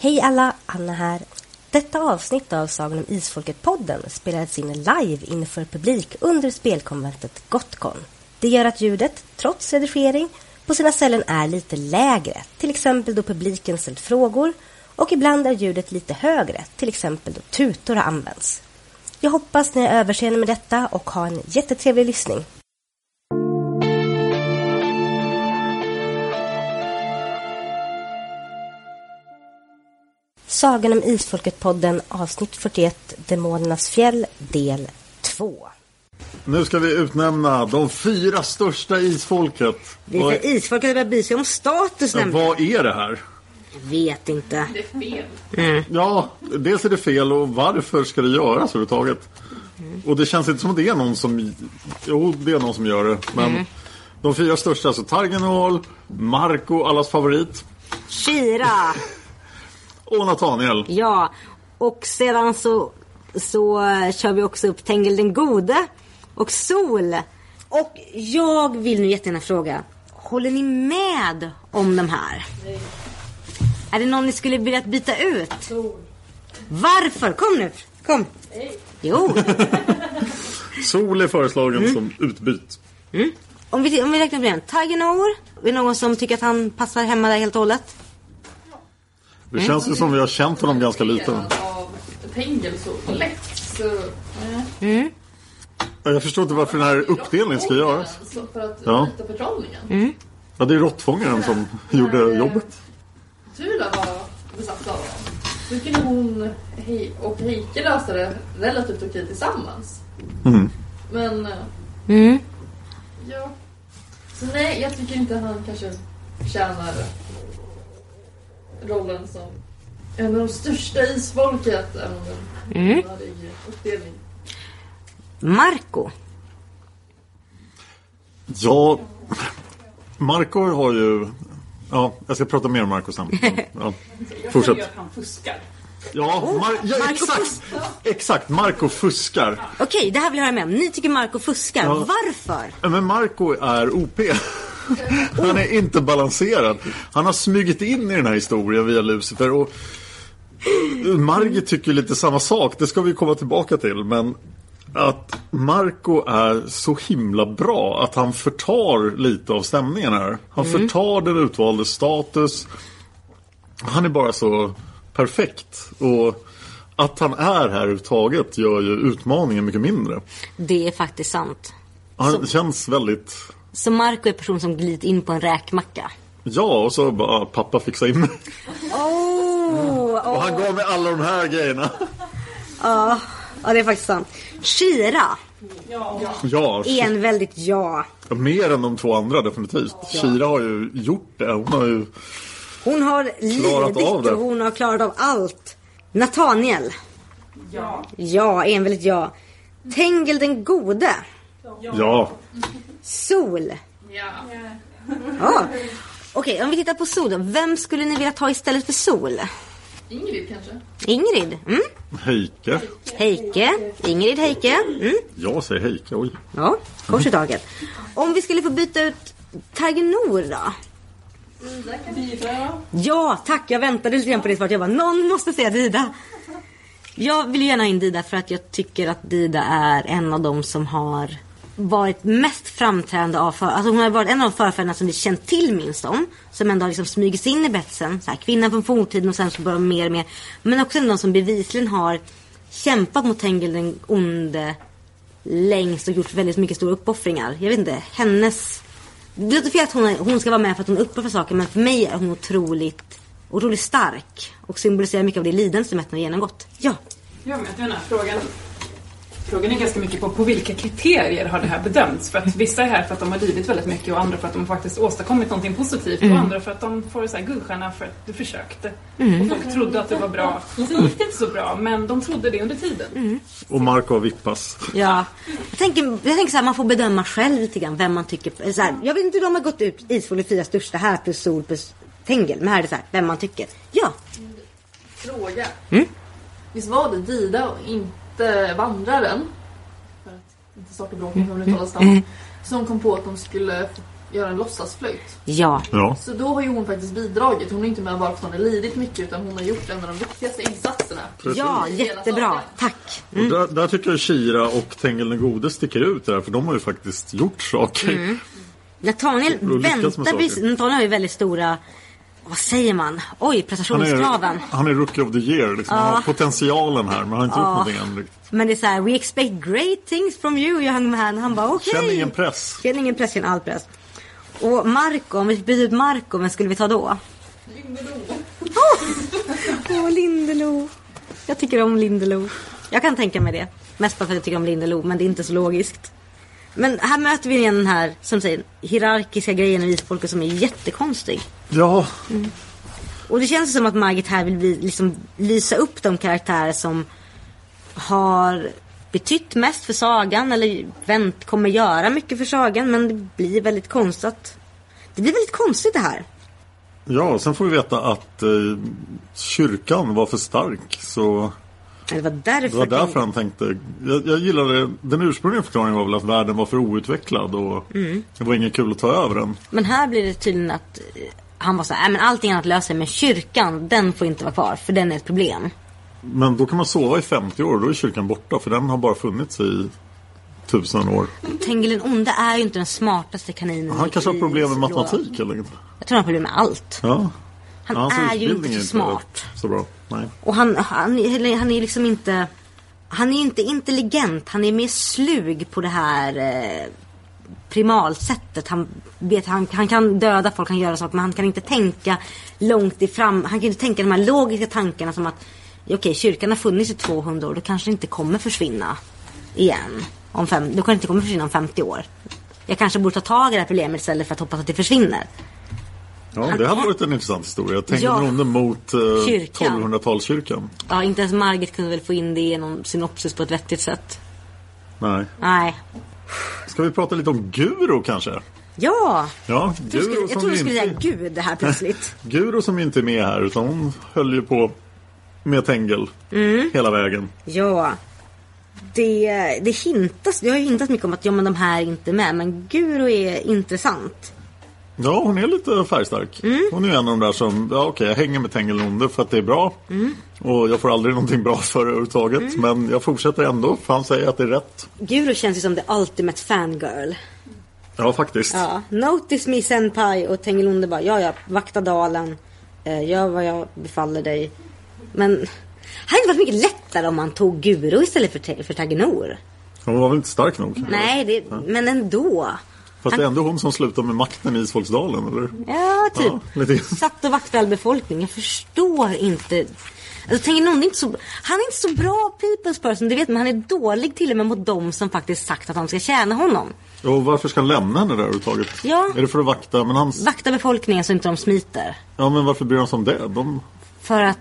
Hej alla, Anna här. Detta avsnitt av Sagan om Isfolket-podden spelades in live inför publik under spelkonventet Gotcon. Det gör att ljudet, trots redigering, på sina ställen är lite lägre, till exempel då publiken ställt frågor och ibland är ljudet lite högre, till exempel då tutor används. Jag hoppas ni har överseende med detta och har en jättetrevlig lyssning. Sagan om Isfolket-podden avsnitt 41 Demonernas fjäll del 2. Nu ska vi utnämna de fyra största isfolket. Vilka Vad- isfolket börjar bry sig om status nämligen. Vad är det här? Vet inte. Det är fel. Ja, dels är det fel och varför ska det göras överhuvudtaget? Och det känns inte som att det är någon som... Jo, det är någon som gör det. Men de fyra största, alltså Targenol, Marco, allas favorit, Kira! och Nathaniel. Ja, och sedan så, så kör vi också upp Tengil den gode och Sol. Och jag vill nu jättegärna fråga, håller ni med om de här? Nej. Är det någon ni skulle vilja byta ut? Varför? Kom nu, kom. Jo, Sol är föreslagen som utbyt. om vi, om vi räknar på det. Tiger Noor, är det någon som tycker att han passar hemma där helt och hållet? Det känns ju som vi har känt honom ganska lite. Av Tengel så lätt så... Jag förstår inte varför den här uppdelningen ska göras. För att Ja. rita förtrollningen. Ja, det är råttfångaren som gjorde jobbet. Tula var besatt av honom. Så kunde hon och Heike lösa det relativt okej tillsammans. Mm. Men... eh, Mm. Ja. Så nej, jag tycker inte han kanske tjänar rollen som en av de största isfolket. Mm. uppdelning. Marco. Ja, Marco har ju... Ja, jag ska prata mer om Marco sen. Ja, fortsätt. att han fuskar. Ja, Mar- ja Marco exakt! Exakt, Marco fuskar. Okej, det här vill jag höra med om. Ni tycker Marco fuskar. Ja. Varför? Men Marco är OP. Han är inte balanserad. Han har smugit in i den här historien via Lucifer. Och Margit tycker lite samma sak. Det ska vi komma tillbaka till. Men att Marco är så himla bra att han förtar lite av stämningen här. Han förtar den utvaldes status. Han är bara så perfekt. Och att han är här överhuvudtaget gör ju utmaningen mycket mindre. Det är faktiskt sant. Han känns väldigt... Så Marco är person som glidit in på en räkmacka. Ja, och så bara pappa fixa in mig. Oh, Och han gav mig alla de här grejerna. ja, ja, det är faktiskt sant. Shira Ja, är en väldigt ja. mer än de två andra definitivt. Kira har ju gjort det. Hon har ju... Hon har Klarat lidit av det. och hon har klarat av allt. Nathaniel. Ja. Ja, är en väldigt ja. Tengel den gode. Ja, Sol. Ja. Ja. Okej, om vi tittar på Sol då. Vem skulle ni vilja ta istället för Sol? Ingrid kanske? Ingrid? Mm. Heike. Heike? Ingrid Heike? Mm. Jag säger Heike, oj. Ja, kors i taket. Om vi skulle få byta ut Tagenor då? Dida. Ja, tack. Jag väntade lite grann på det svaret. Jag bara, någon måste säga Dida. Jag vill gärna ha in Dida för att jag tycker att Dida är en av de som har varit mest framträdande av för, alltså hon har varit en av de förfäderna som vi känt till minst om. Som ändå har liksom smugit sig in i betsen. Så här, kvinnan från forntiden och sen så bara mer och mer. Men också en av de som bevisligen har kämpat mot Tengil den onde längst och gjort väldigt mycket stora uppoffringar. Jag vet inte, hennes... Det låter fel att hon, är- hon ska vara med för att hon uppoffrar saker men för mig är hon otroligt, otroligt stark. Och symboliserar mycket av det lidande som Etna har genomgått. Ja. Jag möter den här frågan. Frågan är ganska mycket på på vilka kriterier har det här bedömts? För att vissa är här för att de har lidit väldigt mycket och andra för att de har faktiskt åstadkommit någonting positivt och andra för att de får så här guldstjärna för att du försökte. Och folk trodde att det var bra. Sen gick det inte så bra men de trodde det under tiden. Och Marco har vippas. Ja. Jag tänker, jag tänker så här, man får bedöma själv lite grann vem man tycker. Så här, jag vet inte hur de har gått ut Isfol i fyra största här plus Sol plus Tengel. Men här är det så här, vem man tycker. Ja. Fråga. Mm. Visst var det Dida och inte Vandraren? För att inte starta bråk om hur det uttalas namn. Som kom på att de skulle göra en låtsasflöjt. Ja. Ja. Så då har ju hon faktiskt bidragit. Hon är inte med bara för att hon har lidit mycket utan hon har gjort en av de viktigaste insatserna. Ja, i hela jättebra. Tack. Och där, där tycker jag Kira och Tengil den gode sticker ut där, för de har ju faktiskt gjort saker. Nathaniel lyckas med väntar precis. Nathaniel har ju väldigt stora, vad säger man? Oj, Han är, prestationskraven. han är rookie of the year, liksom. han Ja. har potentialen här men han har inte gjort någonting än riktigt. Men det är så här, we expect great things from you young man. Han bara okej. Känn ingen press. Känn ingen press, känn all press. Och Marco, om vi byter ut Marco, vem skulle vi ta då? Åh, oh, Lindelo. Jag tycker om Lindelo. Jag kan tänka mig det. Mest bara för att jag tycker om Lindelo, men det är inte så logiskt. Men här möter vi igen den här, som säger, hierarkiska grejen i isfolket som är jättekonstig. Ja, Och det känns som att Margit här vill liksom, lysa upp de karaktärer som har betytt mest för sagan eller vänt, kommer göra mycket för sagan men det blir väldigt konstigt. Det blir väldigt konstigt det här. ja, sen får vi veta att eh, kyrkan var för stark. Så Det var därför. det var därför han tänkte. Jag, jag gillade, den ursprungliga förklaringen var väl att världen var för outvecklad och Mm. det var inget kul att ta över den. Men här blir det tydligen att eh, han var så här, "Nej, men allting annat löser men kyrkan den får inte vara kvar för den är ett problem. Men då kan man sova i 50 år och då är kyrkan borta för den har bara funnits i tusen år. Tengil den onde är ju inte den smartaste kaninen Han kanske har problem med matematik eller inte. Jag tror han har problem med allt. Ja. Han Hans är ju inte så smart. Så bra. Nej. Och han, han, han är liksom inte... Han är inte intelligent. Han är mer slug på det här eh, primalsättet. Han, vet, han, han kan döda folk, han kan göra saker. Men han kan inte tänka långt ifram. Han kan inte tänka de här logiska tankarna som att okej, kyrkan har funnits i 200 år. Då kanske inte kommer försvinna igen. Om fem, då kanske inte kommer försvinna om 50 år. Jag kanske borde ta tag i det här problemet istället för att hoppas att det försvinner. Ja, det hade varit en intressant historia. Tänk Ja. ja. mot eh, Kyrkan. 1200-talskyrkan. Ja, inte ens Margit kunde väl få in det i någon synopsis på ett vettigt sätt. Nej. Nej. Ska vi prata lite om Guro kanske? Ja! Ja, Jag trodde du skulle, skulle inte, säga Gud det här plötsligt. Guro som inte är med här utan hon höll ju på med Tengel Mm. hela vägen. ja. Det, det hintas, det har ju hintat mycket om att ja, men de här är inte med. Men Guro är intressant. Ja, hon är lite färgstark. Mm. Hon är en av de där som, ja okej jag hänger med Tengel Onde för att det är bra. Mm. Och jag får aldrig någonting bra för det överhuvudtaget. Men jag fortsätter ändå för han säger att det är rätt. Guro känns ju som the ultimate fangirl. Ja, faktiskt. Ja. Notice me senpai och Tengelunde bara ja ja, vakta dalen. Eh, gör vad jag befaller dig. Men hade det varit mycket lättare om man tog Guro istället för, för Tagenor? Hon var väl inte stark nog? Nej, det, men ändå. Fast det är ändå hon som slutar med makten i Isfolksdalen, eller? Ja, typ. Ja, lite. Satt och vaktade all befolkning. Jag förstår inte. Alltså, tänker någon, är inte så, han är inte så bra people's person, det vet man. Han är dålig till och med mot dem som faktiskt sagt att de ska tjäna honom. Och varför ska han lämna henne där överhuvudtaget? Ja. Är det för att vakta? Men hans... Vakta befolkningen så inte de smiter. Ja, men varför bryr han sig om det? De... För att,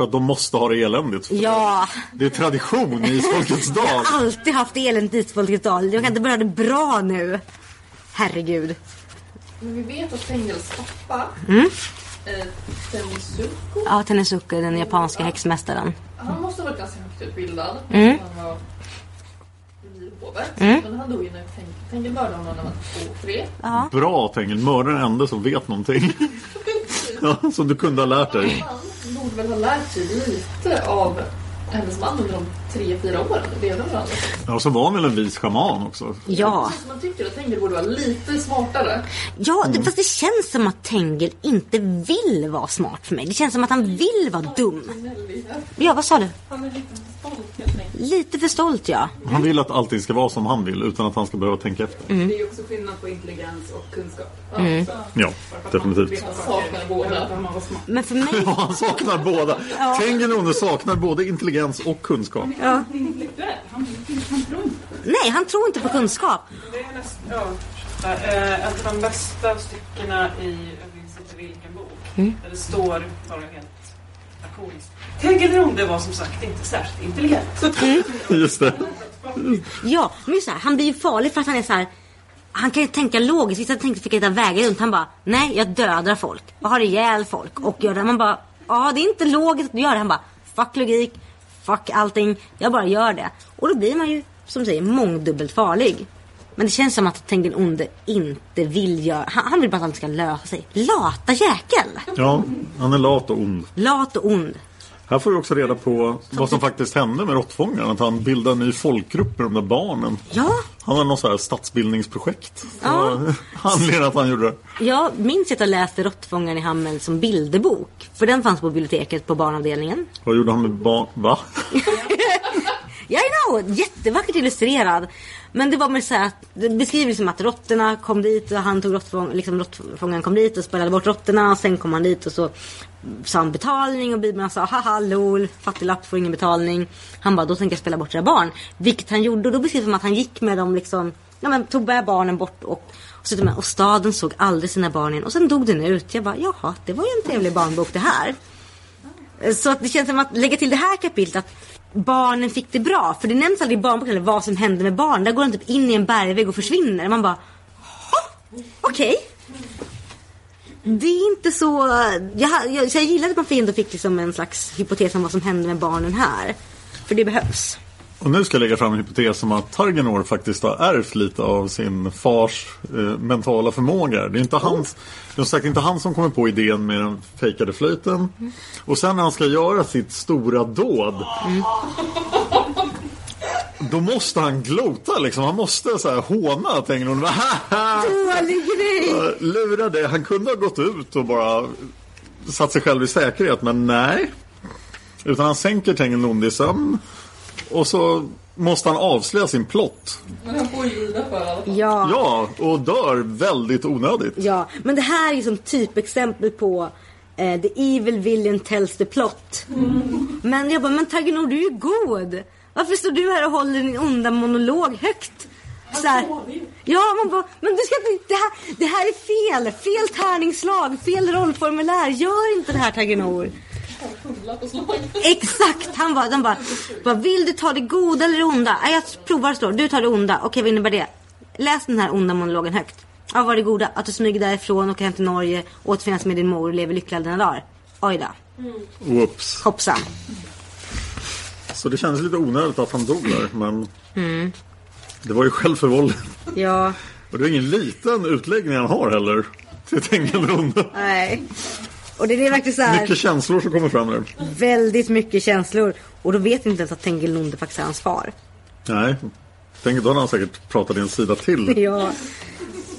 För att de måste ha det eländigt. ja. Det är tradition i Folkets Jag dal. har alltid haft eländigt i Folkets dal. Jag kan inte börja det bra nu. Herregud. Men vi vet att Tengels pappa, Mm. eh, Tensuko, Ja, Tenesuke, den japanska häxmästaren. han måste ha varit ganska högt utbildad. Mm. Han var i hovet. Mm. Men han dog ju när Teng- Tengel mördade honom när han var två, tre. Bra Tengil, mörda den enda som vet någonting. ja, som du kunde ha lärt dig. Borde väl ha lärt sig lite av hennes man under de tre, fyra de levde med varandra. Ja, och så var han väl en vis schaman också. Ja. Så man tycker att Tengel borde vara lite smartare. Ja, det, fast det känns som att Tengel inte vill vara smart för mig. Det känns som att han vill vara dum. Ja, vad sa du? Han är lite stolt helt enkelt. Lite för stolt, ja. Han vill att allting ska vara som han vill utan att han ska behöva tänka efter. Mm. Det är ju också skillnad på intelligens och kunskap. Mm. Ja, definitivt. Han saknar båda. Men för mig... Ja, han saknar båda. Tengil Onne saknar både intelligens och kunskap. Ja. Intellektuell. Han, han tror inte. Nej, han tror inte på kunskap. Det är näst, ja, eh, ett av de bästa styckena i, jag minns inte vilken bok, där det står bara helt lakoniskt. Tegelronde var som sagt inte särskilt intelligent. Just det. Ja, men så här, han blir ju farlig för att han är så här. Han kan ju tänka logiskt. Vissa tänkte fick hitta vägar runt. Han bara, nej jag dödar folk. Jag har ihjäl folk. Och gör det. Man bara, ja det är inte logiskt att du gör det. Han bara, fuck logik. Fuck allting. Jag bara gör det. Och då blir man ju, som säger, mångdubbelt farlig. Men det känns som att Tengen Onde inte vill göra... Han, han vill bara att allt ska lösa sig. Lata jäkel! Ja, han är lat och ond. Lat och ond. Här får vi också reda på vad som faktiskt hände med råttfångaren. Att han bildade en ny folkgrupp med de där barnen. Ja, Han har något så här stadsbildningsprojekt. Ja. Anledningen att han gjorde det. jag minns att jag läste Råttfångaren i Hammel som bilderbok. För den fanns på biblioteket på barnavdelningen. Vad gjorde han med barn? Va? Jag know! Jättevackert illustrerad. Men det var mer så här att det beskriver som att råttorna kom dit och han tog råttfång, liksom råttfångaren kom dit och spelade bort råttorna och sen kom han dit och så sa han betalning och bibeln sa haha lol, fattiglapp får ingen betalning. Han bara då tänker jag spela bort era barn. Vilket han gjorde och då beskrivs det som att han gick med dem liksom, ja men tog med barnen bort och och, och staden såg aldrig sina barn igen och sen dog den ut. Jag bara jaha, det var ju en trevlig barnbok det här. Så att det känns som att lägga till det här kapitlet att barnen fick det bra. För det nämns aldrig i barnboken vad som hände med barn. Där går de typ in i en bergvägg och försvinner. Man bara, "Jaha, okej. Det är inte så... Jag, jag, jag gillade att man ändå fick liksom en slags hypotes om vad som hände med barnen här. För det behövs. Och nu ska jag lägga fram en hypotes om att Targenor faktiskt har ärvt lite av sin fars eh, mentala förmåga. Det är inte hans, det är sagt inte han som kommer på idén med den fejkade flöjten. Och sen när han ska göra sitt stora dåd. Då måste han glota liksom. Han måste så här håna Tengelon. Dålig grej! Lura det. Han kunde ha gått ut och bara satt sig själv i säkerhet. Men nej. Utan han sänker Tengelon i sömn. Och så måste han avslöja sin plott. Men han får ju lida för alla. Ja. Ja, och dör väldigt onödigt. Ja, men det här är ju som typexempel på eh, The evil villain tells the plot. Men jag bara, men Tagenor du är ju god. Varför står du här och håller din onda monolog högt? Så här, ja, man bara, men du ska inte, det här, det här är fel. Fel tärningsslag, fel rollformulär. Gör inte det här Tagenor. Exakt, han bara, han bara, bara, vill du ta det goda eller det onda? Nej, jag provar att slå. Du tar det onda. Okej, vad innebär det? Läs den här onda monologen högt. Ja, vad är det goda? Att du smyger därifrån, åker hem till Norge, återförenas med din mor och lever lycklig alla dina dagar. Oj då, Whoops. hoppsan. Så det kändes lite onödigt att han dog där. Men Mm. det var ju självförvållat. Ja, Och det är ingen liten utläggning han har heller. Till Tengelronde. nej. Och det är verkligen så här, Mycket känslor som kommer fram där. väldigt mycket känslor. Och då vet vi inte ens att Tengil Nonde faktiskt är hans far. Nej. Tänk, då hade han säkert pratat en sida till. Ja.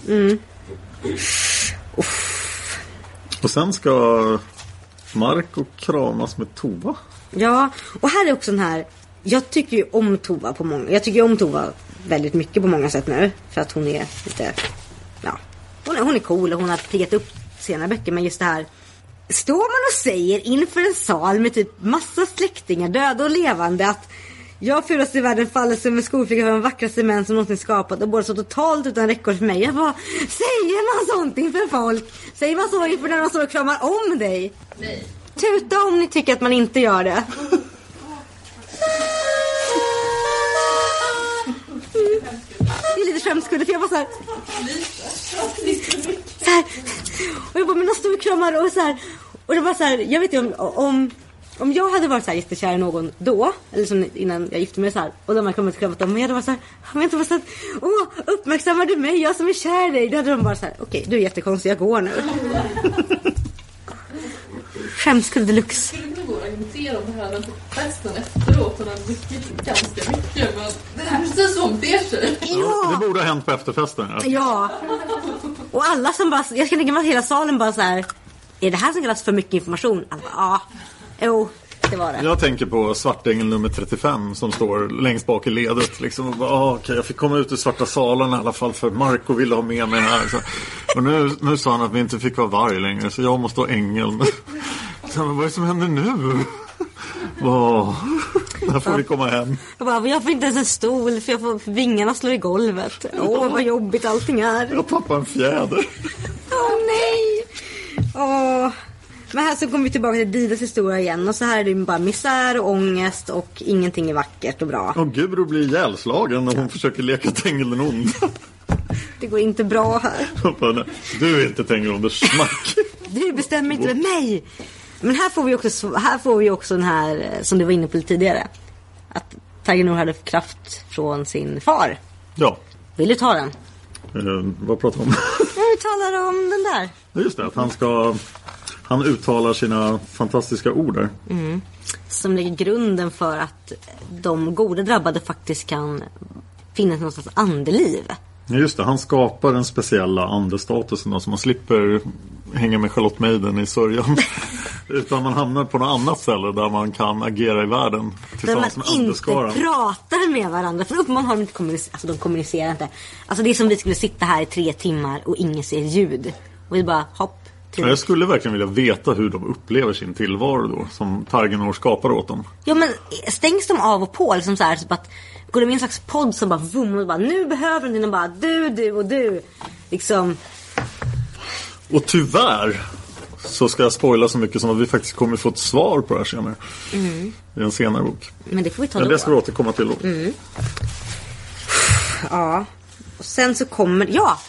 Mm. Och sen ska Marco kramas med Tova. Ja, och här är också den här. Jag tycker ju om Tova på många. Jag tycker ju om Tova väldigt mycket på många sätt nu. För att hon är lite, ja. Hon är, hon är cool och hon har piggat upp senare böcker. Men just det här. Står man och säger inför en sal med typ massa släktingar, döda och levande att jag fulast i världen faller som en skolflicka för den vackraste män som någonsin skapat och båda så totalt utan räckord för mig. Jag bara, säger man sånt inför folk? Säger man så inför när de står och kramar om dig? Nej. Tuta om ni tycker att man inte gör det. Det är lite skämskudde för jag var så här. Så här. Och jag bara, men de står och kramar och så här. Och det var så här, jag vet ju om, om om jag hade varit så här jättekär i någon då, eller som innan jag gifte mig så här, och de hade kommit och kramat om mig, jag hade varit så här, jag vet inte, så här, åh, uppmärksammar du mig, jag som är kär i dig? Då hade de bara så här, okej, du är jättekonstig, jag går nu. Skämskudde deluxe. skulle kunna gå och argumentera om det här men på festen efteråt. Hon hade druckit ganska mycket. Men det här är precis hon beter sig. Ja! Det borde ha hänt på efterfesten. Ja. Ja. Och alla som bara, jag kan tänka mig att hela salen bara så här. Är det här som kallas för mycket information? Alla bara, ja. Jo, det var det. Jag tänker på Svartängel nummer 35 som står längst bak i ledet. Liksom, och bara, ah, okej, jag fick komma ut ur svarta salen i alla fall för Marco ville ha med mig här. Så, och nu, nu sa han att vi inte fick vara varg längre så jag måste vara ängel. Så, men vad är det som händer nu? Åh, när får vi komma hem? Jag bara, jag får inte ens en stol för, jag får, för vingarna slår i golvet. Åh, vad jobbigt allting är. Jag tappade en fjäder. Åh nej! Åh. Men här så kommer vi tillbaka till Didas historia igen och så här är det bara misär och ångest och ingenting är vackert och bra. Och Guro blir ihjälslagen när hon försöker leka Tengil den onde. Det går inte bra här. Och bara, "Nej, Du är inte Tengil onde, smack! Du bestämmer inte med mig. Men här får vi också, här får vi också den här eh, som du var inne på lite tidigare. Att Tiger Nor hade kraft från sin far. Ja, Vill du ta den? eh, vad pratar vi om? Vi talar om den där. Just det, att han ska... Han uttalar sina fantastiska ord där. Som lägger grunden för att de goda drabbade faktiskt kan finnas någonstans andeliv. Ja, just det, han skapar den speciella andestatusen då, så man slipper hänga med Charlotte Maiden i sörjan. Utan man hamnar på något annat ställe där man kan agera i världen Där man tillsammans med inte andeskaran. pratar med varandra. För uppenbarligen har de inte kommunicerat. Alltså de kommunicerar inte. Alltså det är som vi skulle sitta här i tre timmar och ingen ser ljud. Och vi bara hopp. Ja, Jag skulle verkligen vilja veta hur de upplever sin tillvaro då, som Targenor skapar åt dem. Ja men stängs de av och på liksom så här, typ att Går de in i en slags podd som bara vum och bara nu behöver de dina bara du, du och du. Liksom. Och tyvärr så ska jag spoila så mycket som att vi faktiskt kommer få ett svar på det här senare. I en senare bok. Men det får vi ta Men då. det ska vi återkomma till då. Ja. Och sen så kommer, ja.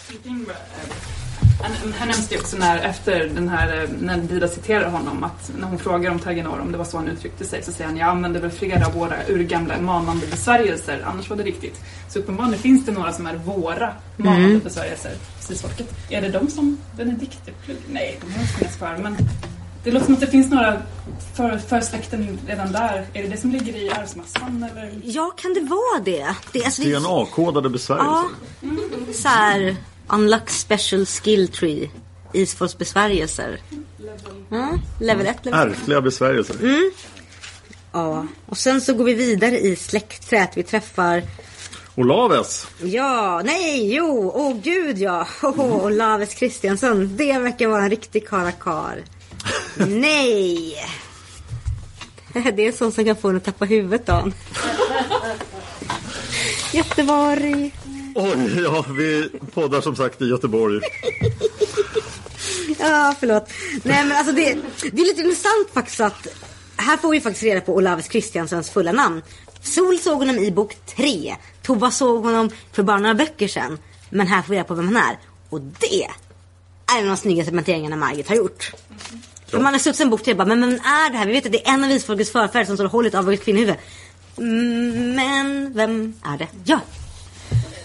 Han- Här nämns det också när, efter den här, eh, när Dida citerar honom, att när hon frågar om Tagenor, om det var så han uttryckte sig, så säger han jag använder väl flera av våra urgamla manande besvärjelser, annars var det riktigt. Så uppenbarligen finns det några som är våra manande besvärjelser, cisfolket. Är det de som Benedikte? Nej, de har inte finnas kvar, men det låter som att det finns några för, för släkten redan där. Är det det som ligger i arvsmassan eller? Ja, kan det vara det? det, alltså, DNA-kodade besvärjelser. Ja. Så här, unlock special skill tree. Isfolks besvärjelser. Ja, level 1, level 2. Ärftliga besvärjelser. Mm. Ja, och sen så går vi vidare i släktträet. Vi träffar, Olaves. ja, nej, jo, åh gud ja. Oh, Olaves Kristiansson. Det verkar vara en riktig karakar. nej. Det är en sån som kan få en att tappa huvudet Dan. Jättevarig. Oj, ja, vi poddar som sagt i Göteborg. Ja, förlåt. Nej, men alltså det, det är lite intressant faktiskt att här får vi faktiskt reda på Olaus Kristianssons fulla namn. Sol såg honom i bok 3. Tova såg honom för bara några böcker sedan. Men här får vi reda på vem han är. Och det är en av de snyggaste menteringarna Margit har gjort. För man har suttit sen bok 3 och bara, men vem är det här? Vi vet att det är en av isfolkets förfäder som står och håller ett avhugget kvinnohuvud. Mm, Men vem är det? Ja,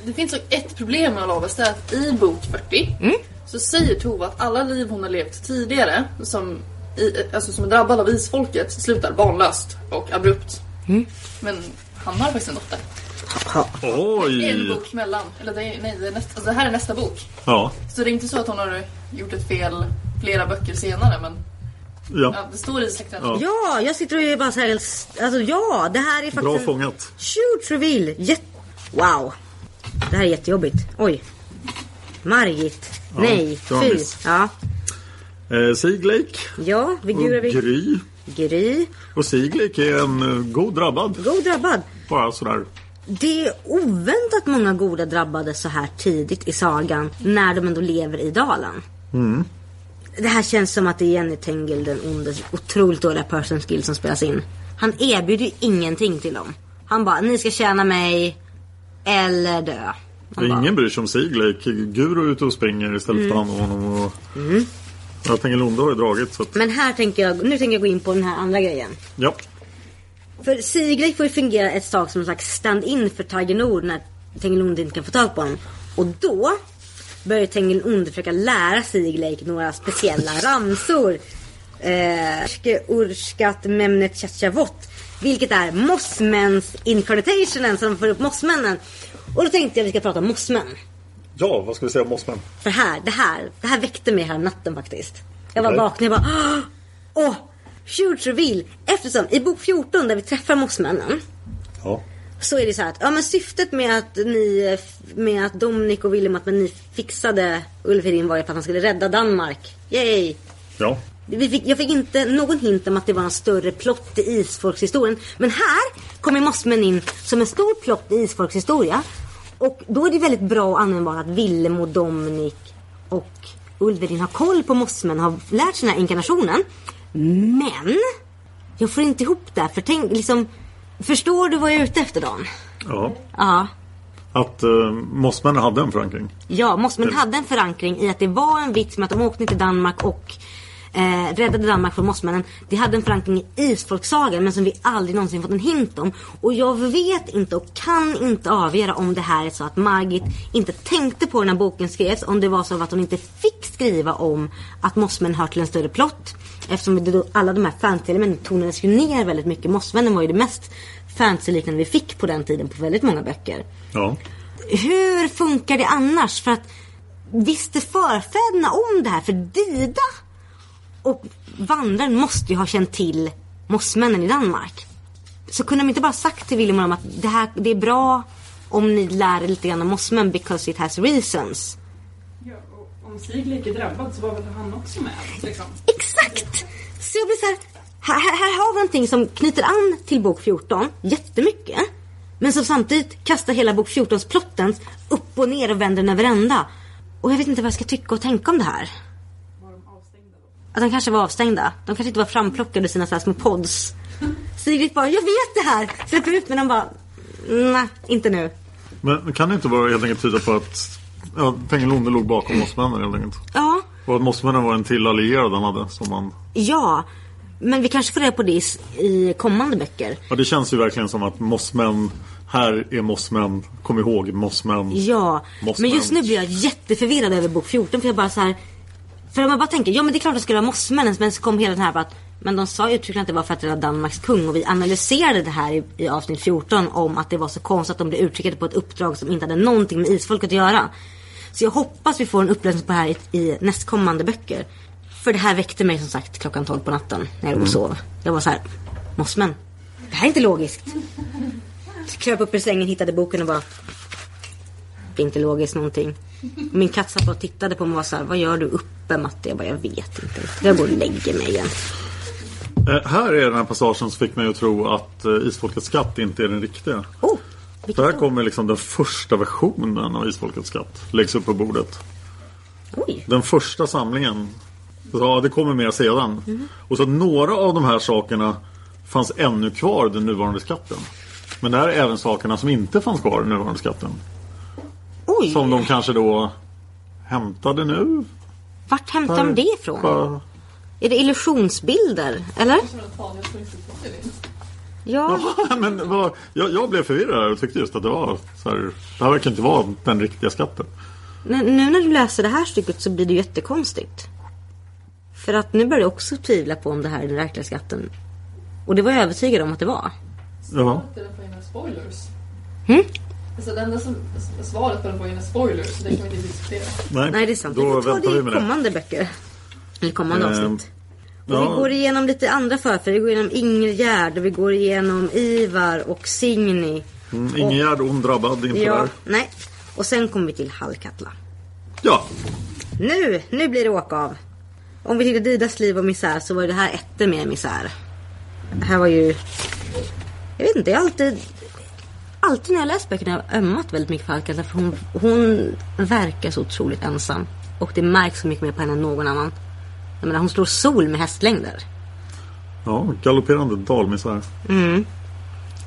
Det finns ett problem med Olaves, det är att i bok 40 så säger Tova att alla liv hon har levt tidigare som, i, alltså som är drabbad av isfolket slutar barnlöst och abrupt. Men han har faktiskt en dotter. En Oj! bok mellan, eller det är, nej, det, är nästa, alltså det här är nästa bok. Ja, Så det är inte så att hon har gjort ett fel flera böcker senare men ja. ja, det står i släkten. Ja. ja, jag sitter och är bara så här, alltså ja, det här är faktiskt... Bra en- fångat. Shoot reveal! Jätte... Wow! Det här är jättejobbigt. Oj. Margit. Nej, det var fy. Ja. Eh, Siglake Ja, vi gurar vi. Gry. Gry. Och Siglake är en eh, god drabbad. God drabbad. Bara sådär. Det är oväntat många goda drabbade så här tidigt i sagan. När de ändå lever i dalen. Det här känns som att det är Jenny Tengel, den ondes otroligt dåliga person skill som spelas in. Han erbjuder ju ingenting till dem. Han bara, ni ska tjäna mig eller dö. Han bara, Ingen bryr sig om Siglake. Guro är ute och springer istället för att ta hand om honom. Och... Mm. Jag tänker Londe har ju dragit så att... Men här tänker jag, nu tänker jag gå in på den här andra grejen. Ja. För Siglake får ju fungera ett tag som en slags stand-in för Tiger när Tengilonde inte kan få tag på honom. Och då börjar Tengilonde försöka lära Siglake några speciella ramsor. Eh, Urske Urskat Memnet Chachavot. Vilket är Mossmens incarnationen som får upp mossmännen. Och då tänkte jag att vi ska prata om mossmän. Ja, vad ska vi säga om Mossman? För här, det här, det här väckte mig här natten faktiskt. Jag var Okej. vaken och jag bara Åh! Huge reveal! Eftersom i bok 14 där vi träffar mossmännen Ja. så är det så här att ja, men syftet med att ni med att Dominic och William att ni fixade Ulfhedin var ju för att han skulle rädda Danmark. Yay! Ja. Fick, jag fick inte någon hint om att det var en större plott i Isfolkshistorien. Men här kommer Mossmän in som en stor plott i Isfolkshistoria. Och då är det väldigt bra och användbart att Willem och Dominic och Ulverin har koll på Mossmän och har lärt sig den här inkarnationen. Men jag får inte ihop det. För tänk liksom, förstår du vad jag är ute efter Dan? ja. Ja. Att uh, Mossmännen hade en förankring. Ja, Mossman hade en förankring i att det var en vits med att de åkte till Danmark och eh, räddade Danmark från mossmännen. Det hade en förankring i isfolksagan men som vi aldrig någonsin fått en hint om. Och jag vet inte och kan inte avgöra om det här är så att Margit inte tänkte på när boken skrevs. Om det var så att hon inte fick skriva om att mossmän hör till en större plott. Eftersom alla de här fantasy-elementen tonades ju ner väldigt mycket. Mossmännen var ju det mest fantasy-liknande vi fick på den tiden på väldigt många böcker. Ja. Hur funkar det annars? För att visste förfäderna om det här? För Dida och vandraren måste ju ha känt till mossmännen i Danmark. Så kunde de inte bara sagt till William och dem att det, här, det är bra om ni lär er lite grann om mossmän because it has reasons. Ja, och om Siglake är drabbad så var väl han också med? Liksom. Exakt! Så jag blir så här, här, här, här har vi någonting som knyter an till bok 14 jättemycket. Men som samtidigt kastar hela bok 14s plotten upp och ner och vänder den över ända. Och jag vet inte vad jag ska tycka och tänka om det här. Var de avstängda då? Att de kanske var avstängda. De kanske inte var framplockade i sina så här små pods. Sigrid bara, jag vet det här! Släpper ut men de bara, nej, inte nu. Men kan det inte vara helt enkelt tyda på att ja, Tengilonde låg bakom Mossmännen helt enkelt? Ja, Och att Mossmännen var en till allierad han hade som man... ja. Men vi kanske får reda på det i- i kommande böcker. Ja, det känns ju verkligen som att Mossmän, här är Mossmän, kom ihåg Mossmän. Ja, Mossman. men just nu blir jag jätteförvirrad över bok 14 för jag bara så här. För om jag bara tänker, ja men det är klart att det skulle vara mossmännen men så kom hela den här bara att men de sa uttryckligen att det var för att det var Danmarks kung och vi analyserade det här i, i avsnitt 14 om att det var så konstigt att de blev uttryckade på ett uppdrag som inte hade någonting med isfolket att göra. Så jag hoppas vi får en upplösning på det här i, i nästkommande böcker. För det här väckte mig som sagt klockan 12 på natten när jag låg och sov. Jag var så här, mossmän, det här är inte logiskt. Så kröp upp ur sängen, hittade boken och bara det är inte logiskt någonting. Min katt satt och tittade på mig och var så här, vad gör du uppe Matte? Jag bara, jag vet inte. Jag går och lägger mig igen. Eh, här är den här passagen som fick mig att tro att eh, Isfolkets skatt inte är den riktiga. Oh, här kommer liksom den första versionen av Isfolkets skatt. Läggs upp på bordet. Oj. Den första samlingen. Ja, det kommer mer sedan. Mhm. Och så några av de här sakerna fanns ännu kvar den nuvarande skatten. Men det här är även sakerna som inte fanns kvar i nuvarande skatten. Oj. Som de kanske då hämtade nu. Vart hämtar de det ifrån? Bara- Är det illusionsbilder? Eller? Det. Ja. Men vad, jag, jag blev förvirrad och tyckte just att det var så här, Det här verkar inte vara den riktiga skatten. Men nu när du läser det här stycket så blir det jättekonstigt. För att nu börjar jag också tvivla på om det här är den verkliga skatten. Och det var jag övertygad om att det var. Ja. Svaret Alltså det enda som, svaret på den ju några spoilers, så det kan vi inte diskutera. Nej, Nej det är sant. Då vi får ta det vi i med det. kommande böcker. Eller kommande Ehm, avsnitt. Och ja. vi går igenom lite andra förfäder. Vi går igenom Ingegärd och vi går igenom Ivar och Signy. Mm, Ingegärd, hon drabbad inför Ja, där. nej. Och sen kommer vi till Hallkatla. Ja, Nu, nu blir det åka av. Om vi tittar Didas liv och misär så var det här etter med misär. Det här var ju... Jag vet inte, jag har alltid... Alltid när jag läst böckerna ömmat väldigt mycket för Hallkatla för hon, hon verkar så otroligt ensam. Och det märks så mycket mer på henne än någon annan. Jag menar, hon slår sol med hästlängder. ja galopperande dalmisär.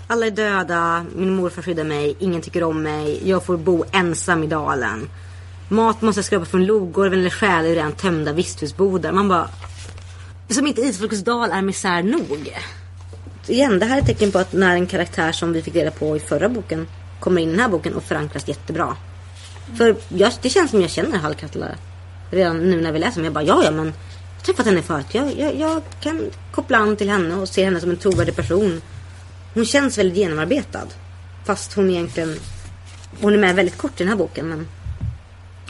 Alla är döda, min morfar skyddar mig, ingen tycker om mig, jag får bo ensam i dalen. Mat måste jag skrapa från logorven eller stjäla ur redan tömda visthusbodar. Man bara... Som inte Isfolkets dal är misär nog. Igen, det här är ett tecken på att när en karaktär som vi fick reda på i förra boken kommer in i den här boken och förankras jättebra. För jag, det känns som jag känner Hallkatla redan nu när vi läser. Men jag bara, ja ja men jag har träffat henne förut. Jag, jag, jag kan koppla an till henne och se henne som en trovärdig person. Hon känns väldigt genomarbetad. Fast hon egentligen... Hon är med väldigt kort i den här boken men...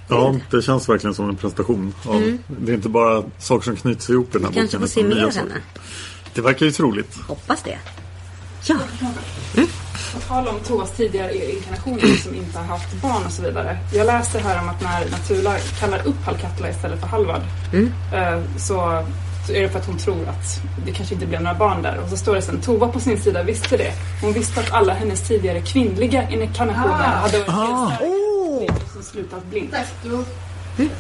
Ja, det känns verkligen som en prestation. Av, Det är inte bara saker som knyts ihop i den här Kanske boken. får se mer av henne. Det verkar ju troligt. Hoppas det. Ja. På tal om Tovas tidigare inkarnationer som inte har haft barn och så vidare. Jag läste här om att när Natula kallar upp Hallkatla istället för Halvard eh, så, så är det för att hon tror att det kanske inte blev några barn där. Och så står det sen, Tova på sin sida visste det. Hon visste att alla hennes tidigare kvinnliga inkarnationer hade varit Ah. helt som slutat blint.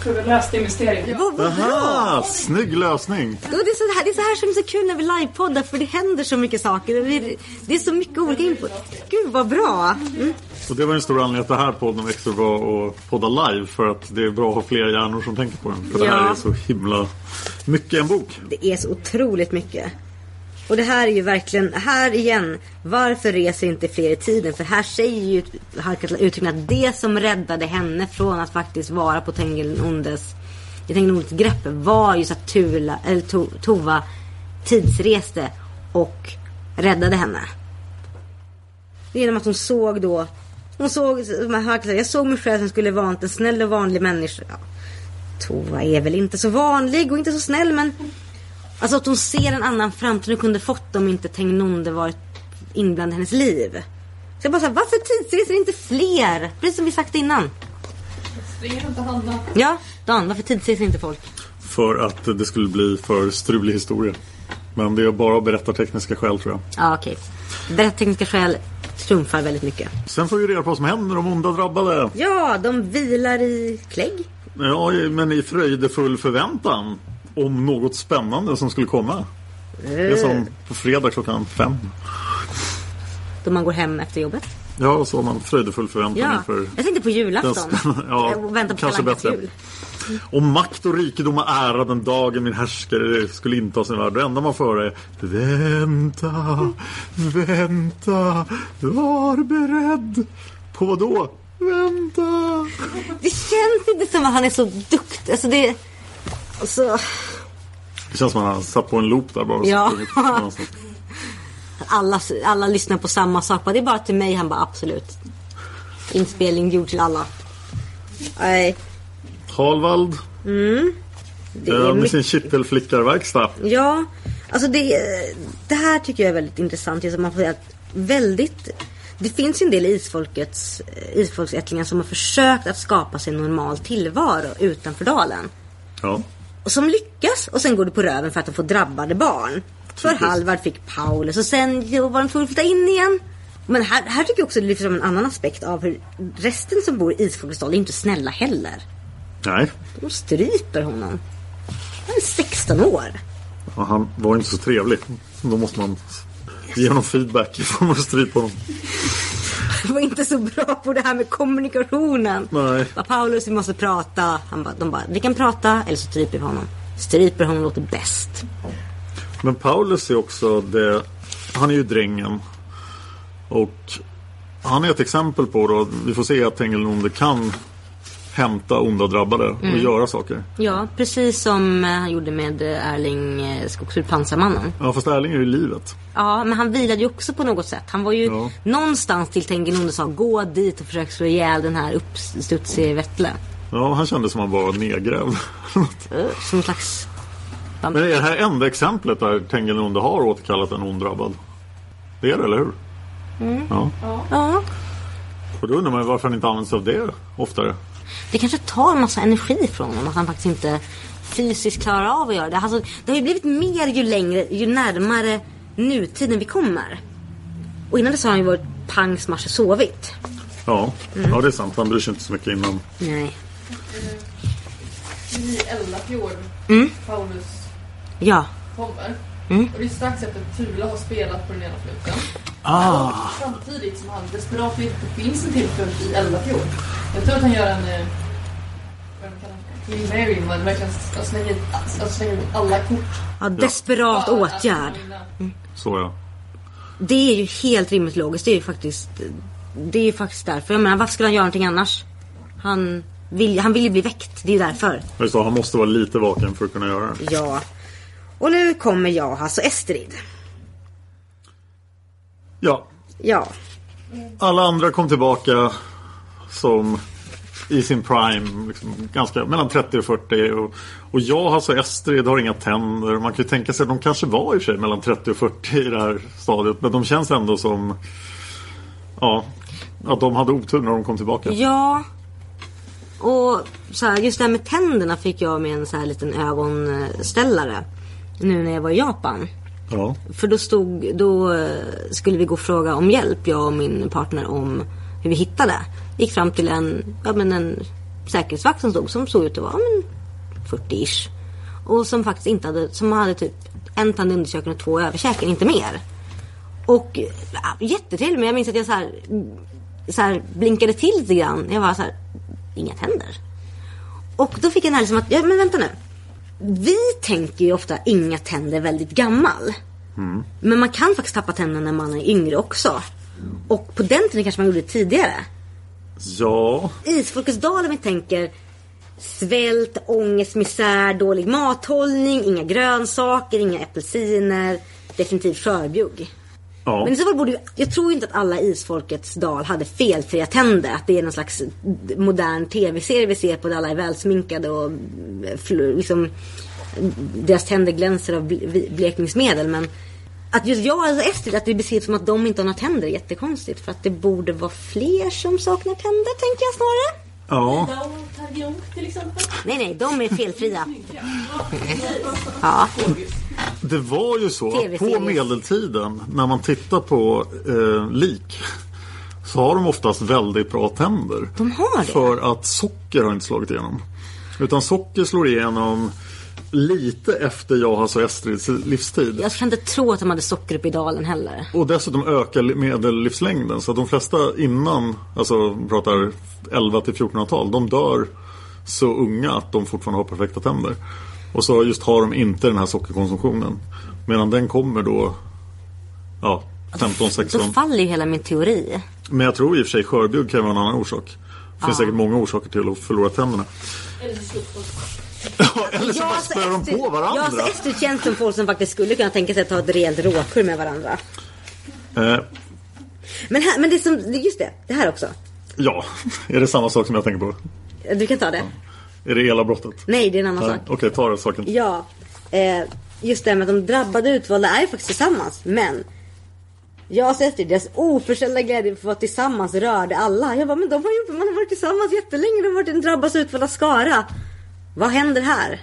Tror vi löste mysteriet. Vad, vad bra! Aha, snygg lösning. Och det, är så här, det är så här som är så kul när vi livepoddar för det händer så mycket saker. Det är, det är så mycket olika input. Gud vad bra! Mm. Och det var en stor anledning att det här podden växte var att podda live. För att det är bra att ha fler hjärnor som tänker på den. För det här Ja. är så himla mycket en bok. Det är så otroligt mycket. Och det här är ju verkligen, här igen, varför reser inte fler i tiden? För här säger ju Harkatla uttryckligen att det som räddade henne från att faktiskt vara på Tengilundes Ondes, i Tengeln Ondes grepp var just att Tula, eller to, Tova tidsreste och räddade henne. Genom att hon såg då, hon såg, Harkatla, jag såg mig själv som skulle vara en snäll och vanlig människa. Ja, Tova är väl inte så vanlig och inte så snäll men Alltså att hon ser en annan framtid hon kunde fått om inte Tengnonde varit inblandad i hennes liv. Så jag bara såhär, varför tidsreser inte fler? Precis som vi sagt innan. Springer runt och handlar. Ja, Dan, varför tidsreser inte folk? För att det skulle bli för strulig historia. Men det är bara av berättartekniska skäl tror jag. Ja, okej. Berättartekniska skäl trumfar väldigt mycket. Sen får vi reda på vad som händer de onda drabbade. Ja, de vilar i klägg. Ja, men i fröjdefull förväntan. Om något spännande som skulle komma. Det är som på fredag klockan fem. Då man går hem efter jobbet. Ja, så har man fröjdefull förväntan Ja, inför jag tänkte på julafton. Ja, och vänta på kanske bättre. jul. Om makt och rikedom och ära den dagen min härskare skulle inta sin värld. Det enda man får höra är Vänta, vänta, var beredd. På vad då? Vänta. Det känns inte som att han är så duktig. Alltså det... Alltså, Det känns som att han satt på en loop där bara. Ja. alla, alla lyssnar på samma sak. Det är bara till mig. Han bara absolut. Inspelning gjord till alla. Nej. Harvald Det eh, är med sin kittelflickarverkstad. Ja, alltså det, det här tycker jag är väldigt intressant. Just att man får säga att väldigt... Det finns en del isfolkets, isfolksättlingar som har försökt att skapa sig en normal tillvaro utanför dalen. Ja. Och som lyckas och sen går det på röven för att de får drabbade barn. För. Halvard fick Paulus och sen var de tvungna att flytta in igen. Men här, här tycker jag också det lyfter fram en annan aspekt av hur resten som bor i Isfolkets är inte snälla heller. Nej, De stryper honom. Han är 16 år. och han var inte så trevlig. Då måste man ge honom feedback i form av stryp på honom. Var inte så bra på det här med kommunikationen. Nej. Bara, Paulus, vi måste prata. Han bara, de bara, vi kan prata eller så stryper vi honom. Stryper honom låter bäst. Men Paulus är också det, han är ju drängen. Och han är ett exempel på då, vi får se att Tengelnonde kan hämta onda drabbade och Mm. göra saker. Ja, precis som eh, han gjorde med eh, Erling eh, Skogsrud Pansarmannen. Ja fast Erling är ju livet. Ja, men han vilade ju också på något sätt. Han var ju Ja. någonstans till Tengenonde sa gå dit och försök slå ihjäl den här uppstudsige Vettle. Ja, han kände som han var nedgrävd. Som en slags... Men är det här enda exemplet där Tengelnonde har återkallat en ond drabbad? Det är det, eller hur? Mm. Ja. Ja, Och då undrar man varför han inte använder sig av det oftare. Det kanske tar en massa energi från honom att han faktiskt inte fysiskt klarar av att göra det. Alltså, det har ju blivit mer ju längre, ju närmare nutiden vi kommer. Och innan dess har han ju varit pang, smash och sovit. Ja. Mm. ja, det är sant. Han bryr sig inte så mycket innan. Nej. I Eldafjord, Mm. Paulus Ja. kommer. Mm. Och det är strax efter att Tula har spelat på den ena fluten. Ah. Samtidigt som han desperat letar på finns en tillflöde i Eldafjord. Jag tror att han gör en... eh, Vad de kallar det? King Mary, man verkligen att slänga, att slänga ut alla kort. Ja, desperat att åtgärd. vinna. Så ja. Det är ju helt rimligt logiskt. Det är ju faktiskt, det är ju faktiskt därför. Jag menar, varför skulle han göra någonting annars? Han vill, han vill ju bli väckt. Det är ju därför. Jag sa, han måste vara lite vaken för att kunna göra det. Ja. Och nu kommer jag, alltså Estrid. Ja, Ja. alla andra kom tillbaka som i sin prime, liksom, ganska mellan 30 och 40. Och, och jag, alltså Estrid, har inga tänder. Man kan ju tänka sig att de kanske var i och för sig mellan 30 och 40 i det här stadiet. Men de känns ändå som, ja, att de hade otur när de kom tillbaka. Ja. Och så här, just det här med tänderna fick jag med en så här liten ögonställare. Nu när jag var i Japan. Ja. För då stod, då eh, skulle vi gå och fråga om hjälp, jag och min partner, om hur vi hittade. Gick fram till en, ja men en säkerhetsvakt som stod, som såg ut att vara ja, men 40-ish. Och som faktiskt inte hade, som hade typ en tand underkäken och två överkäken, inte mer. Och ja, jättetrevlig, men jag minns att jag så här, så här blinkade till lite grann. Jag var så här, inga tänder. Och då fick jag den här liksom att, ja men vänta nu. Vi tänker ju ofta inga tänder väldigt gammal. Men man kan faktiskt tappa tänderna när man är yngre också. Och på den tiden kanske man gjorde det tidigare. Ja, Isfolkets dal om vi tänker svält, ångest, misär, dålig mathållning, inga grönsaker, inga apelsiner. Definitivt skörbjugg ja. Men i så fall borde ju, jag tror inte att alla Isfolkets dal hade felfria tänder. Att det är någon slags modern tv-serie vi ser på där alla är välsminkade och eh, liksom deras tänder glänser av blekningsmedel. Men att just jag, alltså Estrid, att det beskrivs som att de inte har några tänder är jättekonstigt. För att det borde vara fler som saknar tänder, tänker jag snarare ja. Targio till exempel. Nej, nej, de är felfria. Ja, Det var ju så att på medeltiden när man tittar på eh, lik så har de oftast väldigt bra tänder. De har det? För att socker har inte slagit igenom. Utan socker slår igenom lite efter Jahas och Estrids livstid. jag kan inte tro att de hade socker uppe i dalen heller. Och dessutom ökar medellivslängden. Så att de flesta innan, alltså pratar 11 till 1400-tal, de dör så unga att de fortfarande har perfekta tänder. Och så just har de inte den här sockerkonsumtionen. Medan den kommer då, ja, 15, Då 16. faller ju hela min teori. Men jag tror i och för sig skörbjugg kan vara en annan orsak. Det finns säkert många orsaker till att förlora tänderna. Eller eller så bara alltså, spöar de Estrid- på varandra. Ja, alltså Estrid känns som folk som faktiskt skulle kunna tänka sig att ta ett rejält råkur med varandra. Eh, Men, här, men det som, just det, det här också. ja, är det samma sak som jag tänker på? Du kan ta det. Är det elavbrottet? Nej, det är en annan Nej, sak. Okej, ta den saken. Ja, eh, just det med att de drabbade utvalda är faktiskt tillsammans. Men jag har sett det, deras oförställda glädje för att vara tillsammans rörde alla. Jag bara, men de har ju man har varit tillsammans jättelänge. De har varit en drabbas utvalda skara. Vad händer här?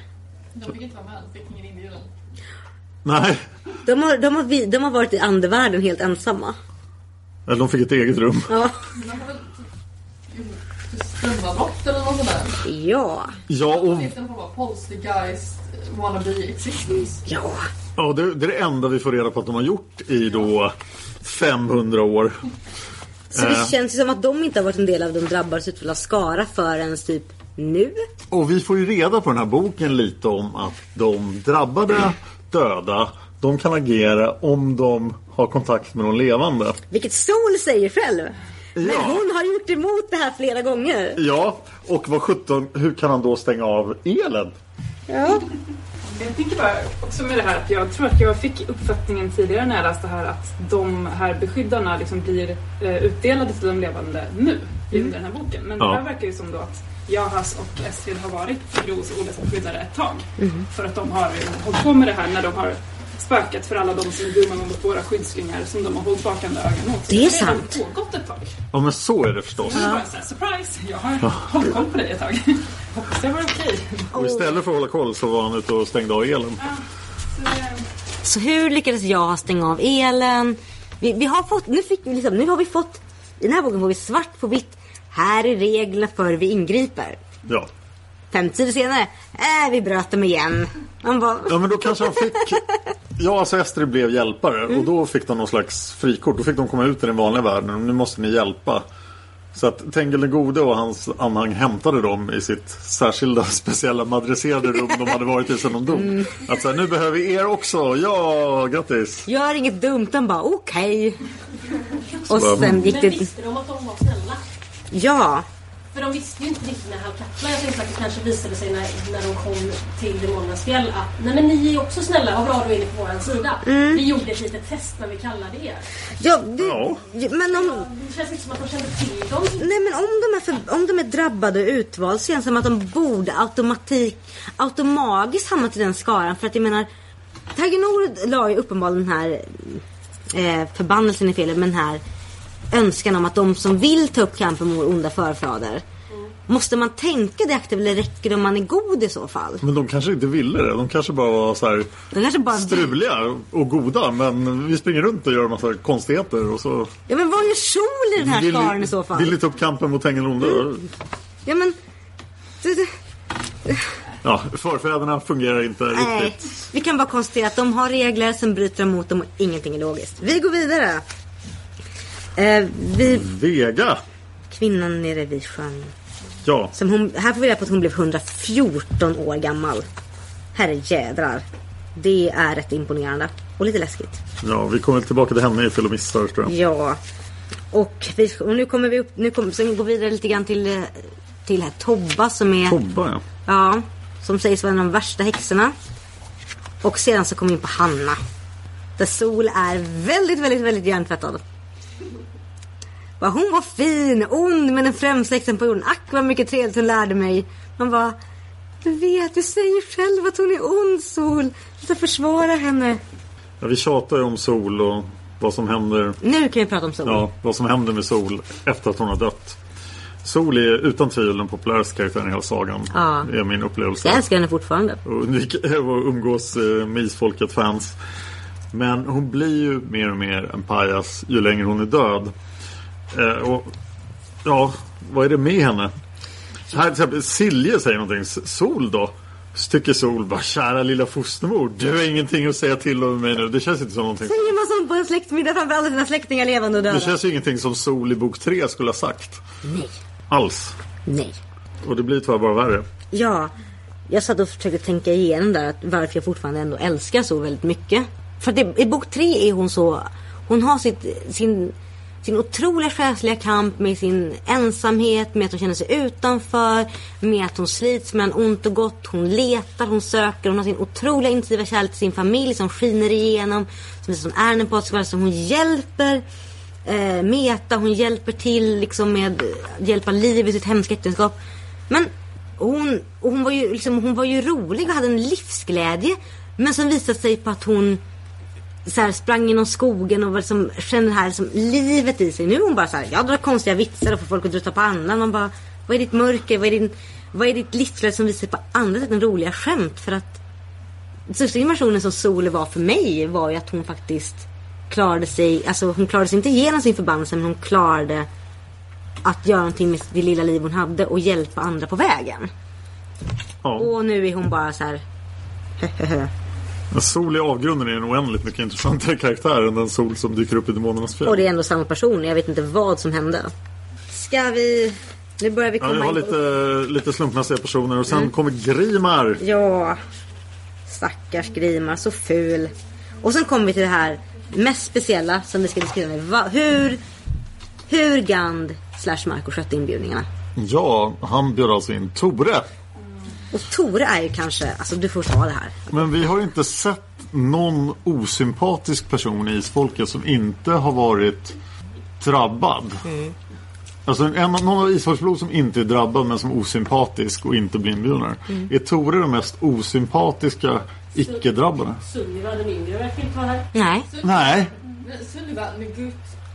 De fick inte vara med, de fick ingen inbjudan. Nej, De har, de har, vi- de har varit i andevärlden helt ensamma. eller de fick ett eget rum. Ja. De har väl typ strömavbrott eller något sånt där. Ja. Ja, och poltergeist, wannabe existence? Ja. ja, det, det är det enda vi får reda på att de har gjort i då 500 år. Så det Eh. känns ju som att de inte har varit en del av de drabbades utvalda skara förrän typ nu. Och vi får ju reda på den här boken lite om att de drabbade döda, de kan agera om de har kontakt med någon levande. Vilket Sol säger själv. Men Ja. hon har gjort emot det här flera gånger. Ja, och vad 17, hur kan han då stänga av elen? Ja. Jag tänker bara också med det här att jag tror att jag fick uppfattningen tidigare när jag läste det här att de här beskyddarna liksom blir eh, utdelade till de levande nu i den här boken. Men Ja. det här verkar ju som då att Jahas och Estrid har varit Gros och Oles beskyddare ett tag. För att de har hållit på med det här när de har spökat för alla de som är dumma mot våra skyddslingar som de har hållit vakande ögon åt. Så Det är har redan sant. pågått ett tag. Ja, men så är det förstås. Så det så här, surprise! Jag har hållit koll på dig ett tag. Hoppas det var okej. Och istället för att hålla koll så var han ute och stängde av elen. Så, eh, Så hur lyckades jag stänga av elen? Vi, vi har fått, nu, fick vi liksom, nu har vi fått, i den här boken får vi svart på vitt. Här är reglerna för vi ingriper. Ja. Fem sidor senare, äh, vi bröt dem igen. Man bara, ja, men då kanske han fick Ja, alltså Estrid blev hjälpare Mm. och då fick de någon slags frikort. Då fick de komma ut i den vanliga världen och nu måste ni hjälpa. Så att Tengil den gode och hans anhang hämtade dem i sitt särskilda speciella madresserade rum de hade varit i sedan de dog. Mm. Att så här, nu behöver vi er också. Ja, grattis. Gör inget dumt, de bara okej. Och bara, sen gick Men det... visste de att de var snälla? Ja, För de visste ju inte riktigt när Halvkattla, jag tänkte att det kanske visade sig när, när de kom till Demonernas fjäll att nej men ni är också snälla, vad bra du är inne på våran sida. Mm. Vi gjorde ett litet test när vi kallade er. ja, det, Ja. men om... Det känns inte som att de kände till dem. Nej men om de, är för, om de är drabbade och utvalda så känns det som att de borde automatik, automatiskt hamna till den skaran. För att jag menar, Tagenor la ju uppenbarligen den här eh, förbannelsen i felet med den här önskan om att de som vill ta upp kampen mot onda förfäder. Måste man tänka det aktivt eller räcker det om man är god i så fall? Men de kanske inte ville det. De kanske bara var så här bara struliga och goda. Men vi springer runt och gör en massa konstigheter. Och så Ja men vad gör Sol i den här vill, skaran i så fall? vill ni ta upp kampen mot Tengil onde? Ja men... Ja, förfäderna fungerar inte Nej, riktigt. vi kan bara konstatera att de har regler, sen bryter de mot dem och ingenting är logiskt. Vi går vidare. Eh, vi, Vega. kvinnan nere vid sjön. Ja, Som hon, här får vi reda på att hon blev 114 år gammal. Herre jädrar. Det är rätt imponerande. Och lite läskigt. ja, vi kommer tillbaka till henne i Fel och missar tror jag. Ja. Och, vi, och nu kommer vi upp, nu kommer, går vi vidare lite grann till, eh, till här Tobba som är... Tobba ja. Ja, som sägs vara en av de värsta häxorna. Och sedan så kommer vi in på Hanna. Där Sol är väldigt, väldigt, väldigt hjärntvättad. Vad hon var fin, ond men den främsta häxan på jorden. Ack vad mycket trevligt hon lärde mig. Man bara, du vet, du säger själv att hon är ond Sol. Ska försvara henne. ja. Vi tjatar ju om Sol och vad som händer Nu kan vi prata om Sol. Ja, vad som händer med Sol efter att hon har dött. Sol är utan tvivel den populäraste karaktären i hela sagan. Ja. Det är min upplevelse. Jag älskar henne fortfarande. Och umgås eh, med isfolket-fans. Men hon blir ju mer och mer en pajas ju längre hon är död. Eh, och ja, vad är det med henne? Här till exempel Silje säger någonting. Sol då? Så tycker Sol bara kära lilla fostermor. Du har ingenting att säga till om mig nu. Det känns inte som någonting. Säger man sånt på en släktmiddag framför alla sina släktingar levande och döda? Det känns ju ingenting som Sol i bok 3 skulle ha sagt. Nej. Alls. Nej. Och det blir tyvärr bara värre. Ja, jag satt och försökte tänka igenom där att varför jag fortfarande ändå älskar så väldigt mycket. För att i, i bok tre är hon så, hon har sitt, sin, sin otroliga själsliga kamp med sin ensamhet, med att hon känner sig utanför, med att hon slits mellan ont och gott, hon letar, hon söker, hon har sin otroliga intensiva kärlek till sin familj som skiner igenom, som visar som är en empatisk som hon hjälper eh, Meta, hon hjälper till liksom med att hjälpa liv i sitt hemska äktenskap. Men hon, hon, var ju, liksom, hon var ju rolig och hade en livsglädje. Men som visade sig på att hon så här, sprang genom skogen och var liksom, kände det här liksom, livet i sig. Nu är hon bara så här, jag drar konstiga vitsar och får folk att dutta på andan. Man bara, vad är ditt mörker? Vad är, din, vad är ditt livsglädje som visar på andra sätt än roliga skämt? För att största invasionen som Sol var för mig var ju att hon faktiskt klarade sig, alltså hon klarade sig inte igenom sin förbannelse men hon klarade att göra någonting med det lilla liv hon hade och hjälpa andra på vägen. Ja. Och nu är hon bara så här. Men Sol i avgrunden är en oändligt mycket intressantare karaktär än den Sol som dyker upp i Demonernas fjäll. Och det är ändå samma person. Jag vet inte vad som hände. Ska vi... Nu börjar vi Ja, komma vi har in på- lite, lite slumpmässiga personer och sen Mm. kommer Grimar. Ja. Stackars Grimar, så ful. Och sen kommer vi till det här mest speciella som vi ska diskutera med. Va, hur, hur Gand slash Marco skötte inbjudningarna. Ja, han bjöd alltså in Tore. Och Tore är ju kanske, alltså du får ta det här. Men vi har inte sett någon osympatisk person i Isfolket som inte har varit drabbad. Alltså en, någon av Isfolksblod som inte är drabbad men som är osympatisk och inte blir inbjuden. Mm. Är Tore den mest osympatiska icke-drabbade? Sunniva den yngre verkar inte vara här. Nej. Nej. Sunniva,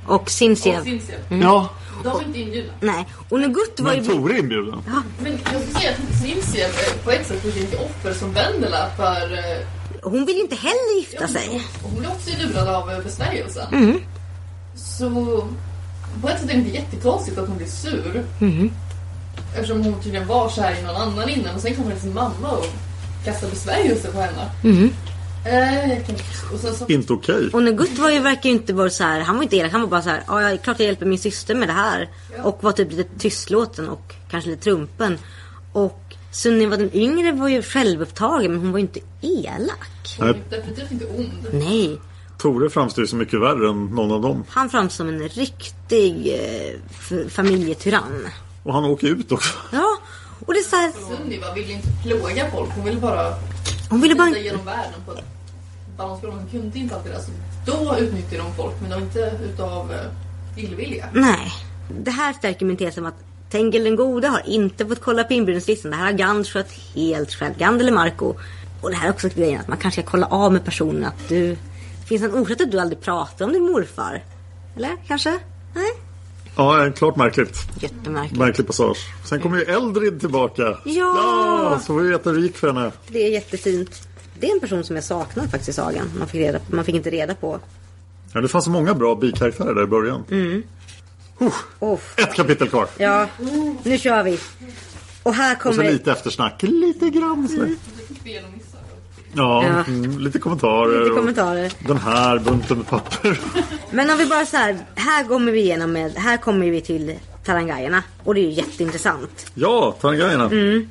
Och Sinsev. och Sinsev. Ja, De är inte inbjudna. Nej. Och Nugut var men. Tore är inbjuden. Men jag skulle säga att Sinsev på ett sätt lite offer som Vendela för... eh, Hon vill ju inte heller gifta sig. Och hon blir också lurad av eh, besvärjelsen. Mm. Så på ett sätt är det inte jättekonstigt att hon blir sur. Mm. Eftersom hon tydligen var kär i någon annan innan och sen kommer hennes mamma och kastar besvärjelse på henne. Mm. Inte okej. Och Nugut var ju, verkar ju inte vara så här, han var inte elak, han var bara så här, ja, jag- klart jag hjälper min syster med det här. Och var typ lite tystlåten och kanske lite trumpen. Och Sunniva den yngre var ju självupptagen men hon var ju inte elak. Hon definitivt inte ond. Nej, Tore framstår ju så mycket värre än någon av dem. han framstår som en riktig eh, familjetyrann. Och han åker ut också. Ja, och det är så här, Sunniva ville inte plåga folk. Hon ville bara hon ville bara genom världen på ett balansgolv. Hon kunde inte alltid det. Så då utnyttjade de folk, men var inte utav eh, illvilja. Nej. Det här stärker min tes om att Tengil den gode har inte fått kolla på inbjudningslistan. Det här har Gand skött helt själv. Gand eller Marco. Och det här är också grejen att man kanske ska kolla av med personen att du... Finns det en orsak att du aldrig pratar om din morfar? Eller kanske? Nej? Ja, klart märkligt. Jättemärkligt. Märklig passage. Sen kommer ju Eldrid tillbaka. Ja! ja! Så får vi veta hur det gick för henne. Det är jättefint. Det är en person som jag saknar faktiskt i sagan. Man fick, reda, man fick inte reda på. Ja, det fanns många bra bikaraktärer där i början. Mm. Huh, Oh. ett kapitel kvar. Ja, nu kör vi. Och här Och så kommer... lite eftersnack. Lite grann missar. Ja, Ja. Mm, lite kommentarer. Lite kommentarer. Den här bunten med papper. Men om vi bara så här, här kommer vi igenom med, här kommer vi till Tarangajerna. Och det är ju jätteintressant. ja, Tarangajerna. Mm.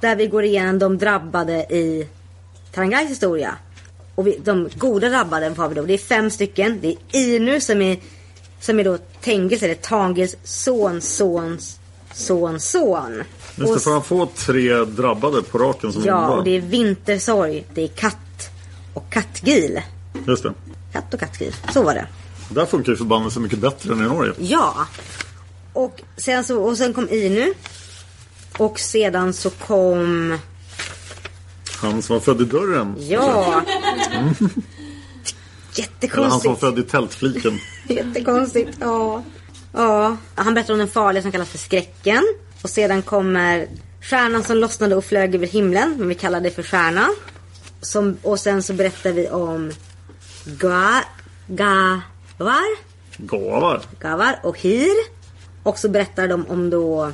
Där vi går igenom de drabbade i Tarangais historia. Och vi, de goda drabbade har vi då. Det är fem stycken. Det är Inu som är, som är då Tengils eller Tangils son, sons, son, son. Just det, får han få tre drabbade på raken som Ja, onda? och det är Vintersorg, det är Katt och Kattgil. Just det. Katt och Kattgil, så var det. Där funkar ju förbannelsen mycket bättre än i Norge. Ja. Och sen, så, och sen kom Inu. Och sedan så kom... Han som var född i dörren. Ja. Mm. Eller han som Jättekonstigt. var född i tältfliken. Jättekonstigt. Ja. ja. Han berättar om den farliga som kallas för skräcken. Och sedan kommer stjärnan som lossnade och flög över himlen. Men vi kallar det för stjärna. Som, och sen så berättar vi om Ga, Gavar. Gavar. Gavar och Hir. Och så berättar de om då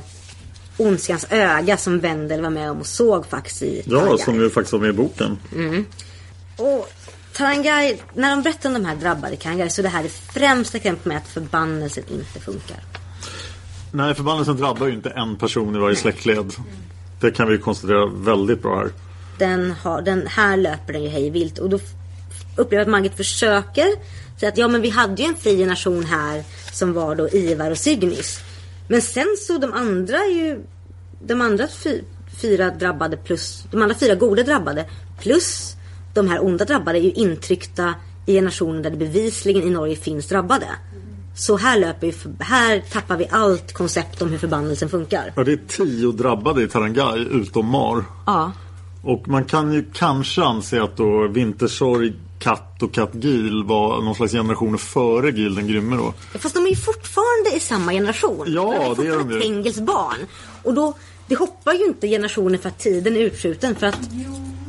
ondskans öga som Wendel var med om och såg faktiskt i Ja, Tarangai. som ju faktiskt var med i boken. Mm. Och Tarangai, när de berättar om de här drabbade Tarangai så är det här det främsta exemplet med att förbannelsen inte funkar. Nej, förbannelsen drabbar ju inte en person i varje släktled. Det kan vi konstatera väldigt bra här. Den, har, den här löper den ju hej vilt och då upplever jag att Margit försöker säga att ja men vi hade ju en fri generation här som var då Ivar och Signis. Men sen så de andra är ju de andra fy, fyra drabbade plus de andra fyra goda drabbade plus de här onda drabbade är ju intryckta i generationen där det bevisligen i Norge finns drabbade. Så här löper vi, här tappar vi allt koncept om hur förbannelsen funkar. Ja, det är tio drabbade i Tarangai utom Mar. Ja. Och man kan ju kanske anse att då Vintersorg, Katt och Kattgil var någon slags generationer före Gil den grymme då. Fast de är ju fortfarande i samma generation. Ja, de är det är de ju. Barn. Och då, det hoppar ju inte generationer för att tiden är utskjuten. För att...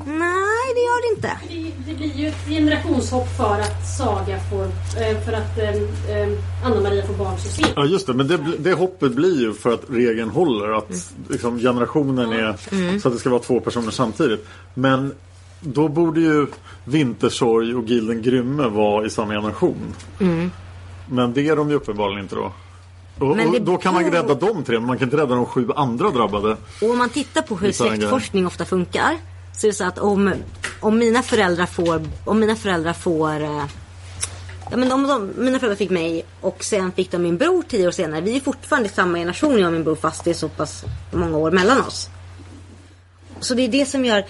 Nej, det gör det inte. Det, det blir ju ett generationshopp för att Saga får, eh, för att eh, eh, Anna-Maria får barn så sent. Ja just det, men det, det hoppet blir ju för att regeln håller. Att liksom, generationen är Mm. så att det ska vara två personer samtidigt. Men då borde ju Vintersorg och Gil den grymme vara i samma generation. Mm. Men det är de ju uppenbarligen inte då. Och, Men och då kan man rädda de tre, men man kan inte rädda de sju andra drabbade. Och om man tittar på hur släktforskning ofta funkar. Så är det så att om, om mina föräldrar får, om mina föräldrar får eh, Ja, men om de, mina föräldrar fick mig och sen fick de min bror tio år senare. Vi är fortfarande i samma generation jag och min bror fast det är så pass många år mellan oss. Så det är det som gör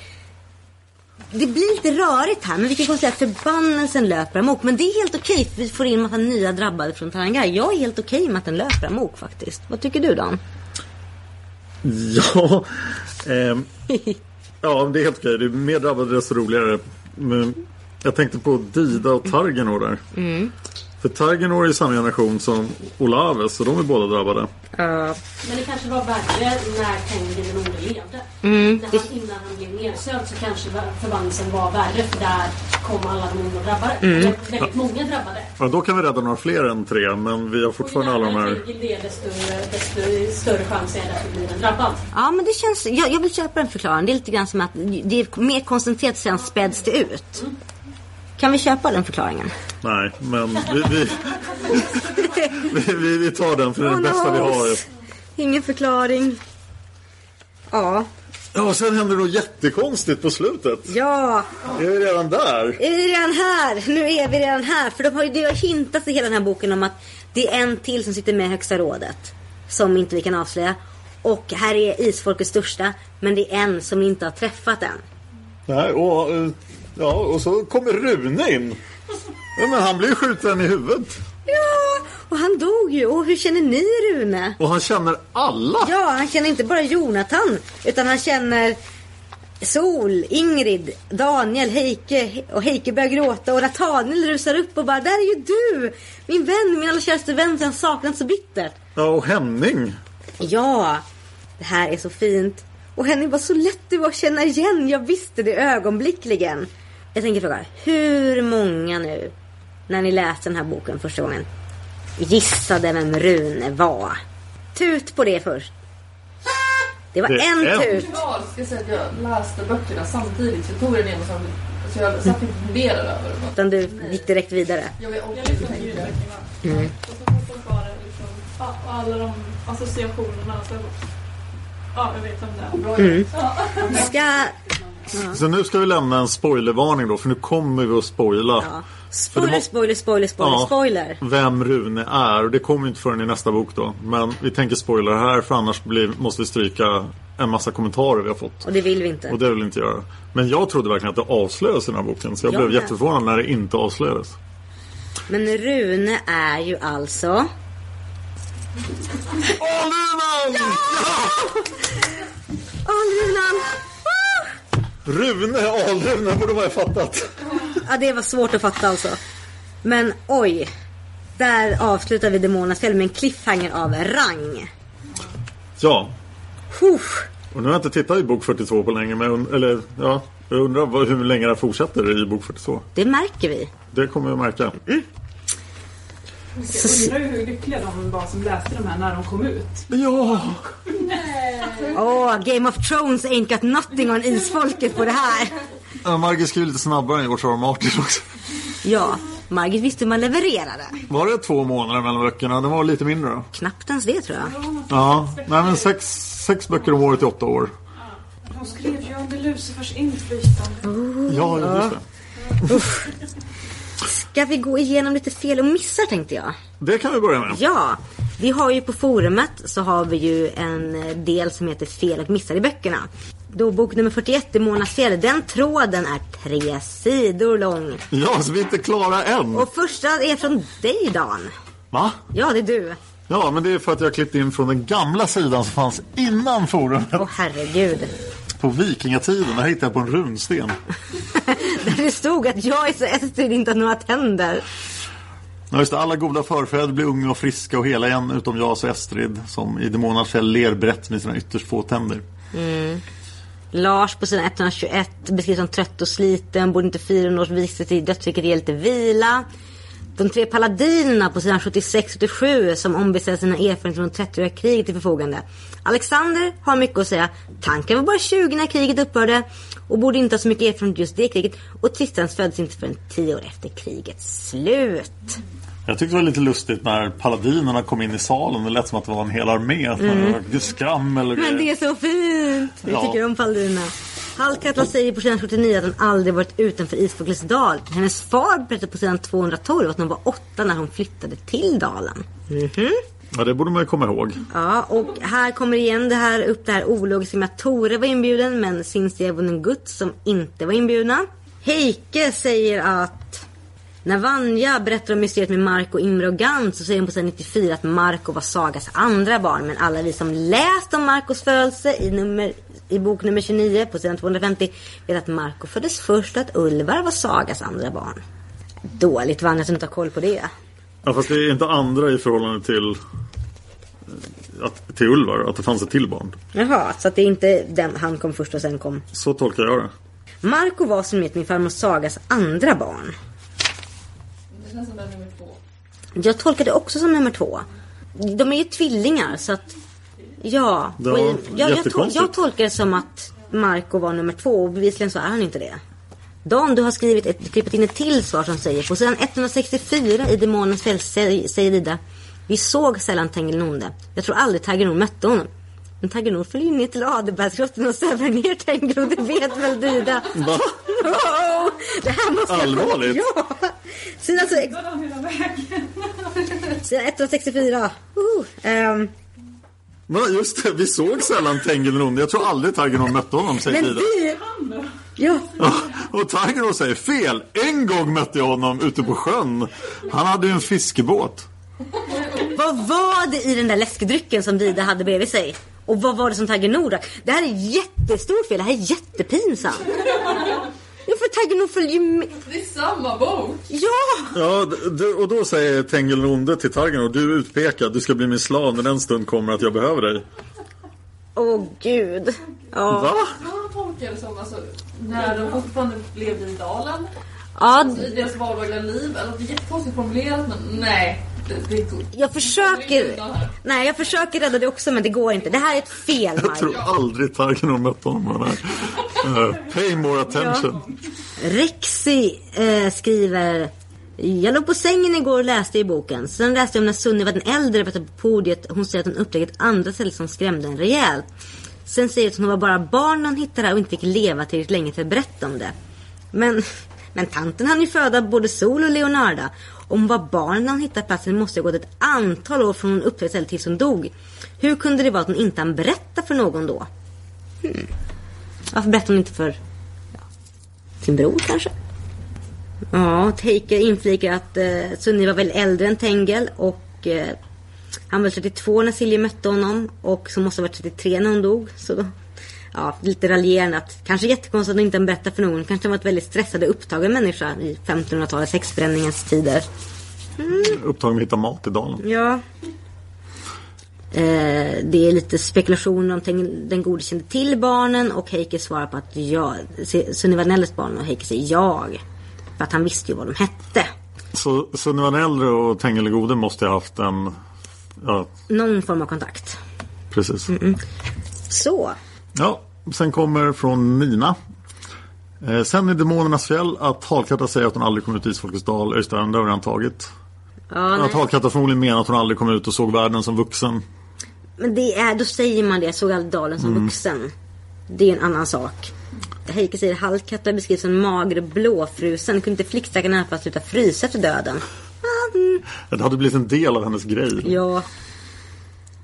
det blir lite rörigt här men vi kan konstatera att förbannelsen löper amok. Men det är helt okej för vi får in massa nya drabbade från Tarangai. Jag är helt okej med att den löper amok faktiskt. Vad tycker du Dan? Ja, ehm, ja det är helt okej. Det är mer drabbade desto roligare. Men jag tänkte på Dida och Targenor där. Mm. För Targenor är i samma generation som Olaves och de är båda drabbade. Men det kanske var värre när Tengil den onde levde. Mm, När han, innan han blev nedsövd så kanske förbannelsen var värre för där kom alla de onda drabbade. Mm. Eller Väldigt många drabbade. Ja, då kan vi rädda några fler än tre, men vi har fortfarande alla de här. till det, desto, desto större chans är det att det blir en drabbad. Ja men det känns, jag, jag vill köpa den förklaringen. Det är lite grann som att det är mer koncentrerat sen späds det ut. Kan vi köpa den förklaringen? Nej, men vi, vi, vi, vi, vi tar den för det är Oh, bästa vi no. har. Ingen förklaring. Ja. Ja, och sen händer det något jättekonstigt på slutet. Ja, Är vi redan där? är vi redan här? Nu är vi redan här. För de har ju, det har hintats i hela den här boken om att det är en till som sitter med i Högsta rådet. Som inte vi kan avslöja. Och här är isfolkets största. Men det är en som ni inte har träffat än. Nej, och, eh, ja, och så kommer Rune in. Ja, men han blir ju skjuten i huvudet. Ja, och han dog ju. Och hur känner ni Rune? Och han känner alla. Ja, han känner inte bara Jonathan. Utan han känner Sol, Ingrid, Daniel, Heike. Och Heike börjar gråta och Nathaniel rusar upp och bara Där är ju du! Min vän, min allra käraste vän som jag saknat så bittert. Ja, och Henning. Ja, det här är så fint. Och Henning var så lätt du var att känna igen. Jag visste det ögonblickligen. Jag tänker fråga, hur många nu, när ni läste den här boken första gången, gissade vem Rune var? Tut på det först. Det var Det en en. tut. Jag ska säga att jag läste böckerna samtidigt. Så jag tog den ena som... Så jag satt inte och funderade över det. Utan du gick direkt vidare. Jag vet också Jag lyssnade ju det. Mm. Och så får folk bara liksom, ja, alla de associationerna. Så, ja, jag vet om det är. Bra Mm. Ja. Ska... Så nu ska vi lämna en spoilervarning då, för nu kommer vi att spoila. Ja. Spoiler, spoiler, spoiler, spoiler, Ja. spoiler. Vem Rune är. Och det kommer inte förrän i nästa bok då. Men vi tänker spoila det här för annars blir, måste vi stryka en massa kommentarer vi har fått. Och det vill vi inte. Och det vill vi inte göra. Men jag trodde verkligen att det avslöjades i den här boken. Så jag Jag blev med. jätteförvånad när det inte avslöjades. Men Rune är ju alltså... Alrunan! Alrunan! Rune Alrunan borde man ha fattat. Ja, det var svårt att fatta alltså. Men oj. Där avslutar vi Demonernas fjäll med en cliffhanger av rang. Ja, Huff. och nu har jag inte tittat i bok 42 på länge. Men eller, ja, jag undrar vad, hur länge det fortsätter i bok 42. Det märker vi. Det kommer jag märka. Mm. Jag undrar ju hur lyckliga de var som läste de här när de kom ut. Ja! Åh, Game of Thrones ain't got nothing on isfolket på det här. ja Margit skriver lite snabbare än George R. R. Martin också. Ja, Margit visste hur man levererade. Var det två månader mellan böckerna? Det var lite mindre då. Knappt ens det tror jag. Ja, nej men sex, sex böcker om året i åtta år. De skrev ju under Lucifers inflytande. Ja, just det. Ska vi gå igenom lite fel och missar tänkte jag. Det kan vi börja med. Ja, vi har ju på forumet så har vi ju en del som heter fel och missar i böckerna. Då bok nummer 41, Demonernas fjäll, den tråden är tre sidor lång. Ja, så vi är inte klara än. Och första är från dig Dan. Va? Ja, det är du. Ja, men det är för att jag har klippt in från den gamla sidan som fanns innan forumet. Åh herregud. På vikingatiden, där hittade jag på en runsten. Där det stod att jag är så Estrid inte har några tänder. Ja, just det, alla goda förfäder blir unga och friska och hela igen utom jag så Estrid som i Demonernas fjäll ler brett med sina ytterst få tänder. Lars på sidan 121 beskrivs som trött och sliten, borde inte 400 års vistelse i dödsriket ge lite vila. De tre paladinerna på sidan 76-77 som ombesörjer sina erfarenheter från 30-åriga kriget till förfogande. Alexander har mycket att säga. Tanken var bara 20 när kriget upphörde och borde inte ha så mycket erfarenhet just det kriget. Och Tristans föddes inte förrän 10 år efter krigets slut. Jag tyckte det var lite lustigt när paladinerna kom in i salen. Det lät som att det var en hel armé. Man var skrammel och Mm. Men det är så fint! Vi Ja. tycker om paladinerna. Hallkatla säger på sidan 79 att hon aldrig varit utanför Isfoklets dal. Hennes far berättar på sidan 212 att hon var åtta när hon flyttade till dalen. Mhm. Ja, det borde man ju komma ihåg. Ja, och här kommer igen det här upp det här ologiska med att Tore var inbjuden men Sinstjevon och Gutt som inte var inbjudna. Heike säger att när Vanja berättar om mysteriet med Marco, Imre och Gant så säger hon på sidan 94 att Marco var Sagas andra barn. Men alla vi som läst om Marcos födelse i, nummer, i bok nummer 29 på sidan 250 vet att Marco föddes först och att Ulvar var Sagas andra barn. Dåligt Vanja som inte har koll på det. Ja, fast det är inte andra i förhållande till, att, till Ulvar, att det fanns ett till barn. Jaha, så att det är inte den, han kom först och sen kom Så tolkar jag det. Marco var som vet min farmor Sagas andra barn. Det känns som den nummer två. Jag tolkar det också som nummer två. De är ju tvillingar så att... Ja. Ja, och i- jag, jag, tol- jag tolkar det som att Marco var nummer två och bevisligen så är han inte det. Dan, du har skrivit ett, klippt in ett till svar som säger på sidan 164 i Demonens fält säger, säger Ida. Vi såg sällan Tengil Nonde. Jag tror aldrig Tagge Nord mötte honom. Men Tagge Nord följer ju ner till Adelbergsgrottan och sövrar ner Tengil och det vet väl du? Va? Wow! Det här måste jag- Allvarligt? Ja! Så, hela vägen? sidan 164. Uh, Va, just det, vi såg sällan Tengelron. Jag tror aldrig Tigeron mötte honom, säger men du! Ja, Ja, och Tigeron säger fel. En gång mötte jag honom ute på sjön. Han hade ju en fiskebåt. Vad var det i den där läskedrycken som Dida hade bredvid sig? Och vad var det som Tagge Nord Det här är jättestort fel, det här är jättepinsamt. Ja, för Tagge Nord följer ju med. Det är samma bok! Ja! Ja, och då säger Tengelronde till Tigeron, du är utpekad, du ska bli min slav när den stund kommer att jag behöver dig. Åh gud. Ja. Va? Jag tolkar det som alltså, när de fortfarande levde i dalen. ja, I deras vardagliga liv. Eller det är jättekonstigt formulerat men nej. Jag försöker. Nej, jag försöker rädda det också men det går inte. Det här är ett fel, Jag tror aldrig Tigeron mötte honom. med den här. Eh, pay more attention. Rexy eh, skriver Jag låg på sängen igår och läste i boken. Sen läste jag om när Sunniva den äldre var på podiet. Hon säger att hon upptäckte ett andra ställe som skrämde en rejält. Sen säger att hon var bara barn när hon hittade det och inte fick leva tillräckligt länge för att berätta om det. Men, men tanten hann ju föda både Sol och Leonarda. Om hon var barn när hittade platsen måste ha gått ett antal år från hon upptäckte stället tills hon dog. Hur kunde det vara att hon inte hann berätta för någon då? Hmm. Varför berättade hon inte för ja, sin bror kanske? Ja, Taker inflikar att eh, Sunni var väl äldre än Tengel och eh, han var 32 när Silje mötte honom och så måste ha varit 33 när hon dog. Så då, ja, lite att kanske jättekonstigt att inte berättat för någon. Kanske var ett väldigt stressad och upptagen människa i 1500-talets häxbränningens tider. Upptagen med att hitta mat i dalen. Ja. Eh, det är lite spekulationer om den gode kände till barnen och Heike svarar på att ja, Se- Sunniva Nelles barn och Heike säger jag. För att han visste ju vad de hette. Så Sunniva äldre och Tengel den gode måste ha haft en... Ja, Någon form av kontakt. precis. Så. Ja, sen kommer från Nina. Eh, sen i Demonernas fjäll att Halkatta säger att hon aldrig kom ut i Isfolkets dal. Just det, det har redan tagit. Ja. Att Halkatta förmodligen menar att hon aldrig kom ut och såg världen som vuxen. Men det är, då säger man det. Såg aldrig dalen som vuxen. Det är en annan sak. Heike säger Hallkatta beskrivs som mager och blåfrusen. Kunde inte flickstackaren i alla fall sluta frysa efter döden? Mm. Det hade blivit en del av hennes grej. Ja.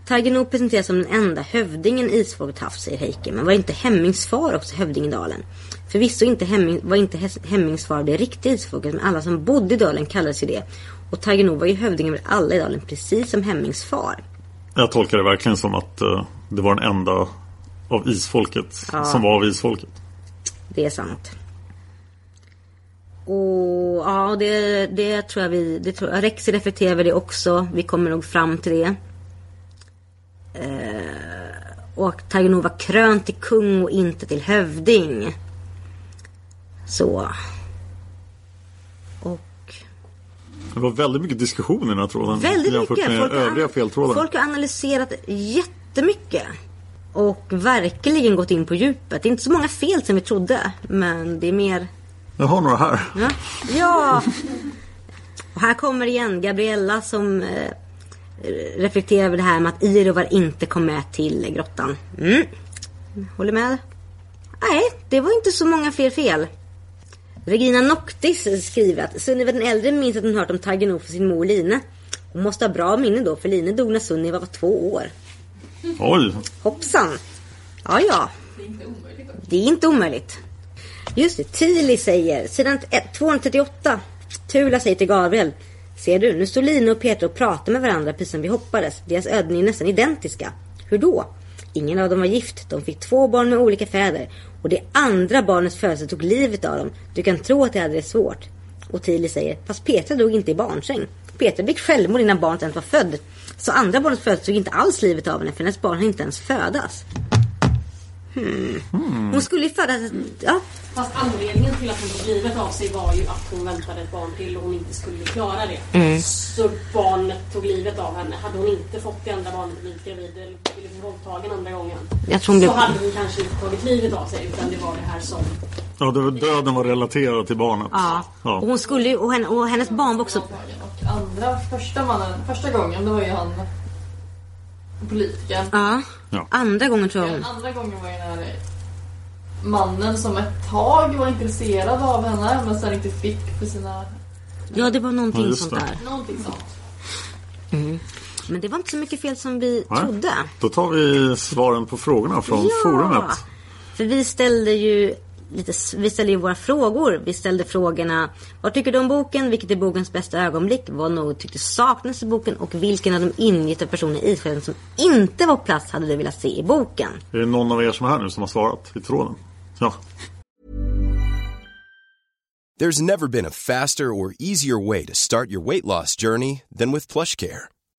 Tiger presenteras som den enda hövdingen Isfolket haft, säger Heike. Men var inte Hemmingsfar också hövding i dalen? Förvisso inte Hemming, var inte Hes- Hemmingsfar det riktiga Isfolket, men alla som bodde i dalen kallades ju det. Och Tiger var ju hövding över alla i dalen, precis som Hemmingsfar. Jag tolkar det verkligen som att eh, det var den enda av isfolket Ja. som var av isfolket. Det är sant. Och ja, det, det tror jag vi... Det tror, Rexi reflekterar över det också. Vi kommer nog fram till det. Eh, och Nord var krönt till kung och inte till hövding. Så. Och Det var väldigt mycket diskussion i den här tråden. väldigt jämfört mycket. med Folk övriga feltrådar. folk har analyserat jättemycket. Och verkligen gått in på djupet. Det är inte så många fel som vi trodde. Men det är mer Jag har några här. Ja. ja. Och här kommer igen Gabriella som reflekterar över det här med att Irovar inte kom med till grottan. Mm. Håller med? Nej, det var inte så många fler fel. Regina Noctis skriver att Sunniva den äldre minns att hon hört om Nord från sin mor Line. Hon måste ha bra minne då, för Line dog när Sunniva var två år. Oj, Hoppsan! Ja, ja. Det är inte omöjligt. Just det, Tili säger, sidan ett- 238. Tula säger till Gabriel. Ser du, nu står Lina och Peter och pratar med varandra precis som vi hoppades. Deras öden är nästan identiska. Hur då? Ingen av dem var gift. De fick två barn med olika fäder. Och det andra barnets födelse tog livet av dem. Du kan tro att de hade det svårt. Och Tilly säger, fast Petra dog inte i barnsäng. Petra begick självmord innan barnet ens var född. Så andra barnets födelse tog inte alls livet av henne för hennes barn hann inte ens födas. Hon skulle ju födas... Ja, Fast anledningen till att hon tog livet av sig var ju att hon väntade ett barn till och hon inte skulle klara det. Så barnet tog livet av henne. Hade hon inte fått det andra barnet och blivit gravid eller blivit våldtagen andra gången. jag tror hon blev... Så hade hon kanske inte tagit livet av sig utan det var det här som... Ja, det var, döden var relaterad till barnet. Ja. Ja. Och hon skulle. Och, henne, och hennes barn var också... Och andra, första mannen, första gången, det var ju han politikern. Ja. Ja. Andra gången tror jag Den hon... andra gången var ju när mannen som ett tag var intresserad av henne men sen inte fick för sina... Ja, det var någonting Ja, sånt där. Någonting sånt. Men det var inte så mycket fel som vi Nej. trodde. Då tar vi svaren på frågorna från Ja. forumet. För vi ställde ju lite, vi ställde ju våra frågor. Vi ställde frågorna Vad tycker du om boken? Vilket är bokens bästa ögonblick? Vad något tyckte saknades i boken? Och vilken av de ingifta personer i Isfjällen som inte var på plats hade du velat se i boken? Är det någon av er som är här nu som har svarat i tråden? Ja. There's never been a faster or easier way to start your weight loss journey than with PlushCare.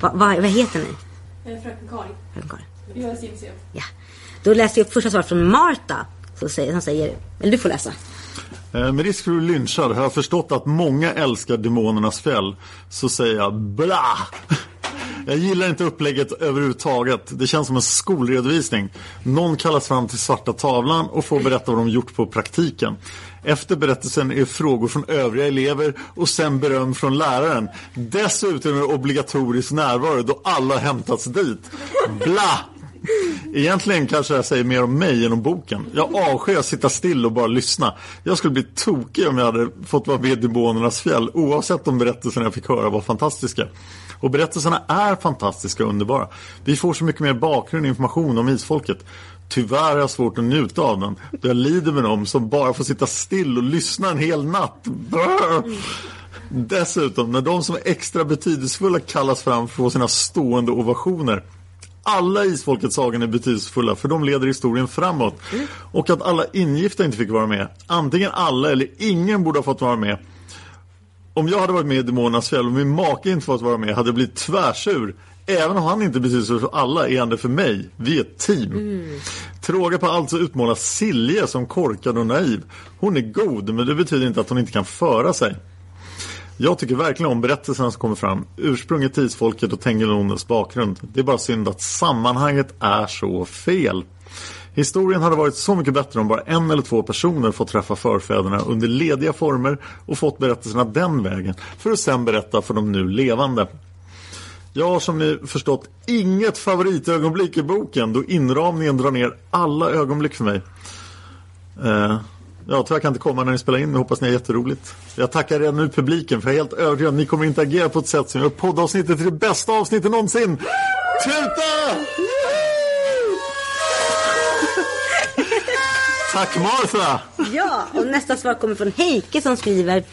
Va, va, vad heter ni? Eh, Fröken Karin. Fröken Karin. Jag är Simsim. Ja. Då läser jag upp första svaret från Marta. Så säger, som säger, eller du får läsa. Eh, Med risk för att bli lynchad har jag förstått att många älskar Demonernas fjäll. Så säger jag bla! Jag gillar inte upplägget överhuvudtaget. Det känns som en skolredovisning. Någon kallas fram till svarta tavlan och får berätta vad de gjort på praktiken. Efter berättelsen är frågor från övriga elever och sen beröm från läraren. Dessutom är det obligatorisk närvaro då alla hämtats dit. Bla! Egentligen kanske jag säger mer om mig än om boken. Jag avskyr att sitta still och bara lyssna. Jag skulle bli tokig om jag hade fått vara med i Demonernas fjäll oavsett om berättelserna jag fick höra var fantastiska. Och berättelserna är fantastiska och underbara. Vi får så mycket mer bakgrund och information om isfolket. Tyvärr har jag svårt att njuta av den. då Jag lider med dem som bara får sitta still och lyssna en hel natt. Brr. Dessutom, när de som är extra betydelsefulla kallas fram för att få sina stående ovationer alla isfolkets sagan är betydelsefulla för de leder historien framåt. Och att alla ingifta inte fick vara med. Antingen alla eller ingen borde ha fått vara med. Om jag hade varit med i Demonernas fjäll och min make inte fått vara med hade jag blivit tvärsur. Även om han inte betyder för alla är han det för mig. Vi är ett team. Tråga på allt så utmålas Silje som korkad och naiv. Hon är god men det betyder inte att hon inte kan föra sig. Jag tycker verkligen om berättelserna som kommer fram. Ursprunget till isfolket och Tengilonens bakgrund. Det är bara synd att sammanhanget är så fel. Historien hade varit så mycket bättre om bara en eller två personer fått träffa förfäderna under lediga former och fått berättelserna den vägen för att sen berätta för de nu levande. Jag har som ni förstått inget favoritögonblick i boken då inramningen drar ner alla ögonblick för mig. Eh, ja, tyvärr kan inte komma när ni spelar in, men hoppas ni är jätteroligt. Jag tackar redan nu publiken för jag är helt övertygad ni kommer interagera på ett sätt som gör poddavsnittet till det bästa avsnittet någonsin. Tuta! Tack Martha! Ja, och nästa svar kommer från Heike som skriver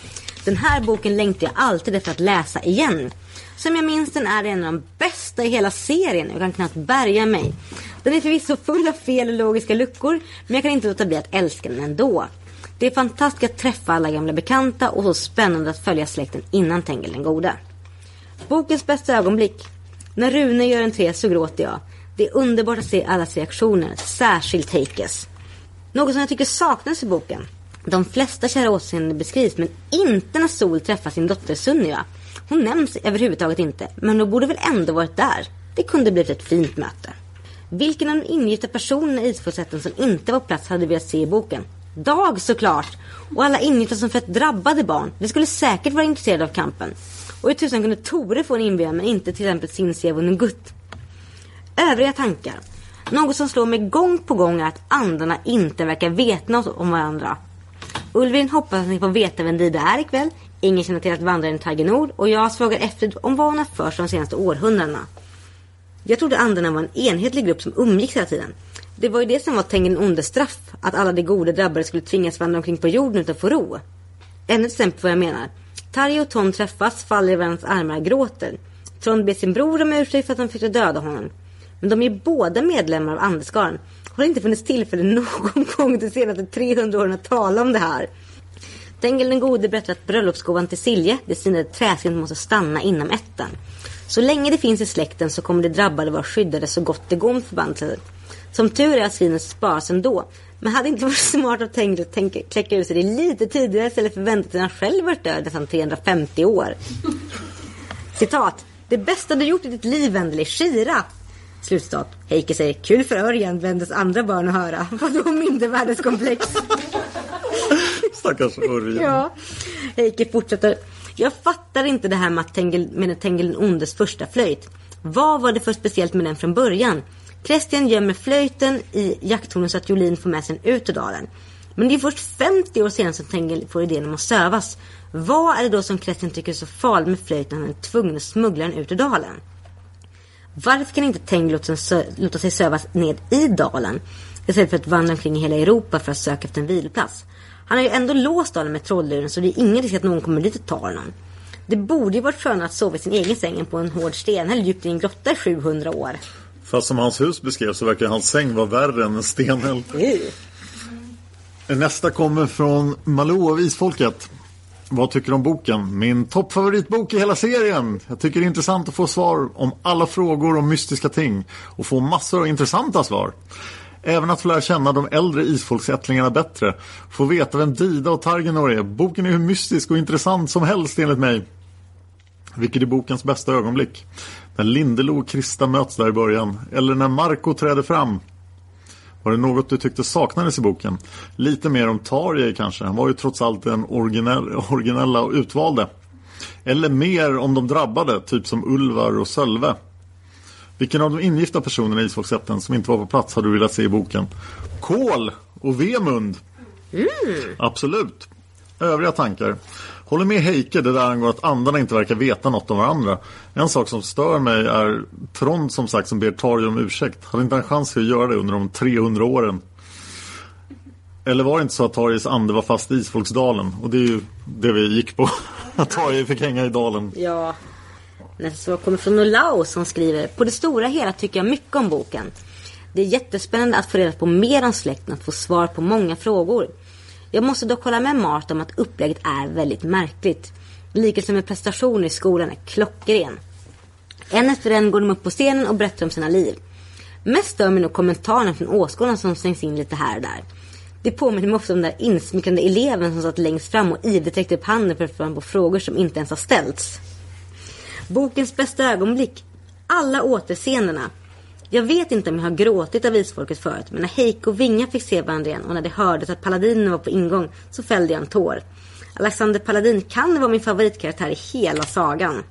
Den här boken längtar jag alltid efter att läsa igen. Som jag minns den är det en av de bästa i hela serien. Jag kan knappt bärga mig. Den är förvisso full av fel och logiska luckor. Men jag kan inte låta bli att älska den ändå. Det är fantastiskt att träffa alla gamla bekanta och så spännande att följa släkten innan Tengil den gode. Bokens bästa ögonblick. När Rune gör entré så gråter jag. Det är underbart att se allas reaktioner, särskilt Heikes. Något som jag tycker saknas i boken. De flesta kära åseenden beskrivs, men inte när Sol träffar sin dotter Sunniva. Hon nämns överhuvudtaget inte, men hon borde väl ändå varit där. Det kunde blivit ett fint möte. Vilken av de ingifta personerna i isfolksrätten som inte var på plats hade velat se i boken? Dag såklart! Och alla ingifta som fött drabbade barn. De skulle säkert vara intresserade av kampen. Och hur tusan kunde Tore få en inbjudan men inte till exempel Sin och Övriga tankar. Något som slår mig gång på gång är att andarna inte verkar veta något om varandra. Ulvin hoppas att ni får veta vem Dida är ikväll. Ingen känner till att vandraren Tiger Nord och jag frågar efter om vad hon har för sig de senaste århundradena. Jag trodde andarna var en enhetlig grupp som umgicks hela tiden. Det var ju det som var Tengen ondes straff, att alla de goda drabbade skulle tvingas vandra omkring på jorden utan att få ro. Ännu ett exempel på vad jag menar. Tarja och Ton träffas, faller i varandras armar och gråter. Trond ber sin bror om ursäkt för att han försökte döda honom. Men de är ju båda medlemmar av Andeskaren. Har det inte funnits tillfälle någon gång de senaste 300 åren att tala om det här? Tengil den gode berättar att bröllopsgåvan till Silje, det sinade träsken, måste stanna inom ätten. Så länge det finns i släkten så kommer de drabbade vara skyddade så gott det går med förbannelsen. Som tur är att svinet sparas ändå. Men hade inte varit smart att tänka, kläcka ur sig det lite tidigare istället för att vänta till han själv varit död nästan 350 år. Citat. Det bästa du gjort i ditt liv, Wendeli, Shira. Slutstat. Heike säger kul för Örjan, vändes andra barn att höra. Vadå mindervärdeskomplex? Stackars Örjan. ja. Heike fortsätter. Jag fattar inte det här med, att Tengil, med Tengil den ondes första flöjt. Vad var det för speciellt med den från början? Christian gömmer flöjten i jakttornet så att Jolin får med sig den ut ur dalen. Men det är först 50 år senare som Tengil får idén om att sövas. Vad är det då som Christian tycker är så farligt med flöjten när han är tvungen att smuggla den ut ur dalen? Varför kan inte Tengil låta sig sövas ned i dalen istället för att vandra omkring i hela Europa för att söka efter en viloplats? Han har ju ändå låst dalen med trollluren så det är ingen risk att någon kommer dit och tar honom. Det borde ju varit skönare att sova i sin egen säng på en hård sten eller djupt i en grotta i 700 år. Fast som hans hus beskrevs så verkar hans säng vara värre än en steneld. Nästa kommer från Malou av Isfolket. Vad tycker du om boken? Min toppfavoritbok i hela serien. Jag tycker det är intressant att få svar om alla frågor om mystiska ting och få massor av intressanta svar. Även att få lära känna de äldre isfolksättlingarna bättre. Få veta vem Dida och Targenor är. Boken är hur mystisk och intressant som helst enligt mig. Vilket är bokens bästa ögonblick? När Lindelo och Krista möts där i början. Eller när Marco träder fram. Var det något du tyckte saknades i boken? Lite mer om Tarjei kanske. Han var ju trots allt den originell, originella och utvalde. Eller mer om de drabbade, typ som Ulvar och Sölve. Vilken av de ingifta personerna i Isfolksätten som inte var på plats hade du velat se i boken? Kol och Vemund. Mm. Absolut. Övriga tankar. Håller med Heike det där angår att andarna inte verkar veta något om varandra. En sak som stör mig är Trond som sagt som ber Tarjei om ursäkt. Hade inte en chans att göra det under de 300 åren. Eller var det inte så att Tarjes ande var fast i Isfolksdalen? Och det är ju det vi gick på. Att Tarje fick hänga i dalen. Ja. Nästa svar kommer från Olau som skriver På det stora hela tycker jag mycket om boken. Det är jättespännande att få reda på mer om släkten att få svar på många frågor. Jag måste dock hålla med Mart om att upplägget är väldigt märkligt. Likelsen med prestationer i skolan är klockren. En efter en går de upp på scenen och berättar om sina liv. Mest stör mig nog kommentarerna från åskådarna som slängs in lite här och där. Det påminner mig ofta om den där insmickrande eleven som satt längst fram och ivrigt räckte upp handen för att få på frågor som inte ens har ställts. Bokens bästa ögonblick. Alla återscenerna. Jag vet inte om jag har gråtit av isfolket förut, men när Heike och Vinga fick se varandra igen och när det hördes att Paladinen var på ingång så fällde jag en tår. Alexander Paladin kan vara min favoritkaraktär i hela sagan.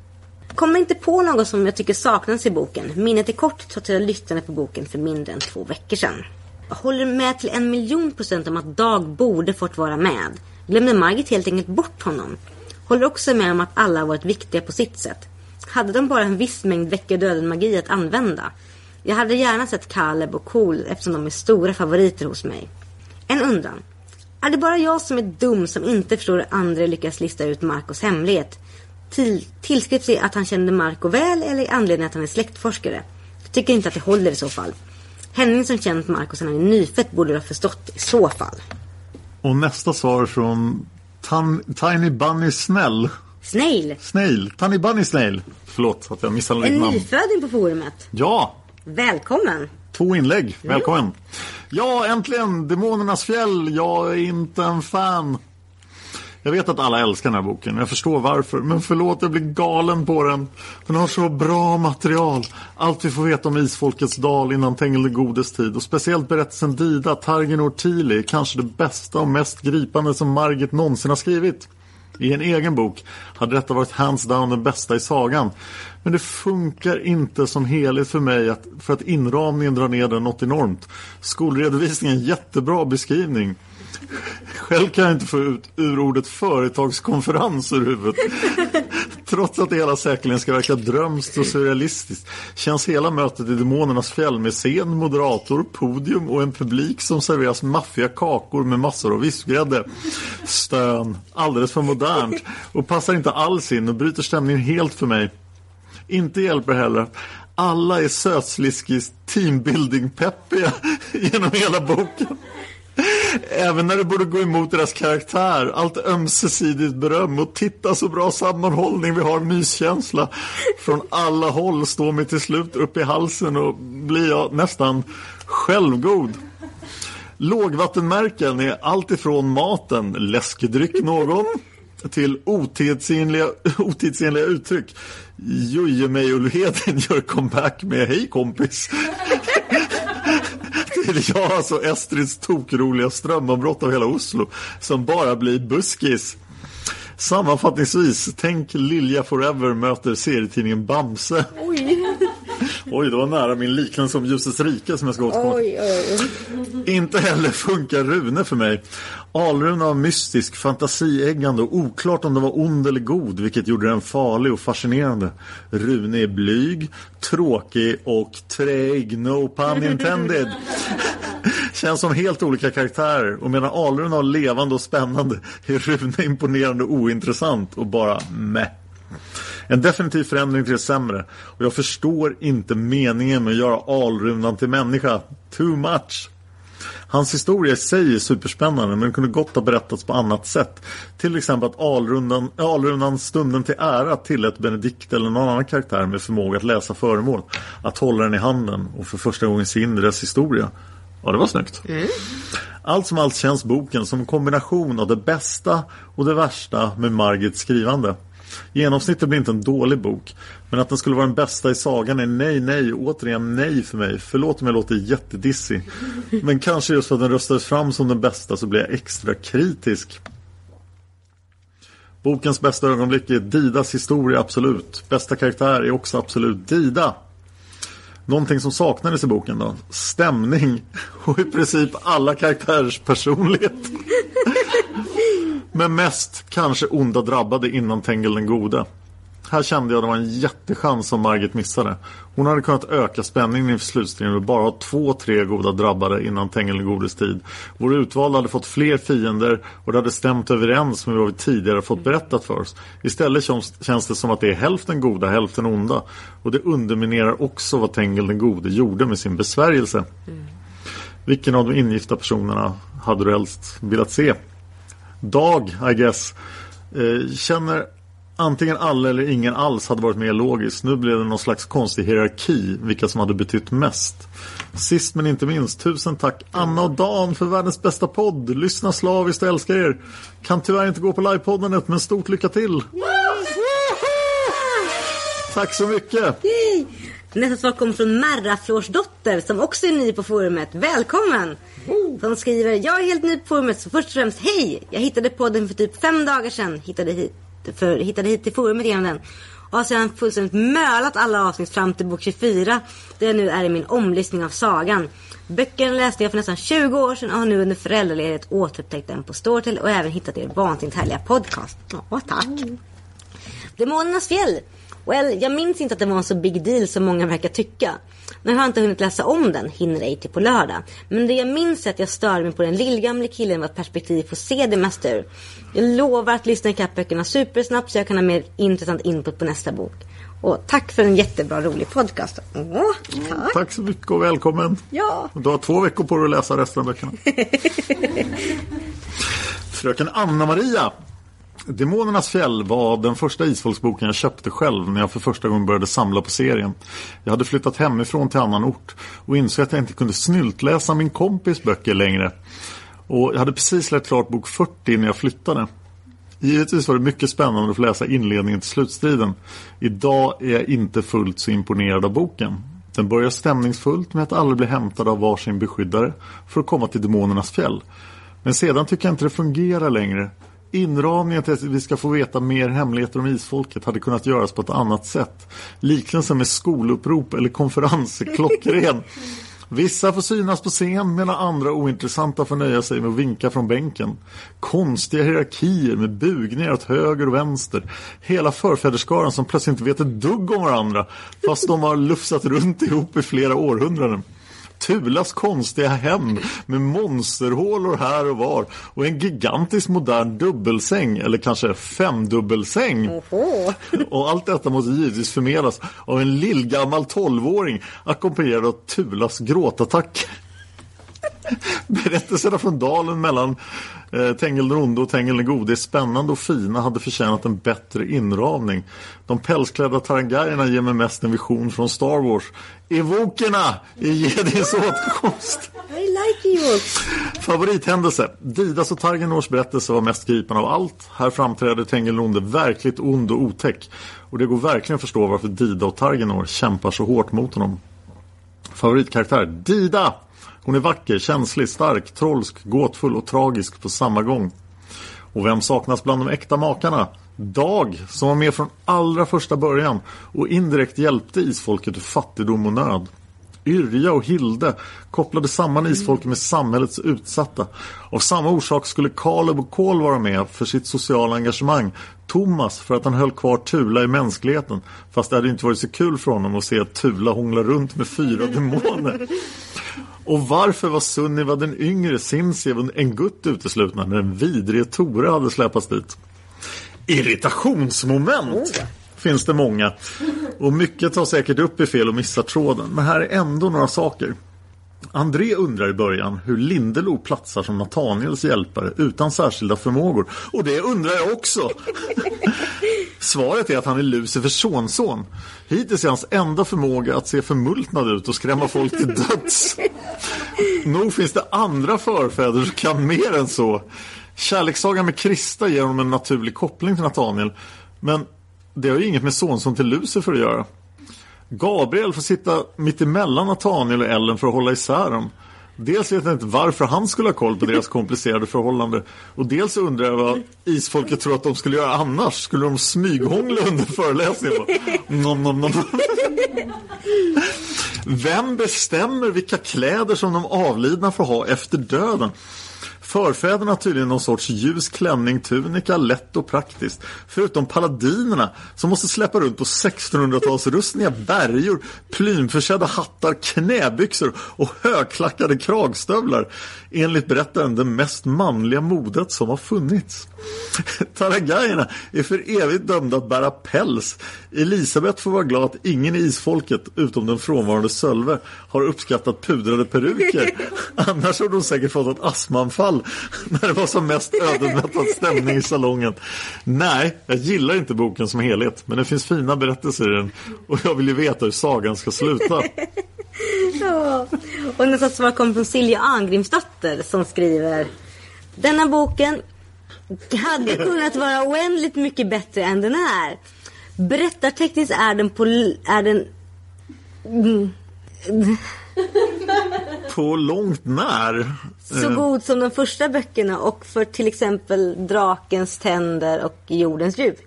Kommer inte på något som jag tycker saknas i boken. Minnet är kort trots att jag lyssnade på boken för mindre än två veckor sedan. Jag håller med till en miljon procent om att Dag borde fått vara med. Glömde Margit helt enkelt bort honom? Håller också med om att alla har varit viktiga på sitt sätt. Hade de bara en viss mängd väcka döden magi att använda? Jag hade gärna sett Caleb och Cool eftersom de är stora favoriter hos mig. En undran. Är det bara jag som är dum som inte förstår hur andra lyckas lista ut Marcos hemlighet? Till, tillskrivs det att han kände Marco väl eller i anledning att han är släktforskare? Jag tycker inte att det håller i så fall. Henning som känt Marco sedan han är nyfött borde ha förstått i så fall. Och nästa svar från Tan, Tiny Bunny Snäll. Snail. Snail. Tiny Bunny Snail. Förlåt att jag missade En ditt namn. nyföding på forumet. Ja, Välkommen. två inlägg. Välkommen. Ja, äntligen. Demonernas fjäll. Jag är inte en fan. Jag vet att alla älskar den här boken. Jag förstår varför. Men förlåt, jag blir galen på den. Den har så bra material. Allt vi får veta om Isfolkets dal innan Tengil den godes tid. Och speciellt berättelsen Dida, Targen och Tili. Kanske det bästa och mest gripande som Margit någonsin har skrivit. I en egen bok hade detta varit hands down den bästa i sagan. Men det funkar inte som helhet för mig att, för att inramningen drar ner den något enormt. Skolredovisningen jättebra beskrivning. Själv kan jag inte få ut ur ordet företagskonferens ur huvudet. Trots att det hela säkerligen ska verka drömskt och surrealistiskt känns hela mötet i Demonernas fjäll med scen, moderator, podium och en publik som serveras maffiga kakor med massor av vispgrädde. Stön, alldeles för modernt och passar inte alls in och bryter stämningen helt för mig. Inte hjälper heller alla är sötsliskigt teambuilding-peppiga genom hela boken. Även när det borde gå emot deras karaktär. Allt ömsesidigt beröm och titta så bra sammanhållning vi har myskänsla. Från alla håll står mig till slut upp i halsen och blir jag nästan självgod. Lågvattenmärken är allt ifrån maten, läskedryck någon, till otidsenliga, otidsenliga uttryck. Jojemejolheden gör comeback med Hej kompis blir jag alltså Estrids tokroliga strömavbrott av hela Oslo som bara blir buskis. Sammanfattningsvis, tänk Lilja Forever möter serietidningen Bamse. Oj. Oj, det var nära min liknelse om Ljusets rike som jag ska återkomma. Oj, oj. Inte heller funkar Rune för mig. Alruna var mystisk, fantasieggande och oklart om det var ond eller god vilket gjorde den farlig och fascinerande. Rune är blyg, tråkig och träig, no pun intended. Känns som helt olika karaktärer och medan Alruna var levande och spännande är Rune imponerande och ointressant och bara meh. En definitiv förändring till det sämre. Och jag förstår inte meningen med att göra Alrunan till människa. Too much. Hans historia i sig är superspännande men den kunde gott ha berättats på annat sätt. Till exempel att Alrunan, Alrunan stunden till ära tillät Benedikt eller någon annan karaktär med förmåga att läsa föremål. Att hålla den i handen och för första gången se in i dess historia. Ja, det var snyggt. Allt som allt känns boken som en kombination av det bästa och det värsta med Margits skrivande. Genomsnittet blir inte en dålig bok. Men att den skulle vara den bästa i sagan är nej, nej och återigen nej för mig. Förlåt om jag låter jättedissig. Men kanske just för att den röstades fram som den bästa så blir jag extra kritisk. Bokens bästa ögonblick är Didas historia, absolut. Bästa karaktär är också absolut Dida. Någonting som saknades i boken då? Stämning och i princip alla karaktärers personlighet. Men mest kanske onda drabbade innan Tengil den gode. Här kände jag det var en jättechans som Margit missade. Hon hade kunnat öka spänningen inför slutstriden och bara ha två, tre goda drabbade innan Tengil den godes tid. Vår utvalda hade fått fler fiender och det hade stämt överens med vad vi tidigare fått berättat för oss. Istället känns, det som att det är hälften goda, hälften onda. Och det underminerar också vad Tengil den gode gjorde med sin besvärjelse. Vilken av de ingifta personerna hade du helst velat se? Dag, I guess. Eh, känner antingen alla eller ingen alls hade varit mer logiskt. Nu blev det någon slags konstig hierarki, vilka som hade betytt mest. Sist men inte minst, tusen tack Anna och Dan för världens bästa podd. Lyssna slaviskt och älskar er. Kan tyvärr inte gå på livepoddandet, men stort lycka till. Tack så mycket. Nästa svar kommer från Marraflårsdotter som också är ny på forumet. Välkommen! Som skriver, jag är helt ny på forumet så först och främst hej! Jag hittade podden för typ fem dagar sedan. Hittade hit, för, hittade hit till forumet genom den. Och har sedan fullständigt mölat alla avsnitt fram till bok 24. Där jag nu är i min omlyssning av sagan. Böckerna läste jag för nästan 20 år sedan och har nu under föräldraledighet återupptäckt den på Storytel och även hittat er vansinnigt härliga podcast. Ja, tack! Demonernas fjäll. Well, jag minns inte att det var en så big deal som många verkar tycka. Nu har jag inte hunnit läsa om den, hinner ej till på lördag. Men det jag minns är att jag störde mig på den lillgamle killen vars perspektiv får se det mesta ur. Jag lovar att lyssna ikapp böckerna supersnabbt så jag kan ha mer intressant input på nästa bok. Och tack för en jättebra rolig podcast. Åh, tack. Tack så mycket och välkommen. Ja. Du har två veckor på dig att läsa resten av böckerna. Fröken Anna-Maria. Demonernas fjäll var den första isfolksboken jag köpte själv när jag för första gången började samla på serien. Jag hade flyttat hemifrån till annan ort och insåg att jag inte kunde snyltläsa min kompis böcker längre. Och jag hade precis lärt klart bok 40 när jag flyttade. Givetvis var det mycket spännande att få läsa inledningen till slutstriden. Idag är jag inte fullt så imponerad av boken. Den börjar stämningsfullt med att alla blir hämtade av varsin beskyddare för att komma till demonernas fjäll. Men sedan tycker jag inte det fungerar längre. Inramningen till att vi ska få veta mer hemligheter om isfolket hade kunnat göras på ett annat sätt. Liknelsen med skolupprop eller konferens är klockren. Vissa får synas på scen medan andra ointressanta får nöja sig med att vinka från bänken. Konstiga hierarkier med bugningar åt höger och vänster. Hela förfäderskaran som plötsligt inte vet ett dugg om varandra fast de har lufsat runt ihop i flera århundraden. Tulas konstiga hem med monsterhålor här och var och en gigantisk modern dubbelsäng eller kanske femdubbelsäng. Och allt detta måste givetvis förmedlas av en lillgammal tolvåring ackompanjerad av Tulas gråtattack. Berättelserna från dalen mellan eh, Tengil den onde och Tengil den gode är spännande och fina hade förtjänat en bättre inramning. De pälsklädda tarangajerna ger mig mest en vision från Star Wars. Evokerna i Jedins åtkomst. I like Ewoks. Favorithändelse. Didas och Targenors berättelse var mest gripande av allt. Här framträder Tengil den onde verkligt ond och otäck. Och det går verkligen att förstå varför Dida och Targenor kämpar så hårt mot honom. Favoritkaraktär. Dida! Hon är vacker, känslig, stark, trolsk, gåtfull och tragisk på samma gång. Och vem saknas bland de äkta makarna? Dag, som var med från allra första början och indirekt hjälpte isfolket ur fattigdom och nöd. Yrja och Hilde kopplade samman isfolket med samhällets utsatta. Av samma orsak skulle Kaleb och Kol vara med för sitt sociala engagemang. Thomas för att han höll kvar Tula i mänskligheten. Fast det hade inte varit så kul för honom att se att Tula hångla runt med fyra demoner. Och varför var Sunniva den yngre Sinsev en gutt uteslutna när den vidrige Tore hade släpats dit? Irritationsmoment finns det många. Och mycket tar säkert upp i fel och missar tråden. Men här är ändå några saker. André undrar i början hur Lindelo platsar som Nathaniels hjälpare utan särskilda förmågor. Och det undrar jag också. Svaret är att han är Lucifers sonson. Hittills är hans enda förmåga att se förmultnad ut och skrämma folk till döds. Nog finns det andra förfäder som kan mer än så. Kärlekssagan med Krista ger honom en naturlig koppling till Nathaniel. Men det har ju inget med sonson till Lucifer att göra. Gabriel får sitta mitt emellan Nathaniel och Ellen för att hålla isär dem. Dels vet jag inte varför han skulle ha koll på deras komplicerade förhållande. Och dels undrar jag vad isfolket tror att de skulle göra annars. Skulle de smyghångla under föreläsningen? Nom, nom, nom. Vem bestämmer vilka kläder som de avlidna får ha efter döden? Förfäderna har tydligen någon sorts ljus klänning, tunika, lätt och praktiskt. Förutom paladinerna som måste släppa runt på 1600-talsrustningar, bergor, plymförsedda hattar, knäbyxor och högklackade kragstövlar. Enligt berättaren det mest manliga modet som har funnits. Taragajerna är för evigt dömda att bära päls. Elisabeth får vara glad att ingen i isfolket, utom den frånvarande Sölve, har uppskattat pudrade peruker. Annars har de säkert fått ett astmaanfall när det var som mest ödemättad stämning i salongen. Nej, jag gillar inte boken som helhet, men det finns fina berättelser i den. Och jag vill ju veta hur sagan ska sluta. Ja. Och nästa svar kommer från Silja Angrimsdotter som skriver Denna boken hade kunnat vara oändligt mycket bättre än den är. Berättartekniskt är den på... Är den... Mm. På långt när. Så Eh, god som de första böckerna och för till exempel Drakens tänder och Jordens djup.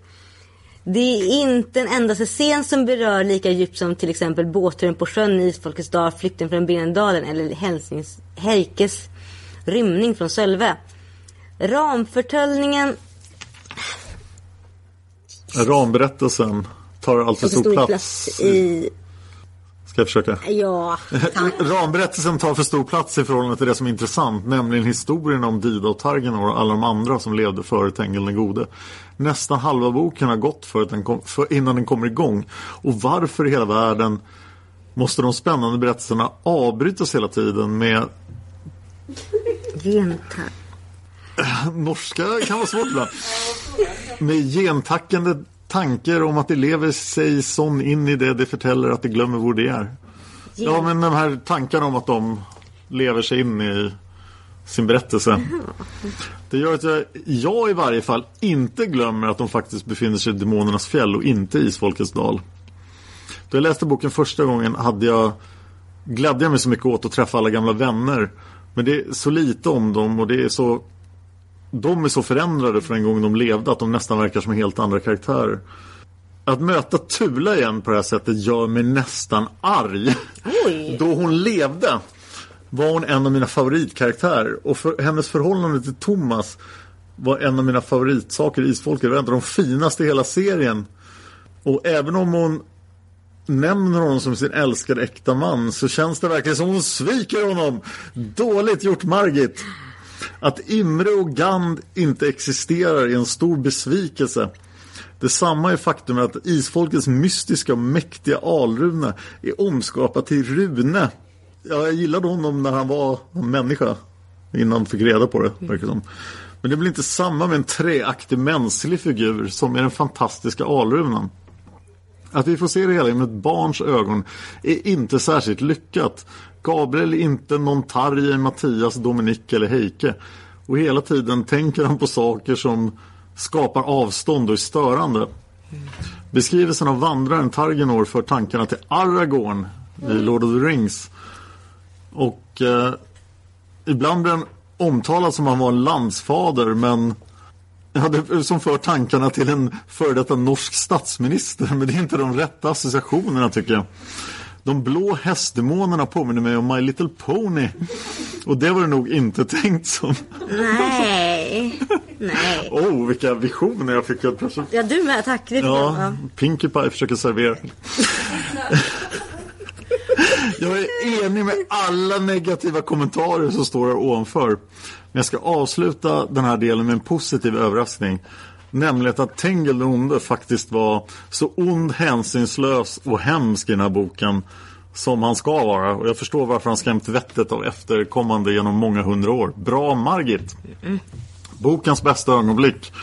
Det är inte en endaste scen som berör lika djupt som till exempel båtturen på sjön Isfolkets dag, flykten från Brinnedalen eller Hälsnings, Heikes rymning från Sölve. Ramförtöllningen Ramberättelsen tar tar stor plats i... Ska jag försöka? Ja. Ramberättelsen tar för stor plats i förhållande till det som är intressant, nämligen historien om Dida och Targenor och alla de andra som levde före Tengil den gode. Nästan halva boken har gått för att den kom, för, innan den kommer igång. Och varför i hela världen måste de spännande berättelserna avbrytas hela tiden med Vänta. Norska kan vara svårt ibland. Med gentackande tankar om att det lever sig sån in i det det förtäller att det glömmer vad det är. Ja, men de här tankarna om att de lever sig in i sin berättelse. Det gör att jag, jag i varje fall inte glömmer att de faktiskt befinner sig i Demonernas fjäll och inte i Isfolkets dal. Då jag läste boken första gången hade jag glädde jag mig så mycket åt att träffa alla gamla vänner. Men det är så lite om dem och det är så de är så förändrade från en gång de levde att de nästan verkar som helt andra karaktärer. Att möta Tula igen på det här sättet gör mig nästan arg. Oj. Då hon levde var hon en av mina favoritkaraktärer och för, hennes förhållande till Thomas var en av mina favoritsaker i Isfolket. Det var en av de finaste i hela serien. Och även om hon nämner honom som sin älskade äkta man så känns det verkligen som hon sviker honom. Dåligt gjort Margit. Att Imre och Gand inte existerar är en stor besvikelse. Detsamma är faktum att isfolkets mystiska och mäktiga Alrune är omskapat till Rune. Ja, jag gillade honom när han var en människa. Innan han fick reda på det. verkar som. Men det blir inte samma med en träaktig mänsklig figur som är den fantastiska alrunan. Att vi får se det hela med ett barns ögon är inte särskilt lyckat. Gabriel är inte någon Tarje, Mattias, Dominik eller Heike. Och hela tiden tänker han på saker som skapar avstånd och är störande. Beskrivelsen av vandraren Targenor för tankarna till Aragorn i Lord of the Rings. Och eh, ibland blir han omtalad som han var en landsfader men Ja, det, som för tankarna till en före detta norsk statsminister. Men det är inte de rätta associationerna tycker jag. De blå hästdemonerna påminner mig om My Little Pony. Och det var det nog inte tänkt som. Nej. Nej. Oh, vilka visioner jag fick helt plötsligt. Ja, du med. Tack. Det Ja, Pinkie Pie försöker servera. Jag är enig med alla negativa kommentarer som står här ovanför. Men jag ska avsluta den här delen med en positiv överraskning. Nämligen att Tengel den onde faktiskt var så ond, hänsynslös och hemsk i den här boken som han ska vara. Och jag förstår varför han skrämt vettet av efterkommande genom många hundra år. Bra Margit! Bokens bästa ögonblick.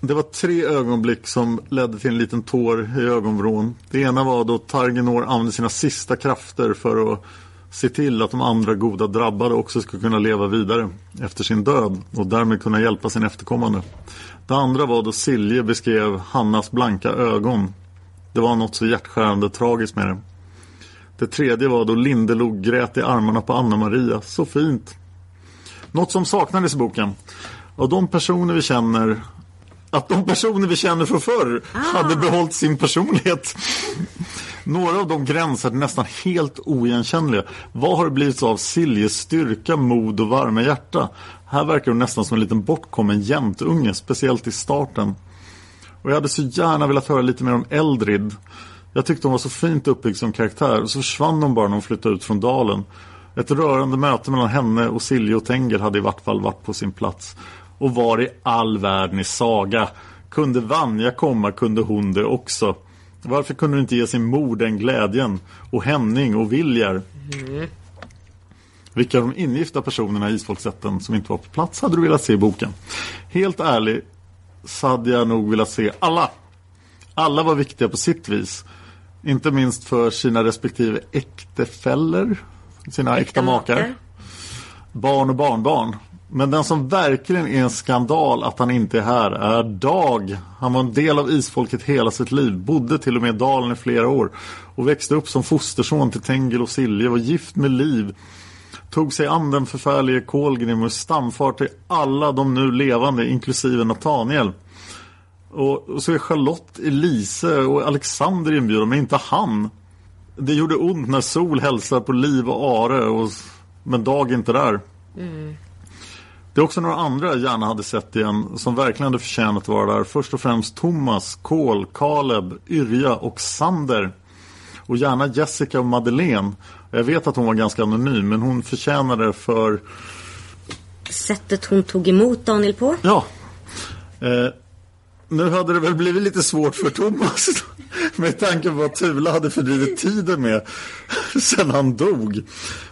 Det var tre ögonblick som ledde till en liten tår i ögonvrån. Det ena var då Targenor använde sina sista krafter för att se till att de andra goda drabbade också ska kunna leva vidare efter sin död och därmed kunna hjälpa sin efterkommande. Det andra var då Silje beskrev Hannas blanka ögon. Det var något så hjärtskärande tragiskt med det. Det tredje var då Lindelog grät i armarna på Anna-Maria. Så fint. Något som saknades i boken. Av de personer vi känner att de personer vi känner från förr hade behållit sin personlighet. Några av de gränser är nästan helt oigenkännliga. Vad har det blivit av Siljes styrka, mod och varma hjärta? Här verkar hon nästan som en liten bortkommen jämtunge, speciellt i starten. Och jag hade så gärna velat höra lite mer om Eldrid. Jag tyckte hon var så fint uppbyggd som karaktär och så försvann hon bara när hon flyttade ut från dalen. Ett rörande möte mellan henne och Silje och Tengel hade i vart fall varit på sin plats. Och var i all världen i saga? Kunde Vanja komma kunde hon det också. Varför kunde du inte ge sin mor den glädjen? Och Henning och Viljar? Vilka av de ingifta personerna i Isfolksätten som inte var på plats hade du velat se i boken? Helt ärligt så hade jag nog velat se alla. Alla var viktiga på sitt vis. Inte minst för sina respektive äktefäller, sina äkta makar, barn och barnbarn. Men den som verkligen är en skandal att han inte är här är Dag. Han var en del av isfolket hela sitt liv, bodde till och med i dalen i flera år och växte upp som fosterson till Tengil och Silje, var gift med Liv tog sig an den förfärlige Kolgrim och stamfar till alla de nu levande, inklusive Nathaniel. Och, och så är Charlotte, Elise och Alexander inbjudna, men inte han. Det gjorde ont när Sol hälsar på Liv och Are, och, men Dag är inte där. Mm. Det är också några andra jag gärna hade sett igen som verkligen hade förtjänat att vara där. Först och främst Thomas, Kol, Kaleb, Yrja och Sander. Och gärna Jessica och Madeleine. Jag vet att hon var ganska anonym men hon förtjänade för Sättet hon tog emot Daniel på. Ja. Eh, Nu hade det väl blivit lite svårt för Thomas med tanke på vad Tula hade fördrivit tiden med sen han dog.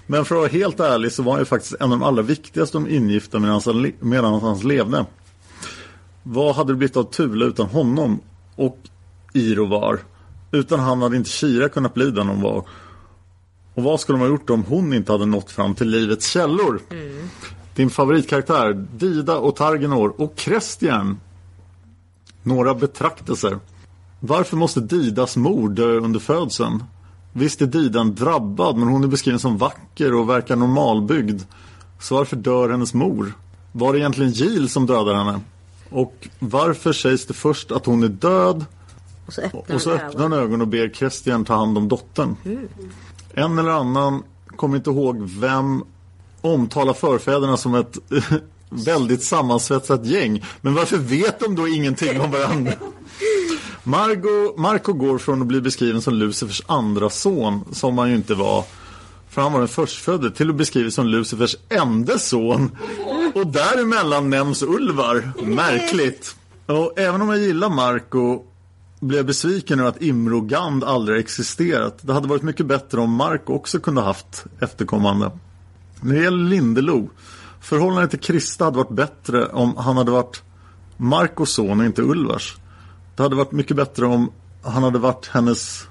Men för att vara helt ärlig så var han ju faktiskt en av de allra viktigaste de ingifta medan han, le- medan han levde. Vad hade det blivit av Tula utan honom och Irovar? Utan han hade inte Kira kunnat bli den hon var. Och vad skulle de ha gjort om hon inte hade nått fram till livets källor? Din favoritkaraktär, Dida och Targenor och Krestjärn. Några betraktelser. Varför måste Didas mor dö under födseln? Visst är Didan drabbad men hon är beskriven som vacker och verkar normalbyggd. Så varför dör hennes mor? Var det egentligen Gil som dödar henne? Och varför sägs det först att hon är död Och så öppnar och så öppnar han ögonen och ber Krestian ta hand om dottern. Mm. En eller annan kommer inte ihåg vem omtalar förfäderna som ett väldigt sammansvetsat gäng. Men varför vet de då ingenting om varandra? Margo, Marco går från att bli beskriven som Lucifers andra son, som han ju inte var. För han var den förstfödde, till att beskrivas som Lucifers enda son. Och däremellan nämns Ulvar. Märkligt. Och även om jag gillar Marco blev jag besviken över att Imrogand aldrig existerat. Det hade varit mycket bättre om Marco också kunde haft efterkommande. När det gäller Lindelo, förhållandet till Krista hade varit bättre om han hade varit Marcos son och inte Ulvars. Det hade varit mycket bättre om han hade varit hennes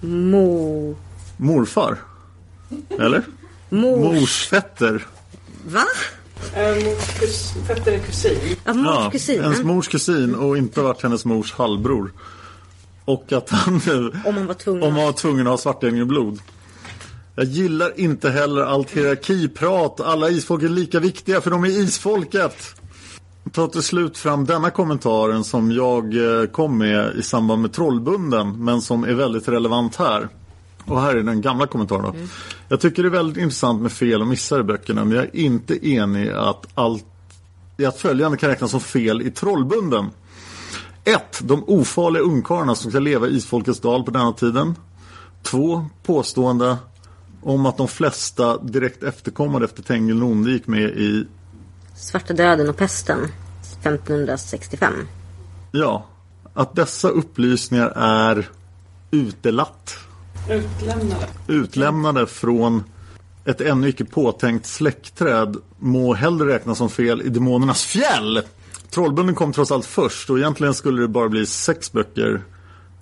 Mo... morfar. Eller? Mors... Morsfetter. Va? Äh, mors fetter är kusin. Ja, mors kusin. Hennes mors kusin och inte varit hennes mors halvbror. Och att han nu Om man var tvungen. om man var tvungen att ha svartgänglig blod. Jag gillar inte heller allt hierarkiprat. Alla isfolk är lika viktiga för de är isfolket. Tar till slut fram denna kommentaren som jag eh, kom med i samband med Trollbunden men som är väldigt relevant här. Och här är den gamla kommentaren då. Jag tycker det är väldigt intressant med fel och missar i böckerna men jag är inte enig att, allt, i att följande kan räknas som fel i Trollbunden. 1. De ofarliga ungkarlarna som ska leva i isfolkets dal på denna tiden. 2. Påstående om att de flesta direkt efterkommande efter Tengil Nonde gick med i, Svarta döden och pesten. 1565. ja, att dessa upplysningar är utelatt, Utlämnade. utlämnade från ett ännu icke påtänkt släktträd må hellre räknas som fel i Demonernas fjäll. Trollbunden kom trots allt först och egentligen skulle det bara bli sex böcker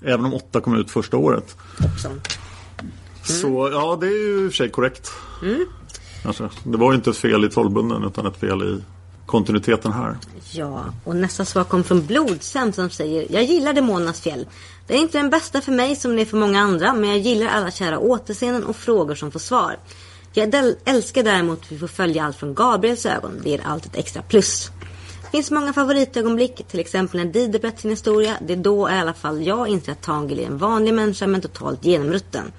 även om åtta kom ut första året. Hoppsan. Så ja, det är ju i och för sig korrekt. Mm. Kanske. Det var ju inte ett fel i Trollbunden utan ett fel i kontinuiteten här. Ja, och nästa svar kom från Blodsam som säger Jag gillar Demonernas fjäll. Det är inte den bästa för mig som det är för många andra men jag gillar alla kära återseenden och frågor som får svar. Jag älskar däremot att vi får följa allt från Gabriels ögon. Det ger allt ett extra plus. Det finns många favoritögonblick, till exempel när Dide berättar sin historia. Det är då i alla fall jag inser att Tangel är en vanlig människa men totalt genomrutten.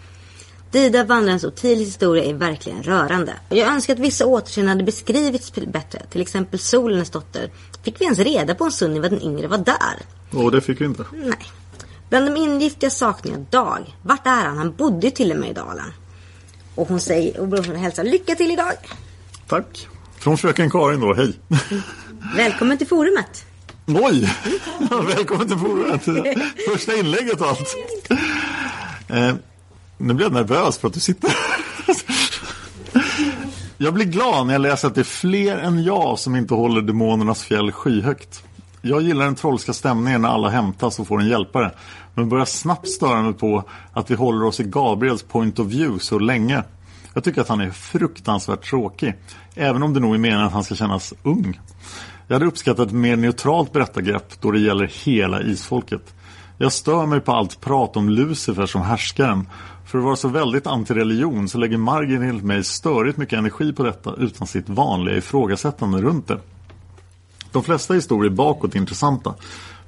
Dida Vandrarens Otilis historia är verkligen rörande. Och Jag önskar att vissa återseenden hade beskrivits bättre. Till exempel Solens dotter. Fick vi ens reda på en stund vad den yngre var där? Och det fick vi inte. Nej. Bland de ingiftiga saknar jag Dag. Vart är han? Han bodde ju till och med i dalen. Och hon säger, och brorsan hälsar lycka till idag. Tack. Från fröken Karin då, hej. Välkommen till forumet. Oj! Välkommen till forumet. Första inlägget och allt. Eh, nu blir jag nervös för att du sitter Jag blir glad när jag läser att det är fler än jag som inte håller demonernas fjäll skyhögt. Jag gillar den trollska stämningen när alla hämtas och får en hjälpare. Men börjar snabbt störa mig på att vi håller oss i Gabriels point of view så länge. Jag tycker att han är fruktansvärt tråkig. Även om det nog är meningen att han ska kännas ung. Jag hade uppskattat ett mer neutralt berättargrepp då det gäller hela isfolket. Jag stör mig på allt prat om Lucifer som härskaren. För att vara så väldigt antireligion så lägger Margin enligt mig störigt mycket energi på detta utan sitt vanliga ifrågasättande runt det. De flesta historier bakåt är intressanta.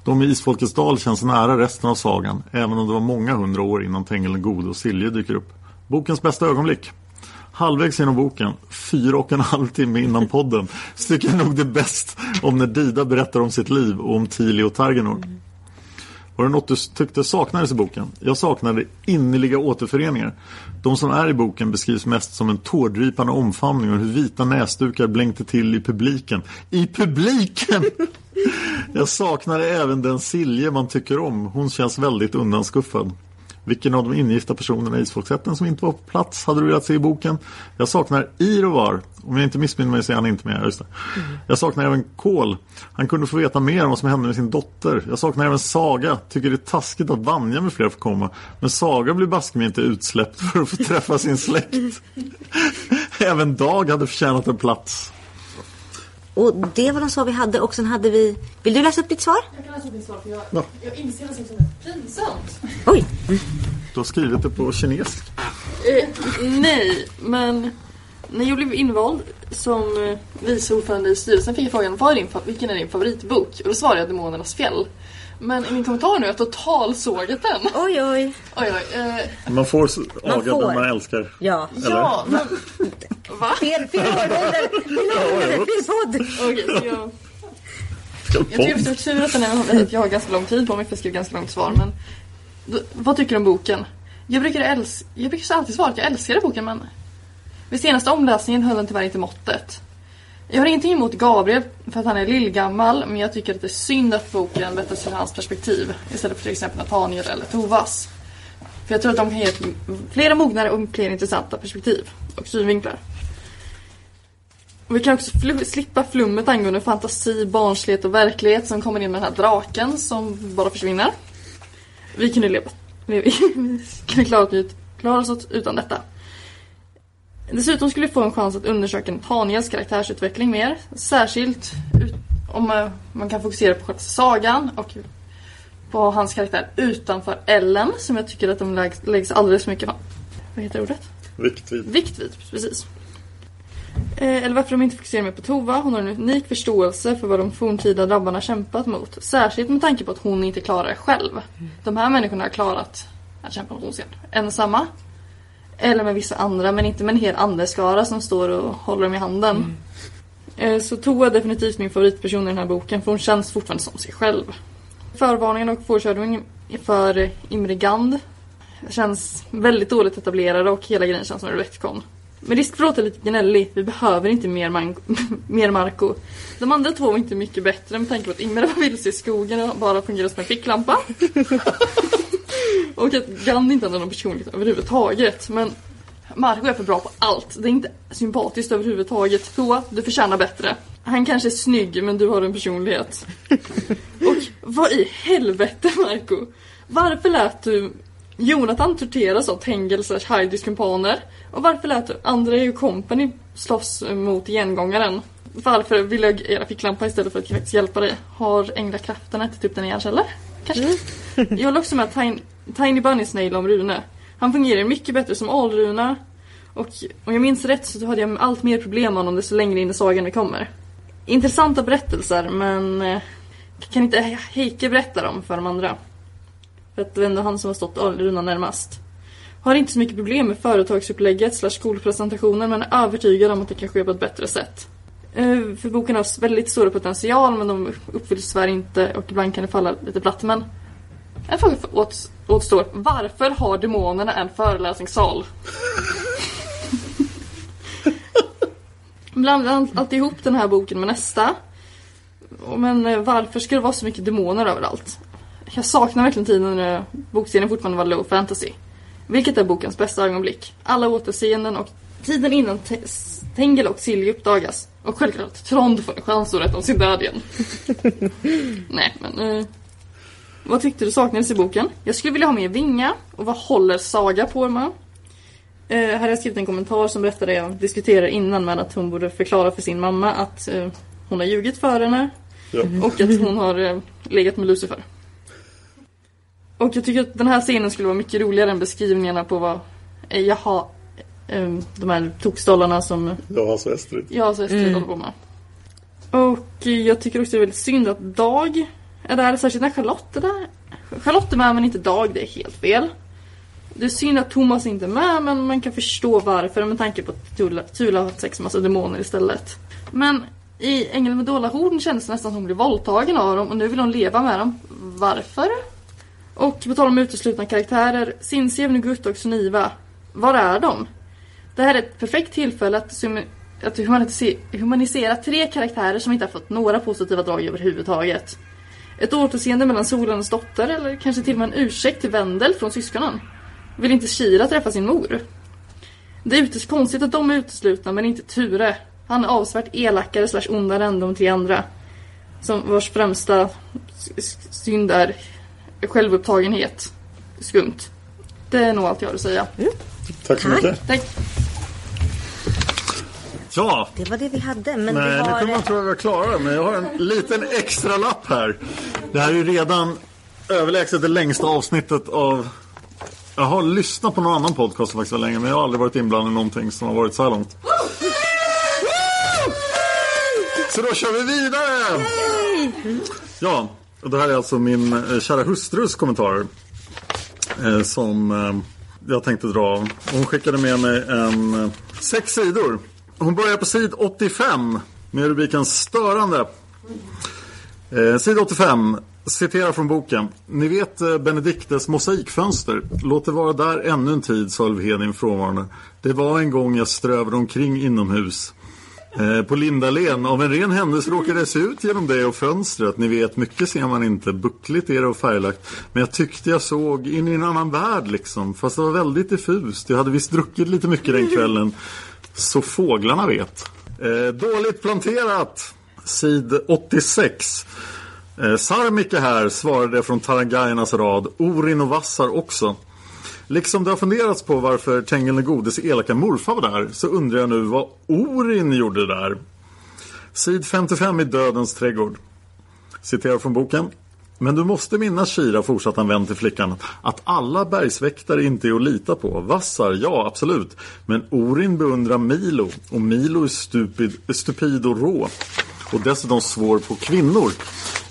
De i Isfolkets dal känns nära resten av sagan, även om det var många hundra år innan Tengil den gode och Silje dyker upp. Bokens bästa ögonblick. Halvvägs genom boken, fyra och en halv timme innan podden, så tycker jag nog det är bäst om när Dida berättar om sitt liv och om Tili och Targenor. Var det något du tyckte saknades i boken? Jag saknade innerliga återföreningar. De som är i boken beskrivs mest som en tårdrypande omfamning och hur vita näsdukar blänkte till i publiken. I publiken! Jag saknar även den Silje man tycker om. Hon känns väldigt undanskuffad. Vilken av de ingifta personerna i Isfolksätten som inte var på plats hade du velat se i boken? Jag saknar Irovar. Om jag inte missminner mig så är han inte med. Just det. Jag saknar även Kol. Han kunde få veta mer om vad som hände med sin dotter. Jag saknar även Saga. Tycker det är taskigt att Vanja med flera får komma. Men Saga blir baske mig inte utsläppt för att få träffa sin släkt. även Dag hade förtjänat en plats. Och det var de svar vi hade och sen hade vi... Vill du läsa upp ditt svar? Jag kan läsa upp ditt svar för jag, Ja. jag inser något som är pinsamt. Oj! Du har skrivit det på kinesiska. Eh, nej, men när jag blev invald som eh, vice ordförande i styrelsen fick jag frågan vad är din, vilken är din favoritbok? Och då svarade jag Demonernas fjäll. Men i min kommentar nu har jag totalsågat den. Oj, oj. Oj, oj. Eh, Man får aga får. den man älskar. Ja. Eller? ja, men... Va? Fel, fel århundrade! Fel podd! Okej, så jag... Jag tycker det är tur att den är, jag har ganska lång tid på mig för att skriva ganska långt svar. Men vad tycker du om boken? Jag brukar, äls- jag brukar alltid svara att jag älskade boken men vid senaste omläsningen höll den tyvärr inte måttet. Jag har ingenting emot Gabriel för att han är lillgammal men jag tycker att det är synd att boken berättas ur hans perspektiv istället för till exempel Nathaniel eller Tovas. För jag tror att de kan ge flera mognare och fler intressanta perspektiv och synvinklar. Och vi kan också fl- slippa flummet angående fantasi, barnslighet och verklighet som kommer in med den här draken som bara försvinner. Vi kunde leva, vi kunde klara oss, klara oss utan detta. Dessutom skulle vi få en chans att undersöka Nathaniels karaktärsutveckling mer. Särskilt om eh, man kan fokusera på själva sagan och på hans karaktär utanför Ellen som jag tycker att de läggs, läggs alldeles för mycket vad heter ordet? Vikt vid. Vikt vid, precis. Eh, eller varför de inte fokuserar mer på Tova. Hon har en unik förståelse för vad de forntida drabbarna kämpat mot. Särskilt med tanke på att hon inte klarar det själv. De här människorna har klarat att kämpa mot ondska ensamma. Eller med vissa andra, men inte med en hel andeskara som står och håller dem i handen. Eh, Så Tova är definitivt min favoritperson i den här boken, för hon känns fortfarande som sig själv. Förvarningen och foreshadowing för Imre Gand känns väldigt dåligt etablerade och hela grejen känns som en retcon. Med risk för att låta lite gnällig, vi behöver inte mer, man- mer Marco. De andra två var inte mycket bättre med tanke på att Imre var vilse i skogen och bara fungerade som en ficklampa. och att Gand inte hade någon personlighet överhuvudtaget. Men Marco är för bra på allt. Det är inte sympatiskt överhuvudtaget. Toa, du förtjänar bättre. Han kanske är snygg men du har en personlighet. Och vad i helvete Marco? Varför lät du Jonathan torteras av Tengel slash Heidis kumpaner? Och varför lät du André och company slåss mot gengångaren? Varför ville jag era ficklampa istället för att faktiskt hjälpa dig? Har änglakrafterna ätit upp den hjärnceller? Kanske? Jag håller också med att Tiny, Tiny Bunny Snail om Rune. Han fungerar mycket bättre som Alruna. Och om jag minns rätt så hade jag allt mer problem med honom desto längre in i sagan vi kommer. Intressanta berättelser men eh, kan inte Heike berätta dem för de andra? För att det är ändå han som har stått Alruna närmast. Har inte så mycket problem med företagsupplägget slash skolpresentationen men är övertygad om att det kan ske på ett bättre sätt. Eh, för boken har väldigt stor potential men de uppfylls tyvärr inte och ibland kan det falla lite platt men en fråga för- åt, återstår. Varför har demonerna en föreläsningssal? Blandar alltid ihop den här boken med nästa. Och Men eh, varför ska det vara så mycket demoner överallt? Jag saknar verkligen tiden när bokserien fortfarande var low fantasy. Vilket är bokens bästa ögonblick. Alla återseenden och tiden innan Te- Tengel och Silje uppdagas. Och självklart Trond får en chans att rätta om sin död igen. Nej men... Eh, vad tyckte du saknades i boken? Jag skulle vilja ha mer Vinga. Och vad håller Saga på med? Eh, här har jag skrivit en kommentar som berättar det jag diskuterade innan med att hon borde förklara för sin mamma att eh, hon har ljugit för henne. Ja. Och att hon har eh, legat med Lucifer. Och jag tycker att den här scenen skulle vara mycket roligare än beskrivningarna på vad eh, jaha, eh, de här tokstollarna som Jag har så Estrid. jag så Estrid håller på med. Och eh, jag tycker också det är väldigt synd att Dag är där, särskilt när Charlotte är där. Charlotte är med men inte Dag, det är helt fel. Det är synd att Thomas inte är med men man kan förstå varför med tanke på att Tula, Tula har haft sex med massa demoner istället. Men i Ängeln med dollarhorn kändes det nästan som hon blev våldtagen av dem och nu vill hon leva med dem. Varför? Och på tal om uteslutna karaktärer, Cinzia, Nugut och Suniva. Var är de? Det här är ett perfekt tillfälle att, att humanisera tre karaktärer som inte har fått några positiva drag överhuvudtaget. Ett återseende mellan Solens dotter eller kanske till och med en ursäkt till Wendel från syskonen. Vill inte Kira träffa sin mor? Det är utes konstigt att de är uteslutna men inte Ture. Han är avsevärt elakare slash ondare än de tre andra. Som vars främsta synd är självupptagenhet. Skumt. Det är nog allt jag har att säga. Tack så mycket. Tack. Ja, Det var det vi hade. Men Nej, vi nu har... kommer man tro att vi var klara. Men jag har en liten extra lapp här. Det här är redan överlägset det längsta avsnittet av... Jag har lyssnat på någon annan podcast faktiskt länge, men jag har aldrig varit inblandad i någonting som har varit så här långt. Så då kör vi vidare! Ja, och det här är alltså min eh, kära hustrus kommentarer. Eh, som eh, jag tänkte dra. Hon skickade med mig en eh, sex sidor. Hon börjar på sid 85 med rubriken Störande. Eh, sid 85 citerar från boken. Ni vet eh, Benediktes mosaikfönster. Låt det vara där ännu en tid, sa Alvhedin frånvarande. Det var en gång jag strövade omkring inomhus. Eh, på Lindalen, av en ren händelse råkade jag se ut genom det och fönstret. Ni vet, mycket ser man inte. Buckligt är det och färglagt. Men jag tyckte jag såg in i en annan värld liksom. Fast det var väldigt diffust. Jag hade visst druckit lite mycket den kvällen. Så fåglarna vet. Eh, dåligt planterat. Sid 86. Eh, Sarmike här svarade från Tarangainas rad. Orin och Vassar också. Liksom det har funderats på varför Tengil den godes elaka morfar var där så undrar jag nu vad Orin gjorde där. Sid 55 i Dödens trädgård. Citerar från boken. Men du måste minnas Kira, fortsatte en vän till flickan, att alla bergsväktare inte är att lita på. Vassar, ja absolut. Men Orin beundrar Milo och Milo är stupid, stupid och rå. Och dessutom svår på kvinnor.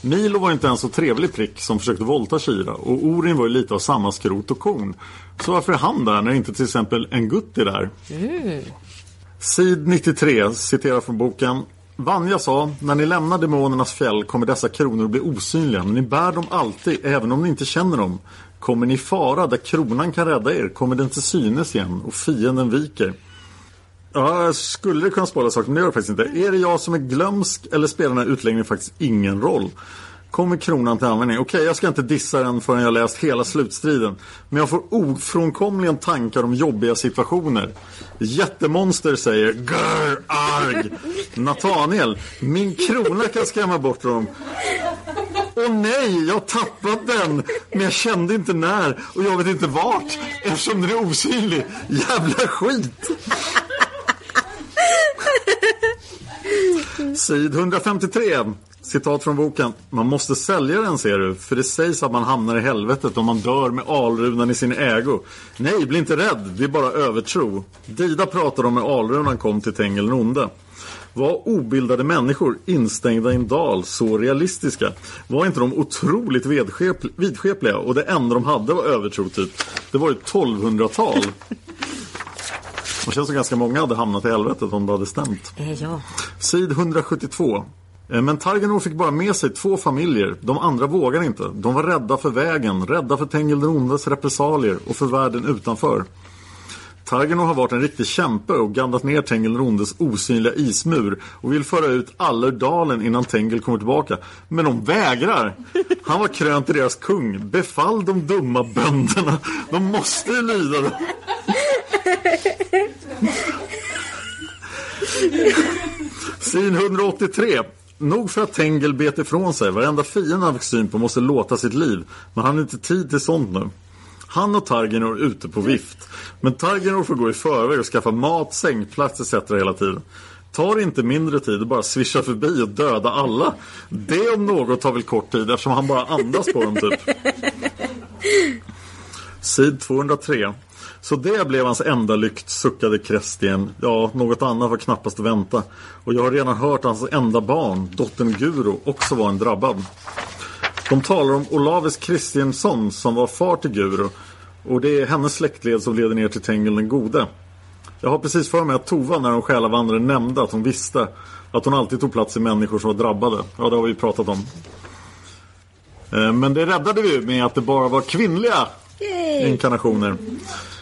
Milo var inte en så trevlig prick som försökte våldta Kira och Orin var ju lite av samma skrot och korn. Så varför är han där när inte till exempel en gutt är där? Sid 93 citerar från boken. Vanja sa, när ni lämnar demonernas fjäll kommer dessa kronor bli osynliga, men ni bär dem alltid, även om ni inte känner dem. Kommer ni fara där kronan kan rädda er, kommer den till synes igen och fienden viker. Ja, jag skulle kunna spåra saker, men det gör jag faktiskt inte. Är det jag som är glömsk eller spelar den här utläggningen faktiskt ingen roll? Kommer kronan till användning? Okej, jag ska inte dissa den förrän jag läst hela slutstriden. Men jag får ofrånkomligen tankar om jobbiga situationer. Jättemonster säger Grr, arg. Nathaniel, min krona kan skrämma bort dem. Åh nej, jag har tappat den. Men jag kände inte när och jag vet inte vart. Eftersom den är osynlig. Jävla skit. Sid 153. Citat från boken. Man måste sälja den ser du. För det sägs att man hamnar i helvetet om man dör med alrunan i sin ägo. Nej, bli inte rädd. Det är bara övertro. Dida pratade om när alrunan kom till Tengil den onde. Var obildade människor instängda i en dal så realistiska? Var inte de otroligt vidskepliga och det enda de hade var övertro typ? Det var ju 1200-tal. Det känns som ganska många hade hamnat i helvetet om det hade stämt. Eh, ja. Sid 172. Eh, men Targanor fick bara med sig två familjer. De andra vågade inte. De var rädda för vägen, rädda för Tengil den ondes repressalier och för världen utanför. Targanor har varit en riktig kämpe och gandat ner Tengil den ondes osynliga ismur och vill föra ut alla ur dalen innan Tengil kommer tillbaka. Men de vägrar. Han var krönt till deras kung. Befall de dumma bönderna. De måste ju lyda dem. Sin 183. Nog för att Tengel bet ifrån sig. Varenda fiende han fick syn på måste låta sitt liv. Men han har inte tid till sånt nu. Han och Targenor är ute på vift. Men Targenor får gå i förväg och skaffa mat, sängplats etc. hela tiden. Tar inte mindre tid att bara svischa förbi och döda alla. Det om något tar väl kort tid eftersom han bara andas på dem typ. Sid 203. Så det blev hans enda lykt, suckade Krestien. Ja, något annat var knappast att vänta. Och jag har redan hört att hans enda barn, dottern Guro, också var en drabbad. De talar om Olaves Kristiansson som var far till Guro. Och det är hennes släktled som leder ner till Tengil den gode. Jag har precis för mig att Tova när de själavandrare nämnde att hon visste att hon alltid tog plats i människor som var drabbade. Ja, det har vi pratat om. Eh, Men det räddade vi med att det bara var kvinnliga inkarnationer.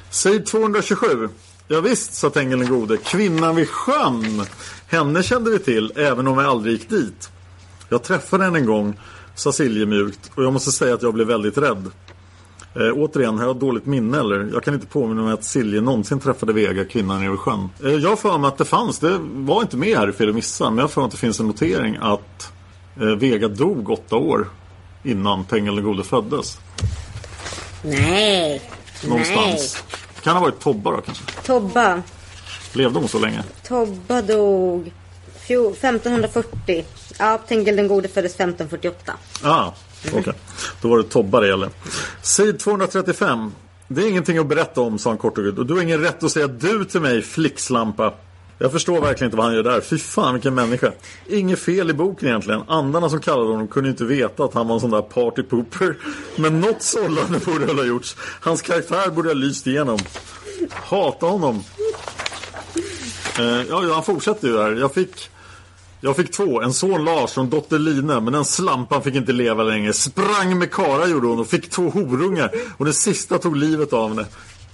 Sid 227. Ja, visst, sa Tengil den gode. Kvinnan vid sjön. Henne kände vi till, även om vi aldrig gick dit. Jag träffade henne en gång Sa Silje mjukt. Och jag måste säga att jag blev väldigt rädd. Eh, återigen, har jag dåligt minne eller? Jag kan inte påminna mig att Silje någonsin träffade Vega, kvinnan nere vid sjön. Eh, jag har för mig att det fanns, det var inte med här i Fel missa, men jag har för mig att det finns en notering att eh, Vega dog åtta år innan Tengil den gode föddes. Nej. Någonstans. Kan ha varit Tobba då kanske? Nej. Tobba. Levde hon så länge? Tobba dog fjo- 1540. Ja, Tengil den gode föddes 1548. Ah, okej. Då var det Tobba det gällde. Sid 235. Det är ingenting att berätta om, sa han kort och gott. Och du har ingen rätt att säga du till mig, flickslampa. Jag förstår verkligen inte vad han gör där. Fy fan vilken människa. Inget fel i boken egentligen. Andarna som kallade honom kunde inte veta att han var en sån där partypooper. Men något sållande borde väl ha gjorts. Hans karaktär borde ha lyst igenom. Hata honom. Eh, ja, ja, han fortsätter ju där. Jag fick... Jag fick två, en son Lars och en dotter Line Men den slampan fick inte leva längre Sprang med Kara gjorde hon och fick två horungar Och den sista tog livet av henne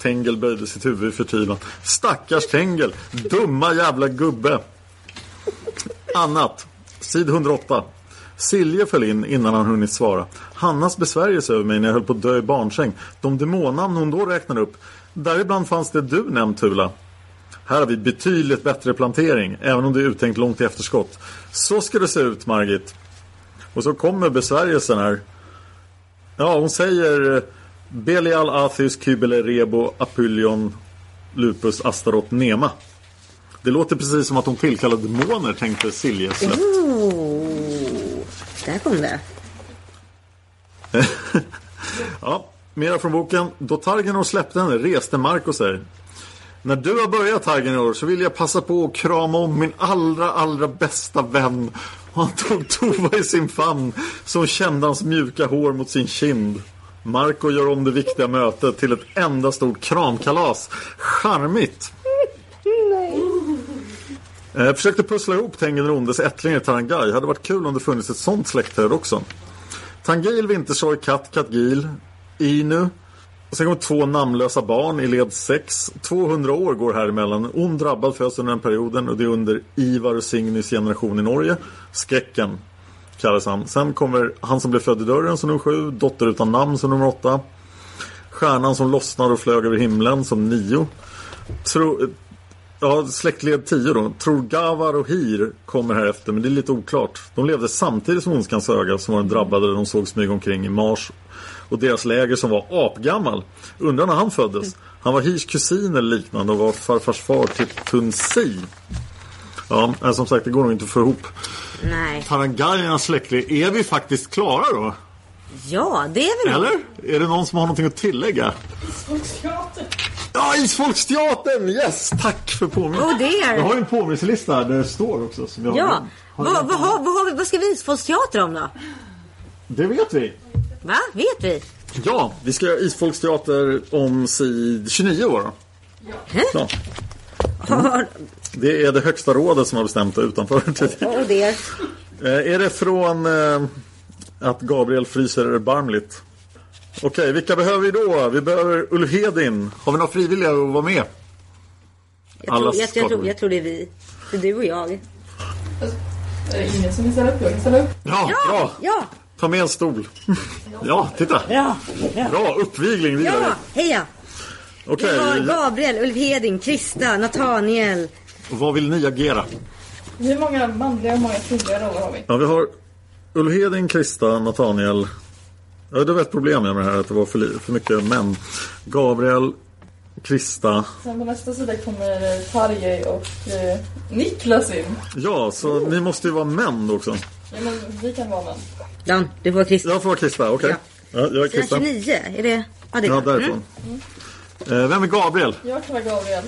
Tengel böjde sitt huvud i förtvivlan Stackars Tengel, dumma jävla gubbe. Annat, sid 108 Silje föll in innan han hunnit svara. Hannas besvärjelse över mig när jag höll på att dö i barnsäng. De demonnamn hon då räknade upp. Däribland fanns det du nämnt Tula. Här har vi betydligt bättre plantering, även om det är uttänkt långt i efterskott. Så ska det se ut, Margit. Och så kommer besvärjelsen här. Ja, hon säger Belial, Athys, Kybele, Rebo, Apollyon, Lupus, Astaroth, Nema. Det låter precis som att de tillkallar demoner, tänkte Silje släppt. Oh, där kom det. Ja, mera från boken. Då Targenor släppte henne reste Marco sig. När du har börjat Targenor så vill jag passa på att krama om min allra, allra bästa vän. Och han tog Tova i sin famn som kände hans mjuka hår mot sin kind. Marco gör om det viktiga mötet till ett enda stort kramkalas. Charmigt! Jag Eh, försökte pussla ihop Tengen Rondes ättlingar i Tarangai Hade varit kul om det funnits ett sånt släktträd också. Tangil, Vintersorg, Katt, Katgil, Inu. Och sen kommer två namnlösa barn i led 6. 200 år går här emellan. Ond drabbad föds under den perioden och det är under Ivar och Signys generation i Norge. Skräcken kallades han. Sen kommer han som blev född i dörren som nummer 7. Dotter utan namn som nummer 8. Stjärnan som lossnade och flög över himlen som 9. Tro, Ja, släktled 10 då. Tror Gavar och Hir kommer här efter, men det är lite oklart. De levde samtidigt som Ondskans öga som var den drabbade de såg smyga omkring i Mars. Och deras läger som var apgammal. Undrar när han föddes. Han var Hirs kusin eller liknande och var farfars far till Tunsi. Ja, men som sagt, det går nog inte att få ihop. Nej. Tarangajernas släktled, är vi faktiskt klara då? Ja, det är vi nog. Eller? Är det någon som har någonting att tillägga? Ja, Isfolksteatern! Yes! Tack för påminnelsen. Oh dear. Jag har ju en påminnelselista där det står också. Som jag Ja. har Vad, vad, vad, vad ska vi Isfolksteater om då? Det vet vi. Va? Vet vi? Ja, vi ska göra Isfolksteater om sid 29 år. Ja. Har, Det är det högsta rådet som har bestämt det utanför. det. Eh, är det från eh, att Gabriel fryser erbarmligt? Okej, vilka behöver vi då? Vi behöver Ulf Hedin. Har vi några frivilliga att vara med? Jag tror, jag, jag, tror, med. jag tror det är vi. Det är du och jag. Är det ingen som vill ställa upp? Jag kan ställa upp. Ja, bra! Ja, Ta med en stol. Ja, titta. bra. Bra. Bra uppvigling, det Ja, heja! Okej, Vi har Gabriel, Ulf Heding, Krista, Nathaniel. Vad vill ni agera? Hur många manliga och många kvinnliga roller har vi? Ja, vi har Ulf Hedin, Krista, Nathaniel. Ja, det var ett problem med det här att det var för, för mycket män. Gabriel, Krista. Sen på nästa sida kommer eh, Tarjei och eh, Niklas in. Ja, så ni måste ju vara män också. Ja, men vi kan vara män. Dan, du får Krista. Jag får vara Krista, okej. Ja. jag är Krista. 29, är det? Ja, det är Ja, bra. därifrån. Eh, vem är Gabriel? Jag kan vara Gabriel.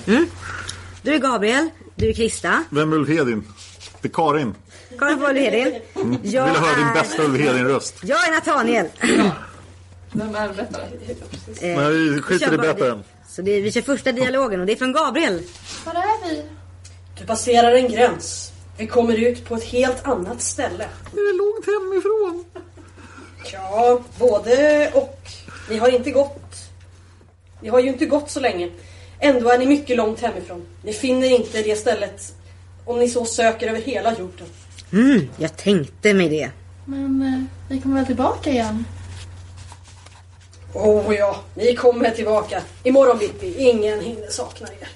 Du är Gabriel, du är Krista. Vem är Ulf Hedin? Det är Karin. Karin får Ulf Heding. Jag Mm. Vill höra din är- bästa Ulf Hedin-röst. Jag är Nathaniel. Vem är berättare? Eh, Nej, kör i berättaren. Så det är, vi kör första dialogen och det är från Gabriel. Var är vi? Du passerar en gräns. Vi kommer ut på ett helt annat ställe. Det är långt hemifrån. Ja, både och. Ni har inte gått... Ni har ju inte gått så länge. Ändå är ni mycket långt hemifrån. Ni finner inte det stället om ni så söker över hela jorden. Mm, jag tänkte mig det. Men eh, vi kommer väl tillbaka igen? Åh ja, ni kommer tillbaka. Imorgon bitti. Ingen hinner sakna er.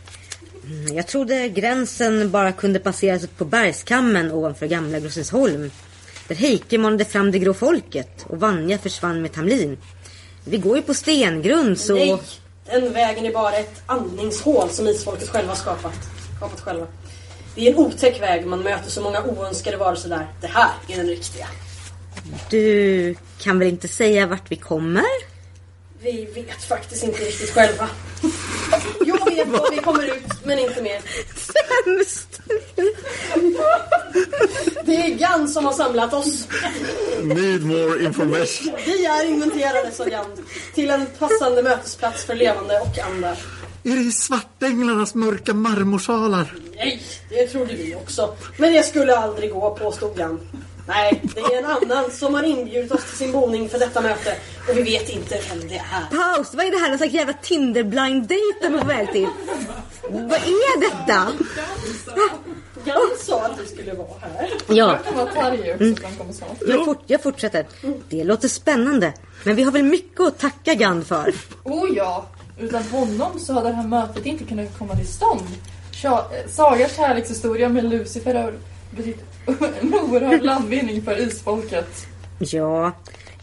Mm, Jag trodde gränsen bara kunde passeras på bergskammen ovanför gamla Grossensholm. Där Heike manade fram det grå folket och Vanja försvann med Tamlin. Vi går ju på stengrund så... Nej, den vägen är bara ett andningshål som isfolket själva skapat. skapat själva. Det är en otäck väg, man möter så många oönskade varelser där. Det här är den riktiga. Du kan väl inte säga vart vi kommer? Vi vet faktiskt inte riktigt själva. Jag vet var vi kommer ut, men inte mer. Sämst! Det är Gan som har samlat oss. Need more information. Vi är inventerade, sa Gan. Till en passande mötesplats för levande och andar. Är det i svartänglarnas mörka marmorsalar? Nej, det trodde vi också. Men det skulle aldrig gå, påstod Gan. Nej, det är en annan som har inbjudit oss till sin boning för detta möte. Och vi vet inte vem det är. Paus! Vad är det här? Någon slags jävla Tinder blind date de är på väg till? Vad är detta? Gan sa att du skulle vara här. Ja. Jag Mm. Jag, fort, jag fortsätter. Det låter spännande. Men vi har väl mycket att tacka Gand för. Oh ja, utan honom så hade det här mötet inte kunnat komma till stånd. Eh, Sagas kärlekshistoria med Lucifer har betytt en oerhörd landvinning för isfolket. Ja,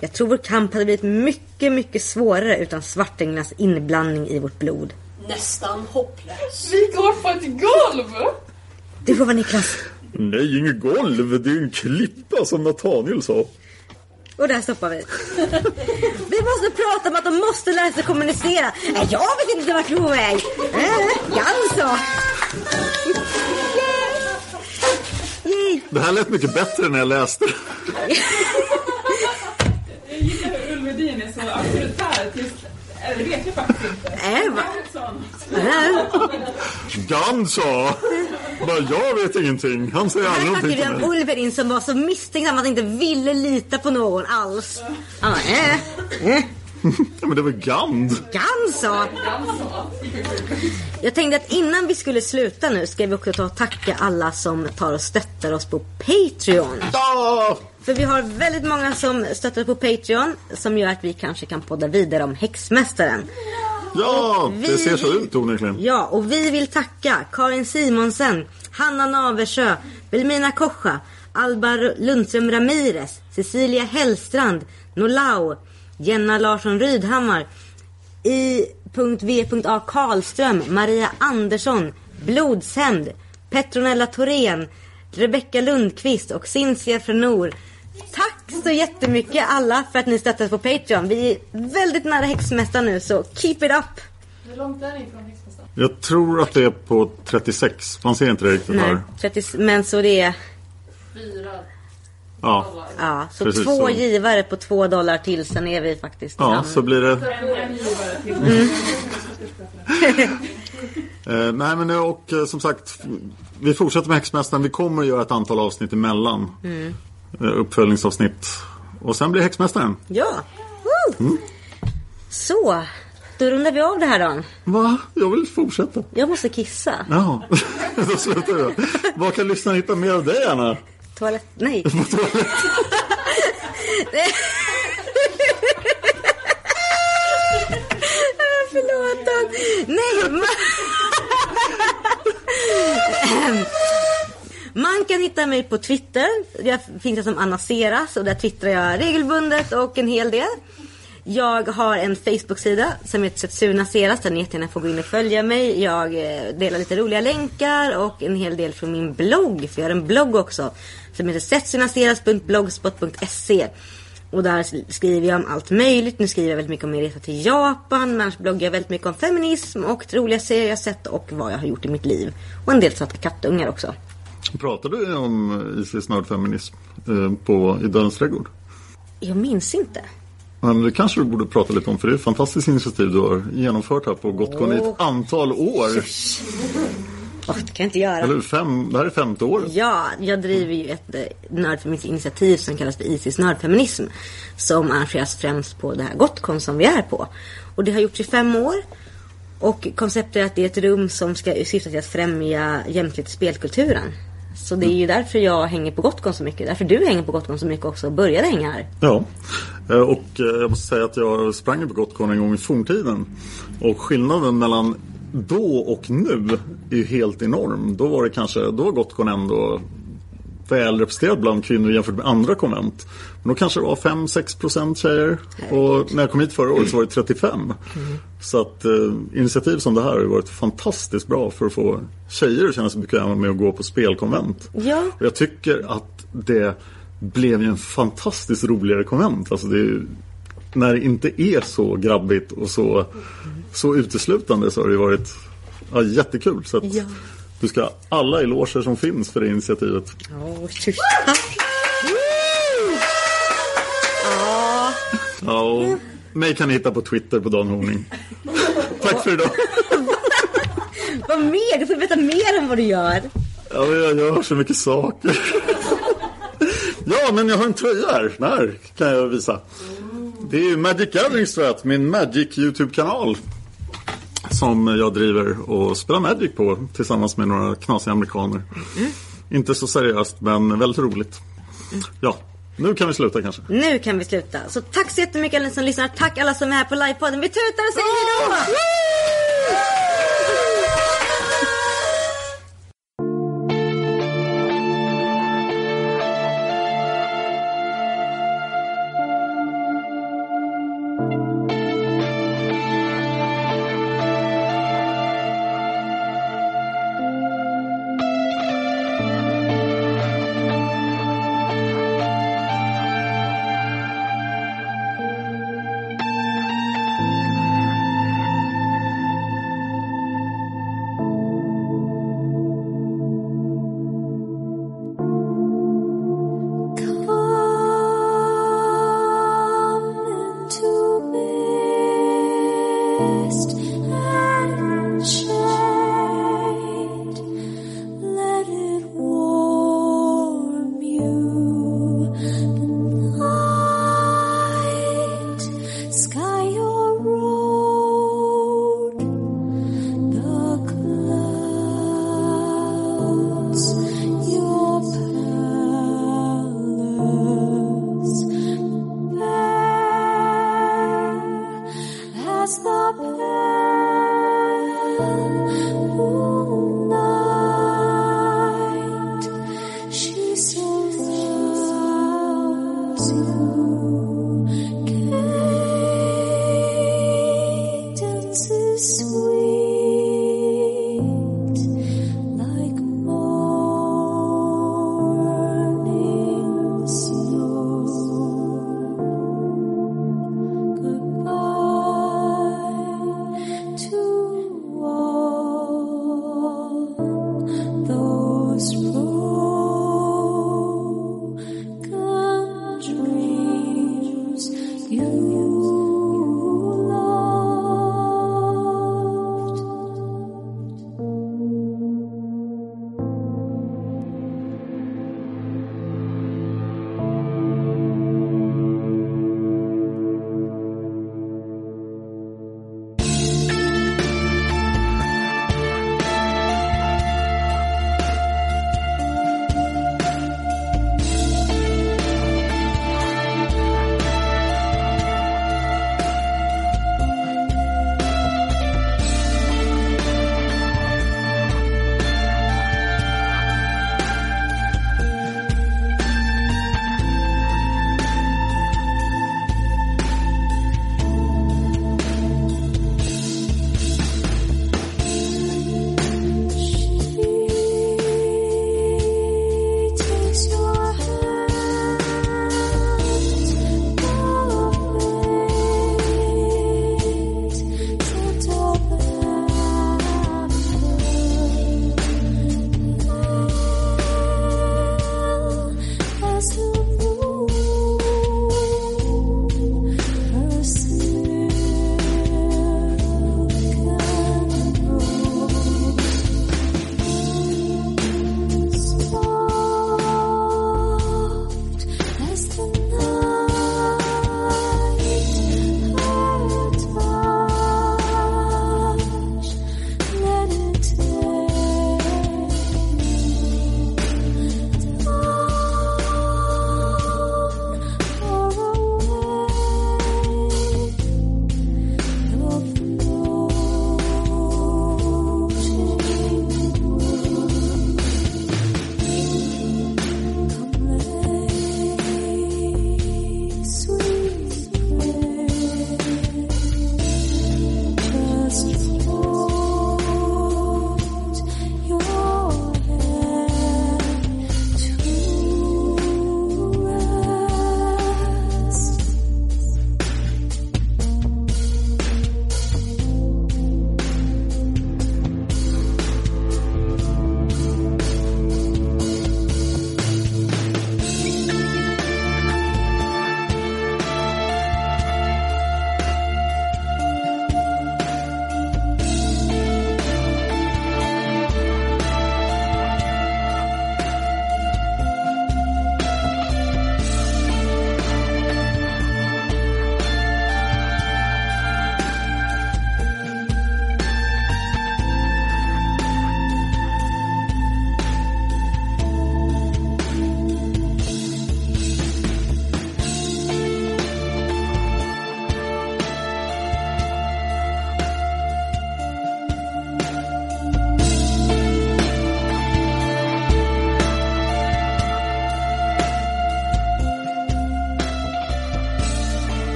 jag tror vår kamp hade blivit mycket, mycket svårare utan Svartänglarnas inblandning i vårt blod. Nästan hopplös. Vi går på ett golv! Det får vara Niklas. Nej, inget golv. Det är en klippa som Nathaniel sa. Och där stoppar vi. Vi måste prata om att de måste lära sig kommunicera. Nej, Jag vet inte vart vi är på väg. Äh. Det här lät mycket bättre när jag läste det. Jag gillar hur Ulvedin är så auktoritär. det vet jag faktiskt inte. Äh, va? Gan sa. Bara, jag vet ingenting. Han säger aldrig någonting till mig. Ulverin som var så misstänksam att han inte ville lita på någon alls. Han bara, äh, äh. Ja, men det var Gand. Gans sa. Jag tänkte att innan vi skulle sluta nu ska vi också ta och tacka alla som tar och stöttar oss på Patreon. Ja! För vi har väldigt många som stöttar på Patreon som gör att vi kanske kan podda vidare om Häxmästaren. Ja, det vi- ser så ut onekligen. Ja, och vi vill tacka Karin Simonsen, Hanna Naversjö, Vilmina Kocha, Alba Lundström Ramirez, Cecilia Hellstrand, Nolau, Jenna Larsson Rydhammar, I.V.A. Karlström, Maria Andersson, Blodshämnd, Petronella Thorén, Rebecka Lundqvist och Cynthia Frenor. Tack så jättemycket alla för att ni stöttar på Patreon. Vi är väldigt nära Häxmästaren nu så keep it up! Hur långt är ni från Häxmästaren? Jag tror att det är på 36. Man ser inte det riktigt Nej, här. 30, men så det är... Fyra. Ja. Ja, så Precis två så. givare på två dollar till, sen är vi faktiskt Ja, så blir det... Mm. Eh, nej men och eh, som sagt Vi fortsätter med Häxmästaren. Vi kommer att göra ett antal avsnitt emellan. Mm. Eh, uppföljningsavsnitt. Och sen blir Häxmästaren. Ja! Woo! Så, då rundar vi av det här då. Va? Jag vill fortsätta. Jag måste kissa. Ja, då slutar då. Var kan lyssnarna hitta mer av dig Anna? Toalett... Nej. Förlåt. Dan. Nej, man... Man kan hitta mig på Twitter. Jag finns som Anna Seras och där twittrar jag regelbundet och en hel del. Jag har en Facebook-sida som heter Setsuna Seras där ni jättegärna får gå in och följa mig. Jag eh, delar lite roliga länkar och en hel del från min blogg. För jag har en blogg också som heter setsunaseras.blogspot.se. Och där skriver jag om allt möjligt. Nu skriver jag väldigt mycket om min resa till Japan. Men annars bloggar jag väldigt mycket om feminism och roliga serier jag sett och vad jag har gjort i mitt liv. Och en del söta kattungar också. Pratar du om Isis nördfeminism eh, på, i Dödens trädgård? Jag minns inte. Men det kanske du borde prata lite om för det är ett fantastiskt initiativ du har genomfört här på Gotcon i ett antal år. Åh, det kan jag inte göra. Eller fem, det här är femte året. Ja, jag driver ju ett eh, nördfeministiskt initiativ som kallas för Isis nördfeminism. Som arrangeras främst på det här Gotcon som vi är på. Och det har gjorts i fem år. Och konceptet är att det är ett rum som ska syfta till att främja jämställdhet i spelkulturen. Så det är ju därför jag hänger på Gotcon så mycket. Därför du hänger på Gotcon så mycket också och började hänga här. Ja, Eh, och eh, jag måste säga att jag sprang på Gotcon en gång i forntiden. Och skillnaden mellan då och nu är ju helt enorm. Då var det kanske, då var Gotcon ändå väl representerad bland kvinnor jämfört med andra konvent. Men då kanske det var 5-6% tjejer. Och när jag kom hit förra året så var det 35. Så att eh, initiativ som det här har varit fantastiskt bra för att få tjejer att känna sig bekväma med att gå på spelkonvent. Ja. Och jag tycker att det blev ju en fantastiskt roligare konvent. Alltså det är när det inte är så grabbigt och så, så uteslutande så har det varit ja, jättekul. Så att Ja. du ska ha alla eloger som finns för det initiativet. Tack. Ja. Och mig kan ni hitta på Twitter på Dan Horning. Tack för idag. Vad mer? Du får berätta mer om vad du gör. Ja, jag gör så mycket saker. Ja, men jag har en tröja här. Den här kan jag visa. Det är ju Magic Gatherings tror jag, min Magic YouTube-kanal. Som jag driver och spelar Magic på tillsammans med några knasiga amerikaner. Inte så seriöst, men väldigt roligt. Ja, nu kan vi sluta kanske. Nu kan vi sluta. Så tack så jättemycket alla som lyssnar. Tack alla som är här på livepodden. Vi tutar och säger hejdå!